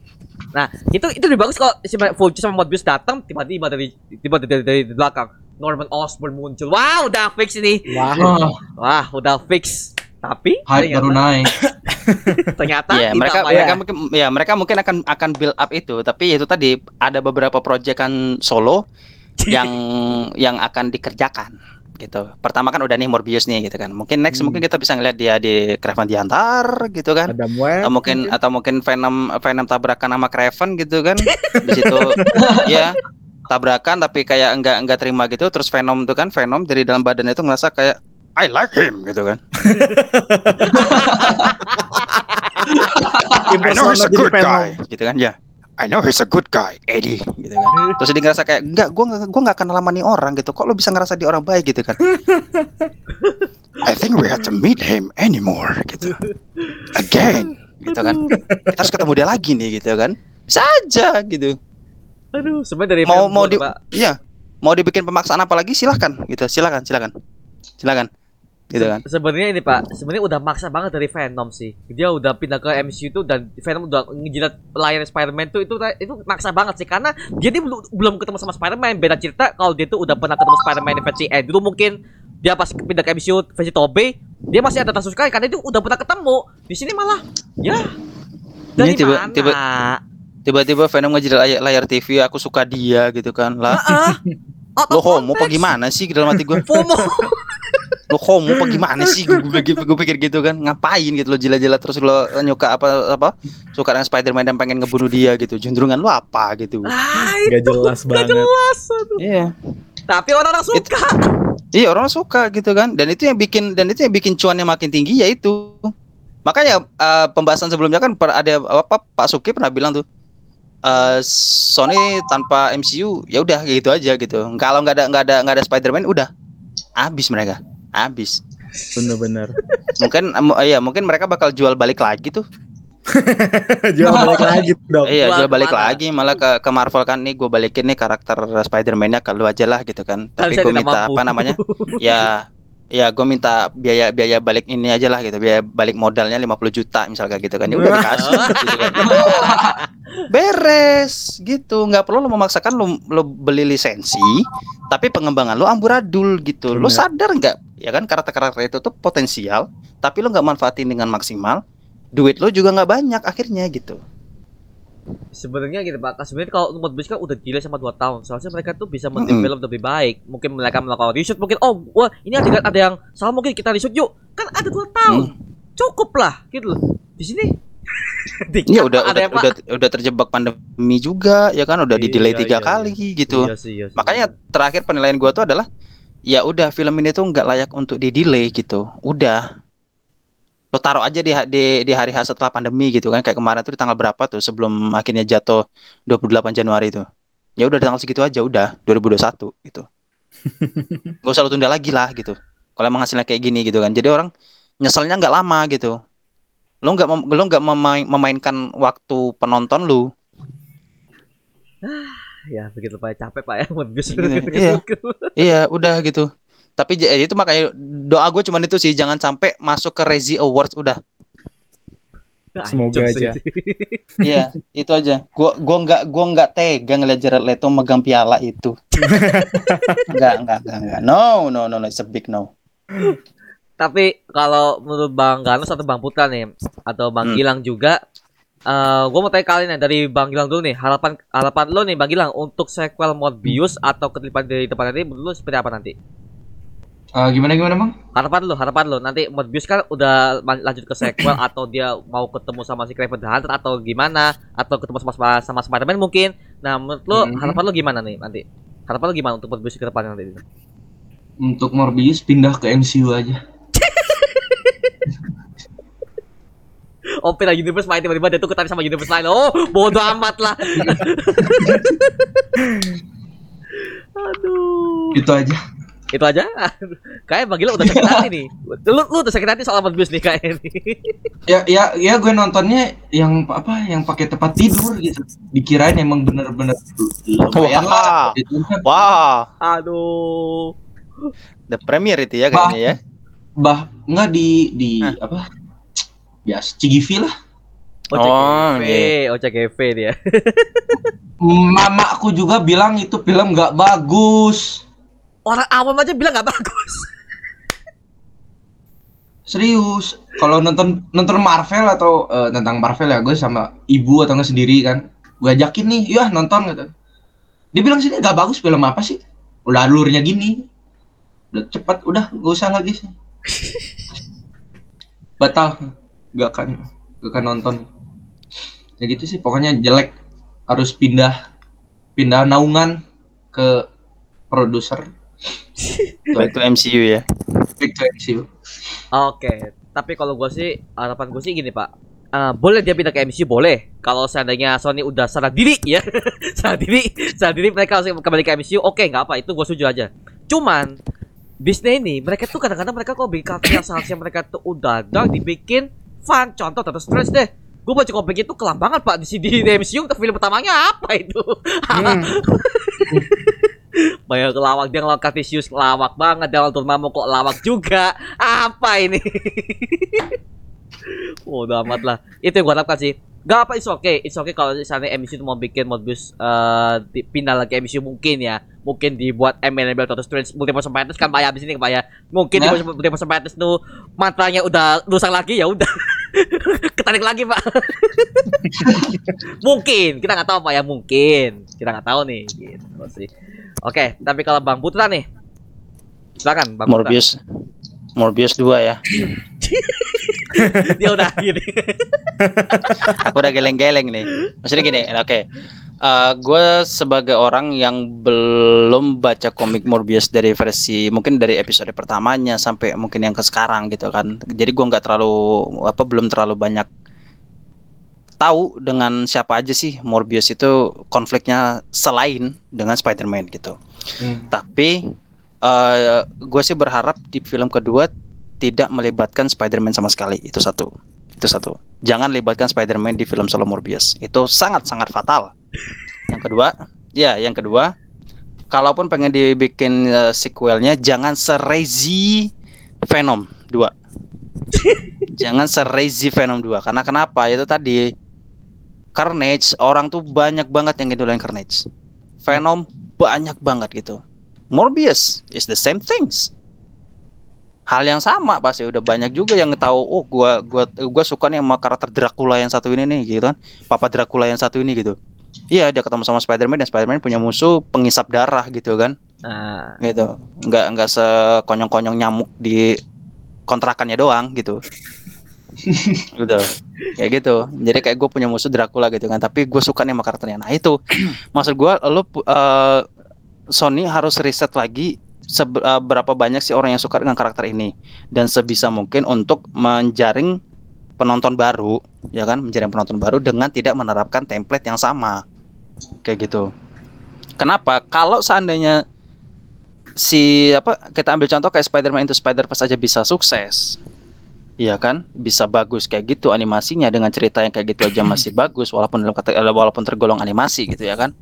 Nah, itu itu lebih bagus kalau si Vulture sama Morbius datang tiba-tiba dari tiba dari, dari, dari belakang Norman Osborn muncul. Wow, udah fix ini. Wah. Wah, Wah, udah fix. Tapi hype baru naik. (laughs) ternyata Iya, tidak, mereka ya. mereka mungkin ya mereka mungkin akan akan build up itu, tapi itu tadi ada beberapa proyekan solo (laughs) yang yang akan dikerjakan gitu. Pertama kan udah nih Morbius nih gitu kan. Mungkin next Hmm. mungkin kita bisa ngeliat dia di Craven Diantar gitu kan. Adam West. Atau mungkin atau mungkin Venom Venom tabrakan sama Craven gitu kan. Di situ (laughs) ya tabrakan tapi kayak enggak enggak terima gitu terus Venom tuh kan Venom dari dalam badannya itu ngerasa kayak I like him gitu kan. (laughs) I know he's a good guy gitu kan ya I know he's a good guy Eddie gitu kan. Terus dia ngerasa kayak enggak gua nggak gua nggak kenal sama nih orang gitu. Kok lo bisa ngerasa dia orang baik gitu kan? I think we have to meet him anymore gitu. Again gitu kan. Kita harus ketemu dia lagi nih gitu kan. Bisa aja gitu. Aduh, sebenarnya dari mau mau di Pak. iya mau dibikin pemaksaan apa lagi silahkan gitu. Silakan silakan silakan gitu kan Sebenarnya ini Pak, sebenarnya udah maksa banget dari Venom sih. Dia udah pindah ke MCU itu dan Venom udah ngejilat layar Spider-Man tuh itu itu maksa banget sih karena dia ini belum belum ketemu sama Spider-Man. Beda cerita kalau dia tuh udah pernah ketemu Spider-Man di versi Andrew mungkin dia pas pindah ke MCU versi Tobey, dia masih ada rasa suka karena itu udah pernah ketemu. Di sini malah ya dari Ini tiba- mana? tiba- tiba-tiba Venom ngejilat layar, layar TV aku suka dia gitu kan lah Heeh. (laughs) Out lo homo apa gimana sih dalam hati gue (laughs) FOMO. (laughs) lo homo apa gimana sih? Gue pikir, gue pikir gitu kan. Ngapain gitu lo jilat-jilat terus lo nyuka apa apa suka dengan Spider-Man dan pengen ngebunuh dia gitu. Juntrungan lo apa gitu? Ah, Gak itu jelas gak banget. jelas. aduh. iya. Tapi orang-orang suka. iya orang suka gitu kan. Dan itu yang bikin dan itu yang bikin cuannya makin tinggi ya itu. Makanya eh, pembahasan sebelumnya kan per- ada apa Pak Suki pernah bilang tuh eh, Sony tanpa MCU ya udah gitu aja gitu. Kalau nggak ada nggak ada nggak ada Spider-Man udah. Habis mereka habis Bener-bener. mungkin em, iya mungkin mereka bakal jual balik lagi tuh (laughs) Jual balik lagi dong. iya Jual balik ke mana? lagi malah ke ke Marvel kan nih gue balikin nih karakter Spider-Man-nya ke lu aja lah gitu kan tapi gue minta mampu. apa namanya (laughs) ya ya gue minta biaya biaya balik ini aja lah gitu. Biaya balik modalnya 50 juta misalnya gitu kan. Ya udah dikasih gitu kan. (laughs) beres gitu. Nggak perlu lo memaksakan lo lo beli lisensi tapi pengembangan lo amburadul gitu. Lo sadar nggak? Ya kan karakter-karakter itu tuh potensial tapi lo nggak manfaatin dengan maksimal duit lo juga nggak banyak akhirnya gitu Sebenarnya gitu Pak, sebenarnya kalau umur bis kan udah delay sama 2 tahun. Seharusnya mereka tuh bisa mendevelop lebih baik. Mungkin mereka melakukan reshoot, mungkin oh, wah, ini ada ada yang salah mungkin kita reshoot yuk. Kan ada 2 tahun. Cukup lah gitu loh. Di sini (laughs) Iya udah udah, Pak. udah udah terjebak pandemi juga ya kan udah di delay Iya, tiga iya, kali gitu Iya sih, iya sih. makanya terakhir penilaian gua tuh adalah ya udah film ini tuh nggak layak untuk di delay gitu udah lo taruh aja di di di hari H setelah pandemi gitu kan. Kayak kemarin tuh di tanggal berapa tuh sebelum akhirnya jatuh 28 Januari itu ya udah tanggal segitu aja udah 2021 gitu. (laughs) Gak usah lo tunda lagi lah gitu. Kalau emang hasilnya kayak gini gitu kan. Jadi orang nyeselnya nggak lama gitu. Lo nggak lo nggak memain- memainkan waktu penonton lu (sighs) Ya begitu Pak, capek Pak ya Morbius. Gitu, iya. iya udah gitu tapi j- itu makanya doa gue cuman itu sih jangan sampai masuk ke Rezi Awards udah. Semoga aja. (laughs) iya itu aja. Gua gua nggak gua nggak tega ngeliat Jared Leto megang piala itu. (laughs) Nggak nggak nggak nggak. No no no no it's a big no. Tapi kalau menurut Bang Ganus atau Bang Putra nih atau Bang Hmm. Gilang juga eh gue mau tanya kalian nih dari Bang Gilang dulu nih. Harapan harapan lo nih Bang Gilang untuk sequel Morbius atau ketelipan dari depan nanti menurut lo seperti apa nanti? Eh, gimana gimana bang? Harapan lo, harapan lo nanti Morbius kan udah lanjut ke sequel (clears throat) atau dia mau ketemu sama si Craven the Hunter atau gimana atau ketemu sama sama, sama Spider-Man mungkin. Nah, menurut lo Mhm. harapan lo gimana nih nanti? Harapan lo gimana untuk Morbius ke depan nanti? Untuk Morbius pindah ke MCU aja. (laughs) Oh, pindah universe main tiba-tiba dia tuh ketarik sama universe lain. Oh, bodoh amat lah. (laughs) (laughs) Aduh. Itu aja. Itu aja. (laughs) Kayak Bang Gilang udah sakit hati nih. Lu lu udah sakit hati soal Morbius nih kayak ini. (laughs) Ya ya ya gue nontonnya yang apa yang pakai tempat tidur gitu. Dikirain emang bener-bener lumayan lah. Gitu. wah Aduh. the premier itu ya kayaknya ya Bah nggak di di Hah. apa? Biasa Cigivi lah. Oh, OCGV, iya. OCGV dia. (laughs) Mamaku juga bilang itu film nggak bagus. Orang awam aja bilang nggak bagus. Serius. Kalau nonton nonton Marvel atau eh, tentang Marvel ya gue sama ibu atau nggak sendiri kan. Gue ajakin nih, ya nonton gitu. Dia bilang sini nggak bagus film apa sih? Udah alurnya gini. Udah cepet, udah gak usah lagi sih. (laughs) Batal. Gak akan gak akan nonton. Ya gitu sih, pokoknya jelek. Harus pindah pindah naungan ke produser. Back to MCU ya Back to MCU. Oke, tapi kalau gue sih harapan gue sih gini pak. Eh, boleh dia pindah ke MCU boleh. Kalau seandainya Sony udah sadar diri (laughs) ya, sadar diri, sadar diri mereka harus kembali ke MCU. Oke, nggak apa itu gue setuju aja. Cuman Disney ini mereka tuh kadang-kadang mereka kok bikin karakter yang seharusnya mereka tuh udah dark dibikin fun. Contoh Doctor Strange deh. Gue baca komik itu kelam banget pak di di, di MCU untuk film pertamanya apa itu? Hmm. (laughs) Banyak kelawak dia ngelawan Cartesius lawak banget dia lawan Dormammu kok lawak juga. Apa ini? (laughs) Udah amat lah. Itu yang gua harapkan sih. Gak apa, it's okay. It's okay kalau misalnya MCU itu mau bikin Morbius eh di- pindah lagi MCU mungkin ya. Mungkin dibuat MLB Doctor Strange Multiverse Madness kan bayar di sini kan bayar. Mungkin Nah. di Multiverse Madness tuh mantranya udah rusak lagi ya udah. (laughs) Ketarik lagi, Pak. (laughs) mungkin, kita nggak tahu Pak ya, mungkin. Kita nggak tahu nih gitu sih. Oke, tapi kalau Bang Putra nih. Silakan Bang Putra. Morbius Morbius 2 ya (laughs) Dia udah gini. aku udah geleng-geleng nih maksudnya gini oke Eh, gue sebagai orang yang belum baca komik Morbius dari versi mungkin dari episode pertamanya sampai mungkin yang ke sekarang gitu kan jadi gue nggak terlalu apa belum terlalu banyak tahu dengan siapa aja sih Morbius itu konfliknya selain dengan Spider-Man gitu Hmm. tapi eh gue sih berharap di film kedua tidak melibatkan Spider-Man sama sekali. Itu satu. Itu satu. Jangan libatkan Spider-Man di film solo Morbius. Itu sangat-sangat fatal. Yang kedua, ya, yang kedua, kalaupun pengen dibikin eh, sequelnya jangan serezi Venom 2. (laughs) jangan serezi Venom 2 karena kenapa? Itu tadi Carnage orang tuh banyak banget yang ngidolain Carnage. Venom banyak banget gitu. Morbius is the same things. Hal yang sama pasti udah banyak juga yang tahu oh gua gua gua suka nih sama karakter Dracula yang satu ini nih gitu kan. Papa Dracula yang satu ini gitu. Iya, dia ketemu sama Spider-Man dan Spider-Man punya musuh pengisap darah gitu kan. Nah, Gitu. Nggak nggak sekonyong-konyong nyamuk di kontrakannya doang gitu. (laughs) gitu kayak gitu. Jadi kayak gue punya musuh Dracula gitu kan. Tapi gue suka nih sama karakternya. Nah itu. (clears throat) Maksud gue lo pu- eh, Sony harus riset lagi sebe- eh, banyak sih orang yang suka dengan karakter ini. Dan sebisa mungkin untuk menjaring penonton baru ya kan? Menjaring penonton baru dengan tidak menerapkan template yang sama. Kayak gitu. Kenapa? Kalau seandainya si apa kita ambil contoh kayak Spider-Man Into Spider-Verse aja bisa sukses. Iya kan? Bisa bagus kayak gitu animasinya dengan cerita yang kayak gitu aja (clears throat) masih bagus walaupun dalam kata eh, walaupun tergolong animasi gitu ya kan.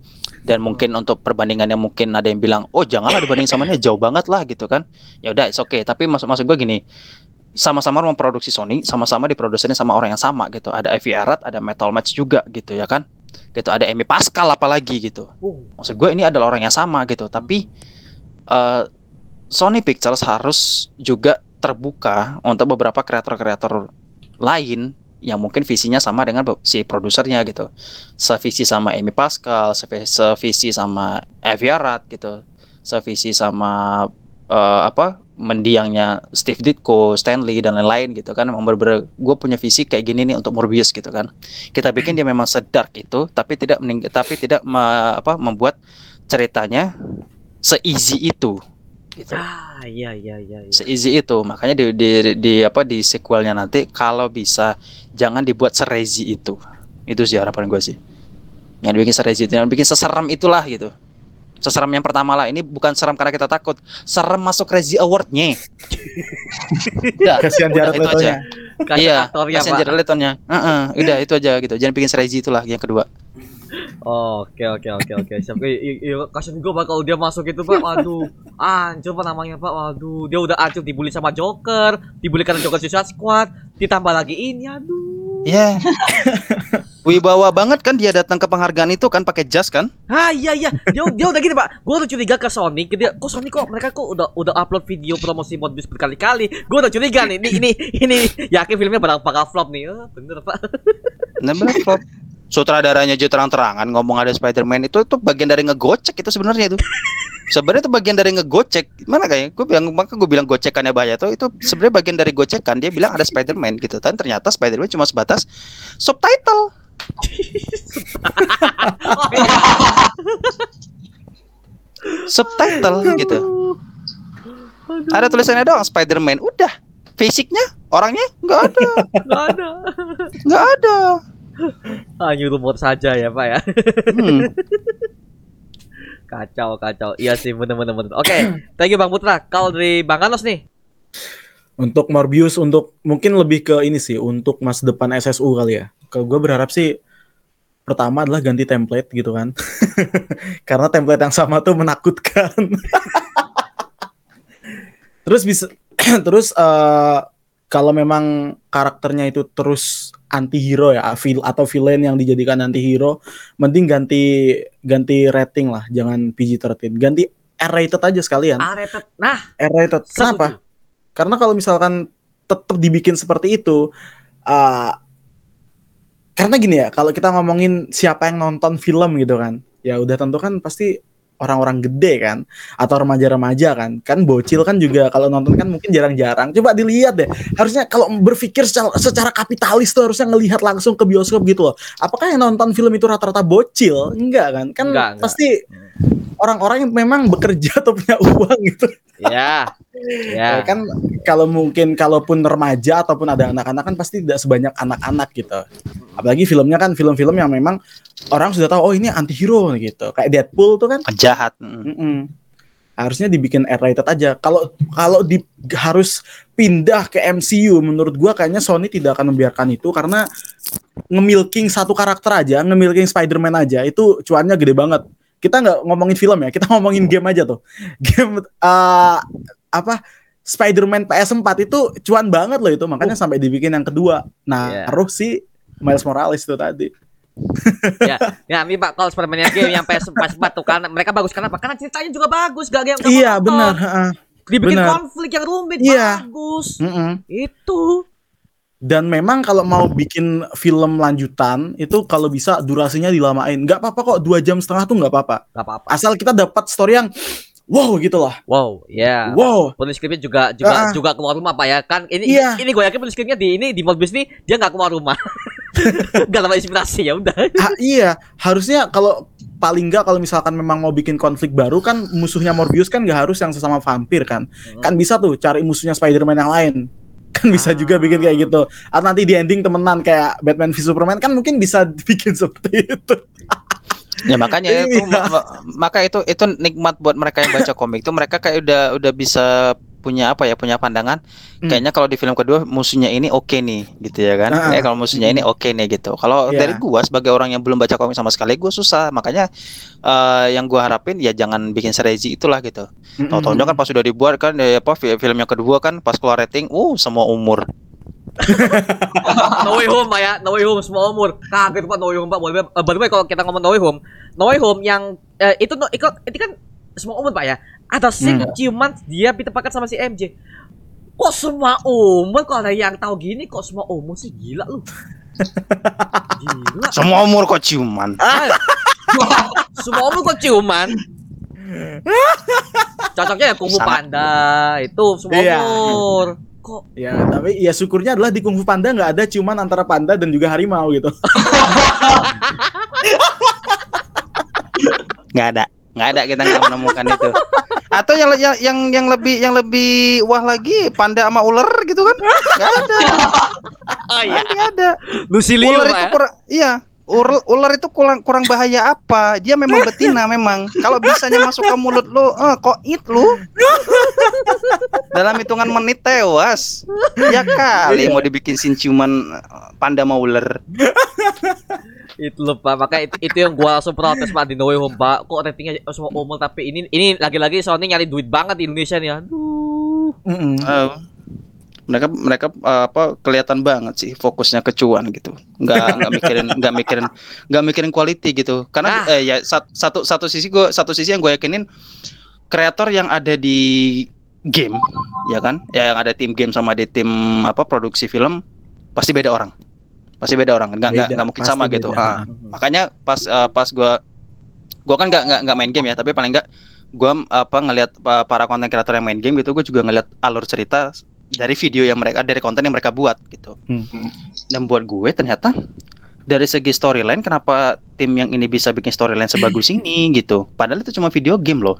Dan mungkin untuk perbandingannya mungkin ada yang bilang, "Oh, janganlah dibanding sama ini jauh banget lah" gitu kan. Ya udah, it's okay. Tapi maksud maksud gue gini, sama-sama memproduksi Sony, sama-sama diproduksinya sama orang yang sama gitu. Ada Ivy Arad, ada Metal Match juga gitu ya kan. Gitu ada Amy Pascal apalagi gitu. Maksud gue ini adalah orang yang sama gitu, tapi eh, Sony Pictures harus juga terbuka untuk beberapa kreator-kreator lain yang mungkin visinya sama dengan si produsernya gitu. Sevisi sama Amy Pascal, sevi- sevisi sama Avi Arad gitu. Sevisi sama eh, apa mendiangnya Steve Ditko, Stanley dan lain-lain gitu kan. Memang bener gue punya visi kayak gini nih untuk Morbius gitu kan. Kita bikin dia memang sedark itu, tapi tidak tapi tidak me- apa membuat ceritanya se-easy itu. Gitu Ah, iya iya iya. iya. se-easy itu makanya di, di, di apa di sequelnya nanti kalau bisa jangan dibuat serezi itu itu sih harapan gue sih yang bikin serezi itu yang bikin seseram itulah gitu seseram yang pertama lah ini bukan seram karena kita takut serem masuk Rezi Awardnya (laughs) udah Kasihan Jared itu aja Leto-nya. Kasih iya kasihan. Jared Leto-nya. Heeh, udah itu aja gitu jangan bikin serezi itulah yang kedua Oke oke oke oke. Siap. I- i- i- Kasian gue pak kalau dia masuk itu pak. Waduh, hancur pak namanya pak. Waduh, dia udah hancur dibully sama Joker, dibully karena Joker Suicide Squad, ditambah lagi ini, aduh. ya (laughs) wibawa banget kan dia datang ke penghargaan itu kan pakai jas kan Ah iya iya, dia dia udah gini pak. Gue udah curiga ke Sony, dia kok Sony kok mereka kok udah udah upload video promosi Morbius berkali-kali. Gue udah curiga nih, ini ini ini yakin filmnya bakal bakal flop nih. Oh, bener pak. Nah benar flop. (laughs) Sutradaranya aja terang-terangan ngomong ada Spider-Man itu tuh bagian dari ngegocek itu sebenarnya itu. Sebenarnya itu bagian dari ngegocek. Mana kayak gue bilang maka gue bilang gocekannya bahaya tuh itu sebenarnya bagian dari gocekan. Dia bilang ada Spider-Man gitu. Dan ternyata Spider-Man cuma sebatas subtitle. subtitle gitu. Ada tulisannya doang Spider-Man. Udah. Fisiknya, orangnya nggak ada, Gak ada. nggak ada. Hanya rumor saja ya pak ya. Hmm. (laughs) Kacau kacau. Iya sih bener bener bener. Oke, thank you Bang Putra. Kalau dari Bang Anos nih. Untuk Morbius untuk mungkin lebih ke ini sih untuk masa depan SSU kali ya. Kalau gue berharap sih pertama adalah ganti template gitu kan. (laughs) Karena template yang sama tuh menakutkan. (laughs) terus bisa (clears throat) terus eh, kalau memang karakternya itu terus anti-hero ya, vil atau villain yang dijadikan anti-hero, mending ganti ganti rating lah, jangan PG-13. Ganti R-rated aja sekalian. Ah, rated. Nah, R-rated. Kenapa? setuju. Karena kalau misalkan tetap dibikin seperti itu, uh, karena gini ya, kalau kita ngomongin siapa yang nonton film gitu kan, ya udah tentu kan pasti orang-orang gede kan, atau remaja-remaja kan, kan bocil kan juga kalau nonton kan mungkin jarang-jarang. Coba dilihat deh, harusnya kalau berpikir secara, secara kapitalis tuh harusnya ngelihat langsung ke bioskop gitu loh. Apakah yang nonton film itu rata-rata bocil? Enggak kan? Kan Enggak, enggak. Orang-orang yang memang bekerja atau punya uang gitu. Ya. Ya. Ya kan kalau mungkin kalaupun remaja ataupun ada anak-anak kan pasti tidak sebanyak anak-anak gitu. Apalagi filmnya kan film-film yang memang orang sudah tahu oh ini anti-hero gitu. Kayak Deadpool tuh kan Penjahat. Mm. mm-mm. harusnya dibikin R-rated aja. Kalau kalau di harus pindah ke MCU menurut gua kayaknya Sony tidak akan membiarkan itu karena ngemilking satu karakter aja, ngemilking Spider-Man aja itu cuannya gede banget. Kita nggak ngomongin film ya, kita (laughs) ngomongin game aja tuh. Game eh, apa Spider-Man PS4 itu cuan banget loh itu, makanya sampai dibikin yang kedua. Nah, Iya. harus si Miles Morales itu tadi. (laughs) ya, ya ini Pak kalau Spider-Man yang game yang PS PS4 tuh kan mereka bagus karena apa? Karena ceritanya juga bagus, gak yang Iya, benar. Dibikin benar. konflik yang rumit Iya. bagus. Mm-mm. Itu. Dan memang kalau mau bikin film lanjutan itu kalau bisa durasinya dilamain. Nggak apa-apa kok dua jam setengah tuh nggak apa-apa. Gak apa-apa. Asal kita dapat story yang wow gitu loh. Wow, ya. Wow. Penulis skripnya juga juga Ah. juga keluar rumah Pak ya. Kan ini Iya. ini gue yakin penulis skripnya di ini di Morbius nih dia nggak keluar rumah. (laughs) Gak dapat inspirasi ya udah. Ah, iya, harusnya kalau paling nggak kalau misalkan memang mau bikin konflik baru kan musuhnya Morbius kan nggak harus yang sesama vampir kan. Kan bisa tuh cari musuhnya Spider-Man yang lain. Kan bisa juga bikin kayak gitu. Atau nanti di ending temenan kayak Batman v Superman kan mungkin bisa (laughs) bikin seperti itu. Ya makanya Iya. itu ma- ma- maka itu itu nikmat buat mereka yang baca komik itu mereka kayak udah udah bisa punya apa ya punya pandangan Hmm. kayaknya kalau di film kedua musuhnya ini oke nih gitu ya kan Ah. eh kalau musuhnya ini oke nih gitu kalau Iya. dari gua sebagai orang yang belum baca komik sama sekali gua susah makanya eh, yang gua harapin ya jangan bikin serezi itulah gitu Tahu-tahunya kan pas sudah dibuat kan ya apa fi- film yang kedua kan pas keluar rating uh semua umur (laughs) No Way Home Pak ya, No Way Home semua umur. Kaget Pak No Way Home Pak. Boleh uh, by the way, kalau kita ngomong No Way Home, No Way Home yang eh, itu no, itu, itu kan semua umur Pak ya. Ada scene Hmm. ciuman dia ditepakkan sama si MJ. Kok semua umur kalau ada yang tahu gini kok semua umur sih gila lu. (laughs) Gila. semua umur kok ciuman Semua umur kok ciuman. Cocoknya ya Kung Fu Sangat. Panda itu semua Iya. umur. Kok Ya, tapi ya syukurnya adalah di Kung Fu Panda nggak ada ciuman antara panda dan juga harimau gitu. (laughs) nggak ada nggak ada kita nggak menemukan itu. Atau yang yang yang yang lebih yang lebih wah lagi panda sama ular gitu kan? Nggak ada. (laughs) Oh iya, nggak ada. Lucy ular itu ya. kurang iya ular ular itu kurang kurang bahaya apa? Dia memang betina memang. Kalau bisanya masuk ke mulut lu eh kok it lu? Dalam hitungan menit tewas. Ya kali mau dibikin sin ciuman eh, panda sama ular. Itu loh pak. Makanya itu, itu yang gua langsung protes pak. Di No Way Home pak kok ratingnya semua umum tapi ini ini lagi-lagi Sony nyari duit banget di Indonesia nih aduh. Mm-mm. Eh, mereka mereka eh, apa kelihatan banget sih fokusnya ke cuan gitu. Nggak (laughs) nggak mikirin nggak mikirin nggak mikirin quality gitu. Karena Ah. eh, ya sat- satu satu sisi gue satu sisi yang gue yakinin kreator yang ada di game ya kan? Ya yang ada tim game sama di tim apa produksi film pasti beda orang. Pasti beda orang. Nggak nggak nggak mungkin sama gitu. beda. Ah, makanya pas eh, pas gua gua kan nggak nggak main game ya tapi paling nggak gua apa ngelihat pa- para konten kreator yang main game gitu gue juga ngelihat alur cerita dari video yang mereka dari konten yang mereka buat gitu Hmm. dan buat gue ternyata dari segi storyline kenapa tim yang ini bisa bikin storyline sebagus ini gitu padahal itu cuma video game loh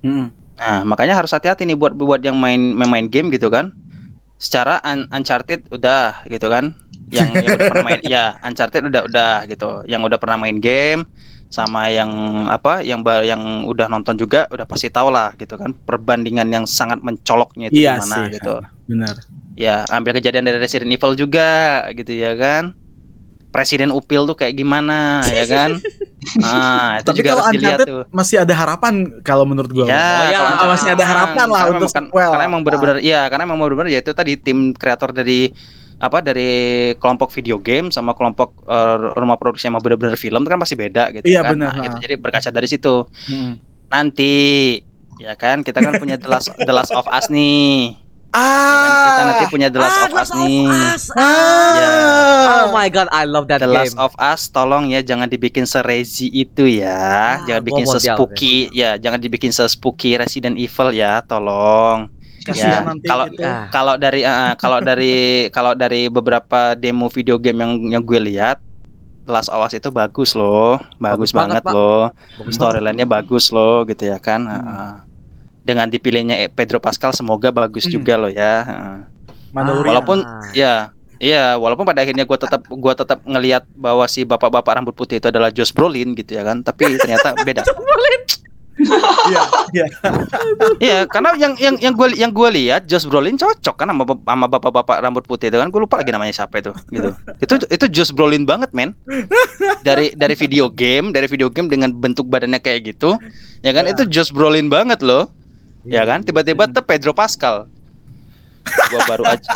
Mm-mm. Nah, makanya harus hati-hati nih buat buat yang main main, main game gitu kan. Secara un- Uncharted udah gitu kan. Yang, yang udah pernah main (laughs) ya, Uncharted udah udah gitu. Yang udah pernah main game sama yang apa yang yang udah nonton juga udah pasti tahu lah gitu kan perbandingan yang sangat mencoloknya itu Iya gimana sih. gitu. Benar. Ya, ambil kejadian dari Resident Evil juga gitu ya kan. Presiden Upil tuh kayak gimana ya kan? (laughs) Ah, itu Tapi juga kalau harus dilihat Uncharted tuh. masih ada harapan kalau menurut gua. Ya, Oh, ya, kalau masih ada harapan lah karena untuk kan- sequel. Karena emang benar-benar iya, karena emang benar-benar ya itu tadi tim kreator dari apa dari kelompok video game sama kelompok eh, rumah produksi yang emang benar-benar film itu kan pasti beda gitu Iya, kan. benar, Nah, gitu. Jadi berkaca dari situ. Mm-mm. Nanti ya kan kita kan punya The Last, The Last of Us nih. Ya kan, Ah. kita nanti punya The Last Ah, of Us Last of nih. Us. Ah. Ya. Oh my god, I love that The game. Last of Us tolong ya jangan dibikin serezi itu ya. Ah, jangan bikin mau se-spooky ya, jangan dibikin se-spooky Resident Evil ya, tolong. Kasihan Ya, nanti kalau- gitu. Ah. Kalau dari eh, kalau dari (laughs) kalau dari beberapa demo video game yang yang gue lihat Last of Us itu bagus loh, bagus, Bagus banget, banget, loh. Bagus Storyline-nya bagus loh gitu ya kan. Hmm. Heeh. Dengan dipilihnya Pedro Pascal semoga bagus Hmm. juga loh ya. heeh. Mandalorian. Walaupun Ah. ya Iya, walaupun pada akhirnya gua tetap gua tetap ngelihat bahwa si bapak-bapak rambut putih itu adalah Josh Brolin gitu ya kan, tapi ternyata (laughs) beda. Iya, iya. Iya, karena yang yang yang gue yang gue lihat Josh Brolin cocok kan sama sama bapak-bapak rambut putih itu kan. Gue lupa lagi namanya siapa itu, gitu. Itu itu Josh Brolin banget, men. Dari dari video game, dari video game dengan bentuk badannya kayak gitu, ya kan? Ya. Itu Josh Brolin banget loh. Ya kan? Tiba-tiba tuh Pedro Pascal. Gua baru aja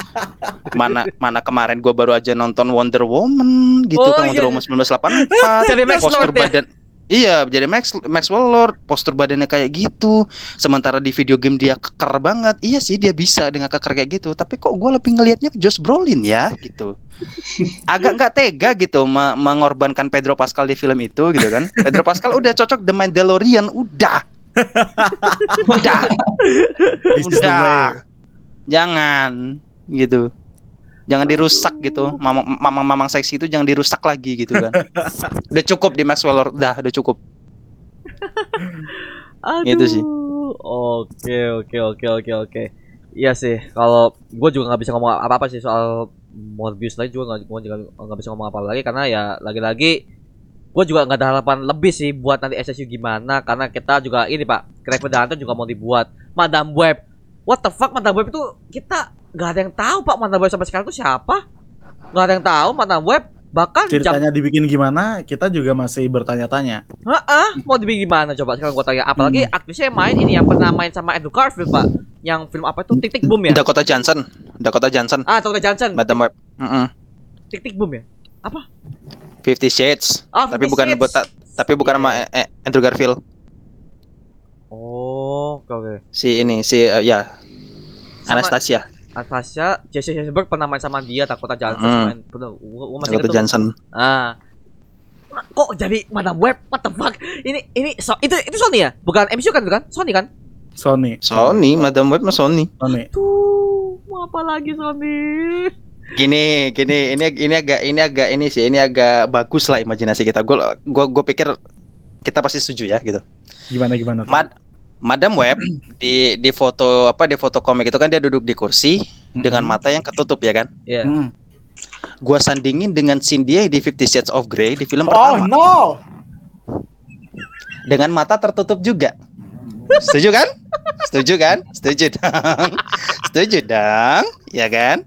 mana mana kemarin gua baru aja nonton Wonder Woman gitu Oh, kan iya. Wonder Woman 1984 Jadi Max postur Lord ya? badan Iya, jadi Max Maxwell Lord, postur badannya kayak gitu. Sementara di video game dia keker banget. Iya sih dia bisa dengan keker kayak gitu. Tapi kok gue lebih ngelihatnya ke Josh Brolin ya gitu. (laughs) Agak nggak tega gitu me- mengorbankan Pedro Pascal di film itu gitu kan. Pedro Pascal udah cocok The Mandalorian, udah. (laughs) udah, udah. Jangan gitu. Jangan dirusak gitu. Mamang mamang mamang seksi itu jangan dirusak lagi gitu kan. (laughs) udah cukup di Maxwell udah, udah cukup. Aduh. (laughs) Gitu sih. Oke, oke, oke, oke, oke. Iya sih, kalau gue juga nggak bisa ngomong apa-apa sih soal Morbius lagi juga nggak gue juga nggak bisa ngomong apa lagi karena ya lagi-lagi gue juga nggak ada harapan lebih sih buat nanti SSU gimana karena kita juga ini pak Craven Hunter juga mau dibuat Madam Web what the fuck Madam Web itu kita nggak ada yang tahu pak Madam Web sampai sekarang itu siapa? Nggak ada yang tahu Madam Web bahkan jam Ceritanya dibikin gimana, kita juga masih bertanya-tanya. ah mau dibikin gimana? Coba sekarang gue tanya apalagi aktrisnya yang main ini yang pernah main sama Andrew Garfield pak. Yang film apa itu? Tik Tik Boom ya? Dakota Johnson, Dakota Johnson, ah Dakota Johnson. Madam Web. Mm-mm. Tik Tik Boom ya? Apa? Fifty Shades, ah tapi Fifty bukan Shades. buat tapi bukan sama eh, eh, Andrew Garfield. oh oke oke. Si ini si eh, ya. Sama- Anastasia, Anastasia, Jesse Eisenberg pernah main sama dia, Dakota Johnson Mm. main. Bener, gua, gua masih Dakota. Johnson. Ah. Kok jadi Madam Web? What the fuck? Ini ini so, itu itu Sony ya? Bukan MCU kan bukan? Sony kan? Sony. Sony, Madam Web mah Sony. Sony. Tuh, mau apa lagi Sony? Gini, gini, ini ini agak ini agak ini sih, ini agak bagus lah imajinasi kita. Gue gua gua pikir kita pasti setuju ya gitu. Gimana gimana? Mad Madam Web (clears throat) di di foto apa di foto komik itu kan dia duduk di kursi dengan mata yang ketutup ya kan. Iya. Hmm. Gua sandingin dengan scene dia di Fifty Shades of Grey di film Oh pertama no. dengan mata tertutup juga. Setuju kan? Setuju kan? Setuju dong. Setuju dong, ya kan?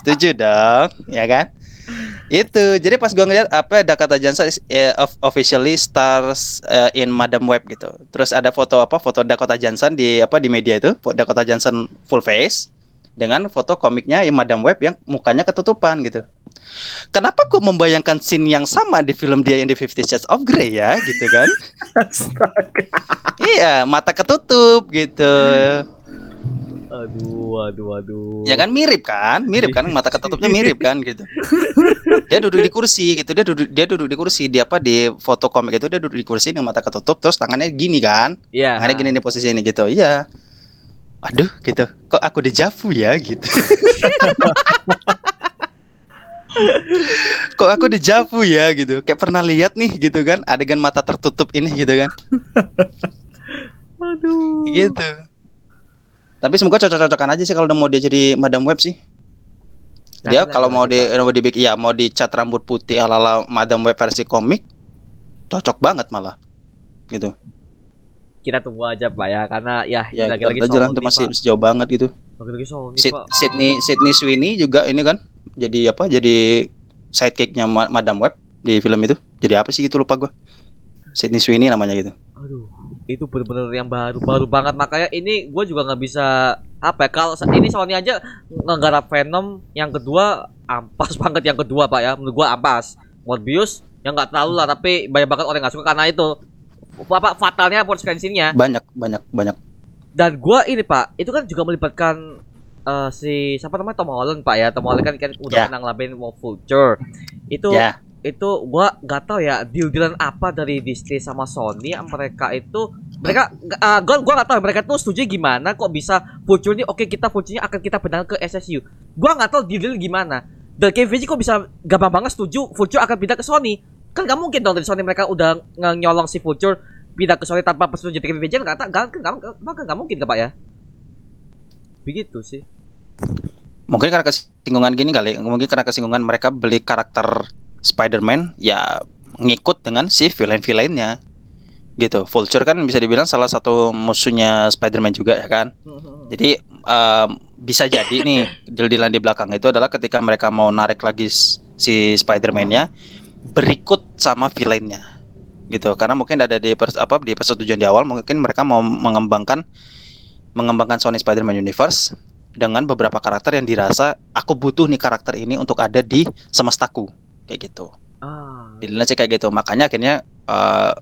Setuju dong, ya kan? Itu. Jadi pas gua ngeliat apa Dakota Johnson is, of- officially stars eh, in Madam Web gitu. Terus ada foto apa? Foto Dakota Johnson di apa di media itu, Dakota Johnson full face dengan foto komiknya yang Madam Web yang mukanya ketutupan gitu. Kenapa kok membayangkan scene yang sama di film dia yang di Fifty Shades of Grey ya gitu kan? (laughs) Iya, mata ketutup gitu. Aduh, aduh, aduh. Ya kan mirip kan? Mirip kan mata ketutupnya mirip kan gitu. Dia duduk di kursi gitu. Dia duduk dia duduk di kursi. Dia apa di foto komik itu dia duduk di kursi dengan mata ketutup terus tangannya gini kan? Iya. Tangannya gini di posisi ini gitu. Iya. Aduh gitu. Kok aku dejavu ya gitu. Kok aku dejavu ya gitu. Kayak pernah lihat nih gitu kan adegan mata tertutup ini gitu kan. Aduh. gitu tapi semoga cocok-cocokan aja sih kalau udah mau dia jadi Madam Web sih. Dia Nanti kalau lah, mau di mau dibikin ya mau dicat rambut putih ala ala Madam Web versi komik cocok banget malah. Gitu. Kita tunggu aja Pak ya. Karena ya, ya lagi-lagi kita jalan tuh masih sejauh banget gitu. Lagi-lagi Sony, Sid- Pak. Sydney Sydney Sweeney juga ini kan jadi apa jadi sidekicknya Ma- Madam Web di film itu. Jadi apa sih gitu lupa gua. Sydney Sweeney namanya gitu. Aduh, itu bener-bener yang baru baru banget. Makanya ini gue juga nggak bisa apa ya kalau sa- ini Sony aja ngegarap Venom yang kedua ampas (laughs) banget yang kedua pak ya. Menurut gue ampas. Morbius yang nggak terlalu lah tapi banyak banget orang nggak suka karena itu. Apa fatalnya post scene-nya banyak banyak banyak. Dan gue ini pak itu kan juga melibatkan eh, si siapa namanya? Tom Holland pak ya. Tom Holland kan, kan udah Ya. pernah ngelabain Wolf Vulture. Itu ya itu gua nggak tahu ya deal dealan apa dari Disney sama Sony mereka itu mereka uh, gua gua nggak tahu mereka tuh setuju gimana kok bisa ini oke kita Vulture akan kita pindah ke SSU gua nggak tahu deal deal gimana dan Feige kok bisa gampang banget setuju Vulture akan pindah ke Sony. Kan nggak mungkin dong dari Sony mereka udah nyolong si Vulture pindah ke Sony tanpa persetujuan Kevin Feige kan nggak nggak kan nggak nggak mungkin kan pak ya? Begitu sih. Mungkin karena kesinggungan gini kali mungkin karena kesinggungan mereka beli karakter Spider-Man ya ngikut dengan si villain-villainnya. Gitu. Vulture kan bisa dibilang salah satu musuhnya Spider-Man juga ya kan? Jadi em, bisa jadi nih deal-dealan di belakang itu adalah ketika mereka mau narik lagi si Spider-Man-nya berikut sama villainnya. Gitu. Karena mungkin ada di pers- apa di persetujuan di awal mungkin mereka mau mengembangkan mengembangkan Sony Spider-Man Universe dengan beberapa karakter yang dirasa aku butuh nih karakter ini untuk ada di semestaku kayak gitu. ah Dilihat sih kayak gitu. Makanya akhirnya eh,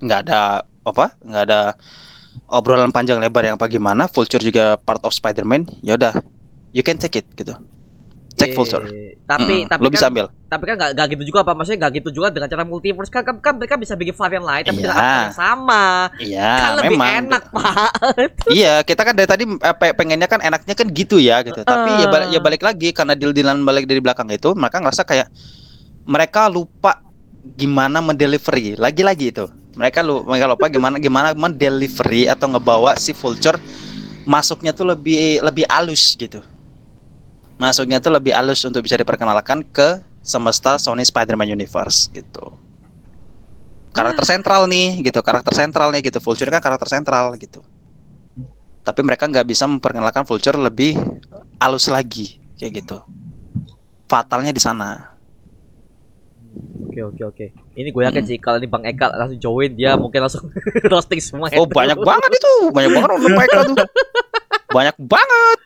nggak ada apa? nggak ada obrolan panjang lebar yang apa gimana. Vulture juga part of Spider-Man. Ya udah, you can take it gitu. Cek Eh, Vulture. tapi Mm-mm, tapi lo kan, bisa ambil. tapi kan nggak gitu juga apa maksudnya nggak gitu juga dengan cara multiverse kan kan, kan mereka bisa bikin varian lain tapi dengan Iya. aktor yang sama Iya, kan lebih memang. enak pak (laughs) iya, kita kan dari tadi eh, pe- pengennya kan enaknya kan gitu ya gitu. Tapi ya, balik, ya balik lagi karena deal-dealan balik dari belakang itu, mereka ngerasa kayak mereka lupa gimana mendelivery. Lagi-lagi itu. Mereka lu mereka lupa gimana gimana mendelivery atau ngebawa si Vulture masuknya tuh lebih lebih halus gitu. Masuknya tuh lebih halus untuk bisa diperkenalkan ke semesta Sony Spider-Man Universe gitu. karakter sentral nih gitu karakter sentral nih gitu Vulture kan karakter sentral gitu tapi mereka nggak bisa memperkenalkan Vulture lebih halus lagi kayak gitu fatalnya di sana Oke oke oke. Ini gue yakin sih kalau ini Bang Eka langsung join dia mungkin langsung (laughs) roasting semua. oh banyak banget itu banyak banget orang mereka tuh banyak banget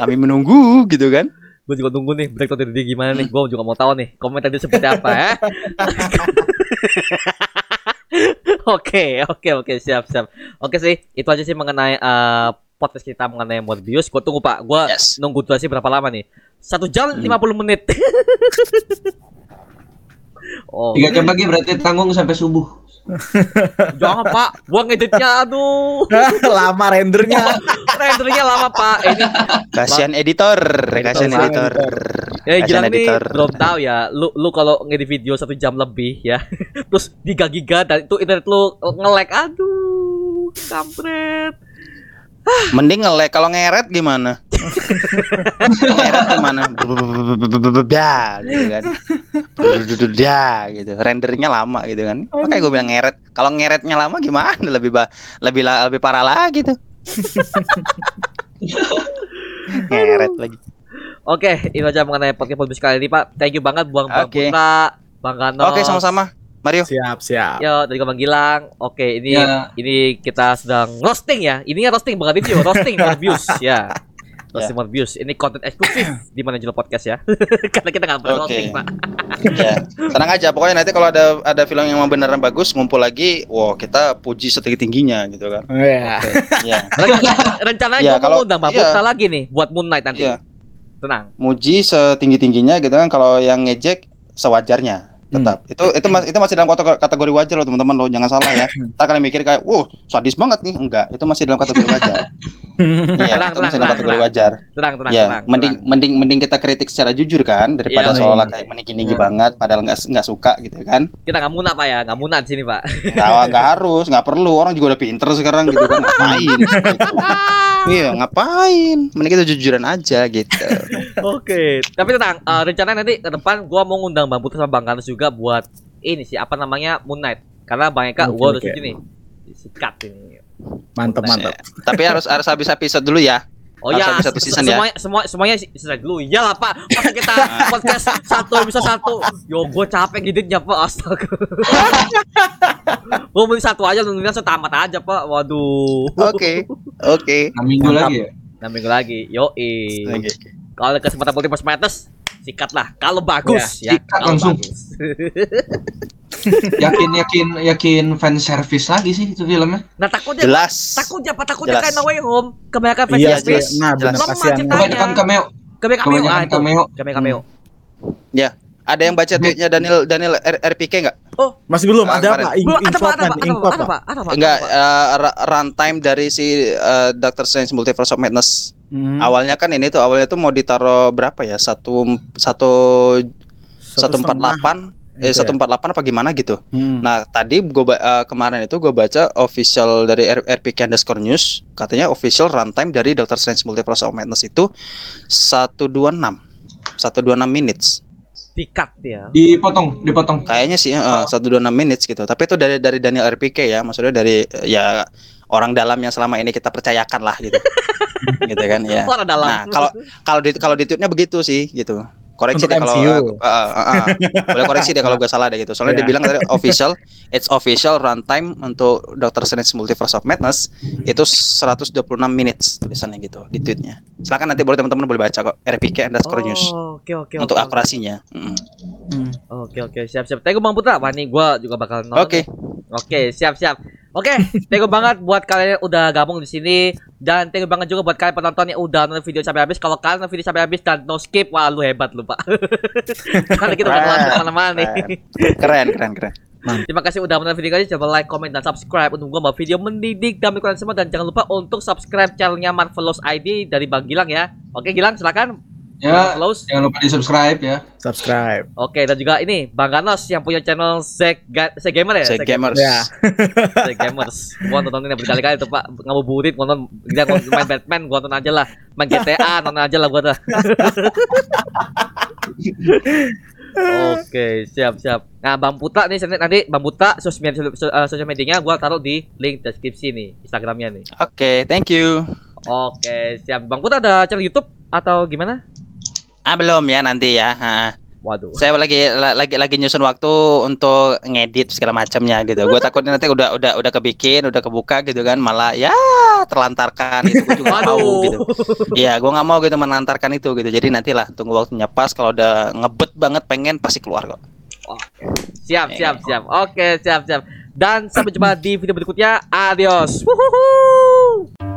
kami menunggu gitu kan Gue juga tunggu nih breakdown dari dia gimana nih. Gue juga mau tahu nih komentar dia seperti apa ya. (laughs) Oke oke oke siap siap. Oke sih itu aja sih mengenai eh, podcast kita mengenai Morbius. Gue tunggu pak. Gue Yes. nunggu durasi berapa lama nih? Satu jam 50 menit. (laughs) oh Tiga jam lagi berarti tanggung sampai subuh. (laughs) jangan pak. Gua ngeditnya aduh. (laughs) Lama rendernya. Rendernya lama pak. Ini kasihan editor kasihan Editor, Ya Kasihan Gilang nih editor. belum tahu ya. Lu lu kalau ngedit video satu jam lebih ya, terus 3 giga dan itu internet lu nge-lag. Aduh, kampret. Mending ngelek kalau ngeret gimana ngeret gimana ya gitu kan ya gitu rendernya lama gitu kan makanya gue bilang ngeret kalau ngeretnya lama gimana lebih ba- lebih la- lebih parah lagi tuh ngeret lagi Oke, itu aja mengenai podcast podcast kali ini, Pak. Thank you banget buang Bang. Putra, Bang oke sama-sama Mario Siap, siap. Yo, dari Bang Gilang. Oke, ini Ya. ini kita sedang roasting ya. Ininya roasting bukan review, roasting Morbius ya. (laughs) Roasting Morbius. Ini konten eksklusif (clears throat) di mana Jelo Podcast ya. (laughs) Karena kita nggak pernah Oke. roasting, Pak. ya tenang aja pokoknya nanti kalau ada ada film yang mau beneran bagus ngumpul lagi wow kita puji setinggi tingginya gitu kan Iya. (laughs) ya Ren- Rencananya Ya, gua kalau- mau undang iya. Putra lagi nih buat Moon Knight nanti. Iya. Tenang. muji setinggi tingginya gitu kan kalau yang ngejek sewajarnya tetap itu itu masih itu masih dalam kategori, wajar loh teman-teman loh jangan salah ya tak kalian mikir kayak wow sadis banget nih enggak itu masih dalam kategori wajar (laughs) iya Tenang, itu tenang, masih dalam kategori tenang. wajar Tenang, tenang, ya tenang. mending tenang. mending mending kita kritik secara jujur kan daripada Iya, seolah iya. kayak meninggi-ninggi banget padahal nggak nggak suka gitu kan Kita nggak muna Pak ya, nggak muna di sini Pak. nggak nggak harus nggak perlu orang juga udah pinter sekarang gitu kan ngapain gitu. (laughs) iya ngapain mending kita jujuran aja gitu (laughs) Oke, tapi tenang, eh, rencana nanti ke depan gua mau ngundang Bang Putra sama Bang Ganus juga buat ini sih apa namanya Moon Knight. Karena Bang Eka gua setuju nih. Sikat ini. Mantap, mantap. tapi harus harus habis episode dulu ya Oh ya, habis satu season ya? semuanya semua semuanya selesai dulu. Iyalah Pak, masa kita (laughs) podcast satu bisa satu. Yo, gua capek ngeditnya Pak, (laughs) astaga. gua beli satu aja, nungguin setamat aja Pak. Waduh. Oke, oke. Enam minggu Mantap. lagi ya. Enam minggu lagi. Yo, Oke. Kalau ada kesempatan multiverse matters, sikat lah. Kalau bagus, ya. sikat Kalau langsung. bagus. (laughs) (laughs) Yakin yakin yakin fan service lagi sih itu filmnya. Nah takutnya Jelas. takutnya apa takutnya Jelas. kayak No Way Home kebanyakan fan Iya, service sih. Nah, benar kasihan. Kebanyakan cameo. kebanyakan cameo Kebanyakan itu cameo. kebanyakan cameo Ada yang baca tweetnya Daniel Daniel R- RPK enggak? Masih belum Ah, ada apa? In, Belum, ada pak ada pak Enggak, eh, runtime dari si eh, Doctor Strange Multiverse of Madness. Hmm. Awalnya kan ini tuh awalnya tuh mau ditaruh berapa ya? Satu satu satu empat delapan eh Gitu ya. satu empat delapan apa gimana gitu. Hmm. Nah tadi gua eh, kemarin itu gue baca official dari R- RPK underscore news katanya official runtime dari Doctor Strange Multiverse of Madness itu 126 126 minutes. Dikat ya? Dipotong, dipotong. kayaknya sih eh, 126 minutes gitu. Tapi itu dari dari Daniel RPK ya maksudnya dari eh, ya orang dalam yang selama ini kita percayakan lah gitu. (laughs) Gitu kan ya. Orang dalam. Nah kalau kalau di kalau di tweetnya begitu sih gitu koreksi Untuk deh kalau eh, eh, eh, eh. boleh koreksi deh kalau gue salah deh gitu soalnya dia Iya. bilang tadi (laughs) official it's official runtime untuk Doctor Strange Multiverse of Madness itu 126 minutes tulisannya gitu di tweetnya silakan nanti boleh teman-teman boleh baca kok RPK underscore news Oh, oke oke untuk oke. akurasinya Mm. Hmm. Oke oke siap siap. Thank you Bang Putra. Wah nih gua juga bakal nonton. Oke. Oke siap siap. Oke, thank you banget buat kalian yang udah gabung di sini dan thank you banget juga buat kalian penonton yang udah nonton video sampai habis. Kalau kalian nonton video sampai habis dan no skip, wah lu hebat lu pak. (laughs) Karena kita udah ke mana-mana nih. keren keren keren Terima kasih udah menonton video kali. Coba like, comment, dan subscribe untuk gua buat video mendidik dan kalian semua dan jangan lupa untuk subscribe channelnya Marvelous ID dari Bang Gilang ya. Oke Gilang silakan. Ya, Marvelous. jangan lupa di-subscribe ya. Subscribe. Oke dan juga ini Bang Ganos yang punya channel Zeg Ga- Zeg Gamer ya. Saya gamers Ya. (laughs) Zeg Gamers. Gua nontonin berkali-kali tuh Pak. Ngabuburit nonton dia main Batman, gua nonton aja lah. Main GTA nonton aja lah gua tuh. (laughs) Oke, siap siap. Nah, Bang Putra nih nanti- nanti Bang Putra sosial media sosial medianya gua taruh di link deskripsi nih Instagramnya nih. Oke, thank you. Oke, siap. Bang Putra ada channel YouTube atau gimana? Ah belum ya nanti ya. Ha. Waduh. Saya lagi la- lagi lagi nyusun waktu untuk ngedit segala macamnya gitu. Gue takutnya nanti udah udah udah kebikin, udah kebuka gitu kan, malah ya terlantarkan itu gue juga mau gitu. Iya, gue nggak mau gitu menantarkan itu gitu. Jadi nantilah tunggu waktunya pas kalau udah ngebet banget pengen pasti keluar kok. Siap, siap, siap. Oke, siap, siap. Dan sampai jumpa di video berikutnya. Adios. Wuhuhu.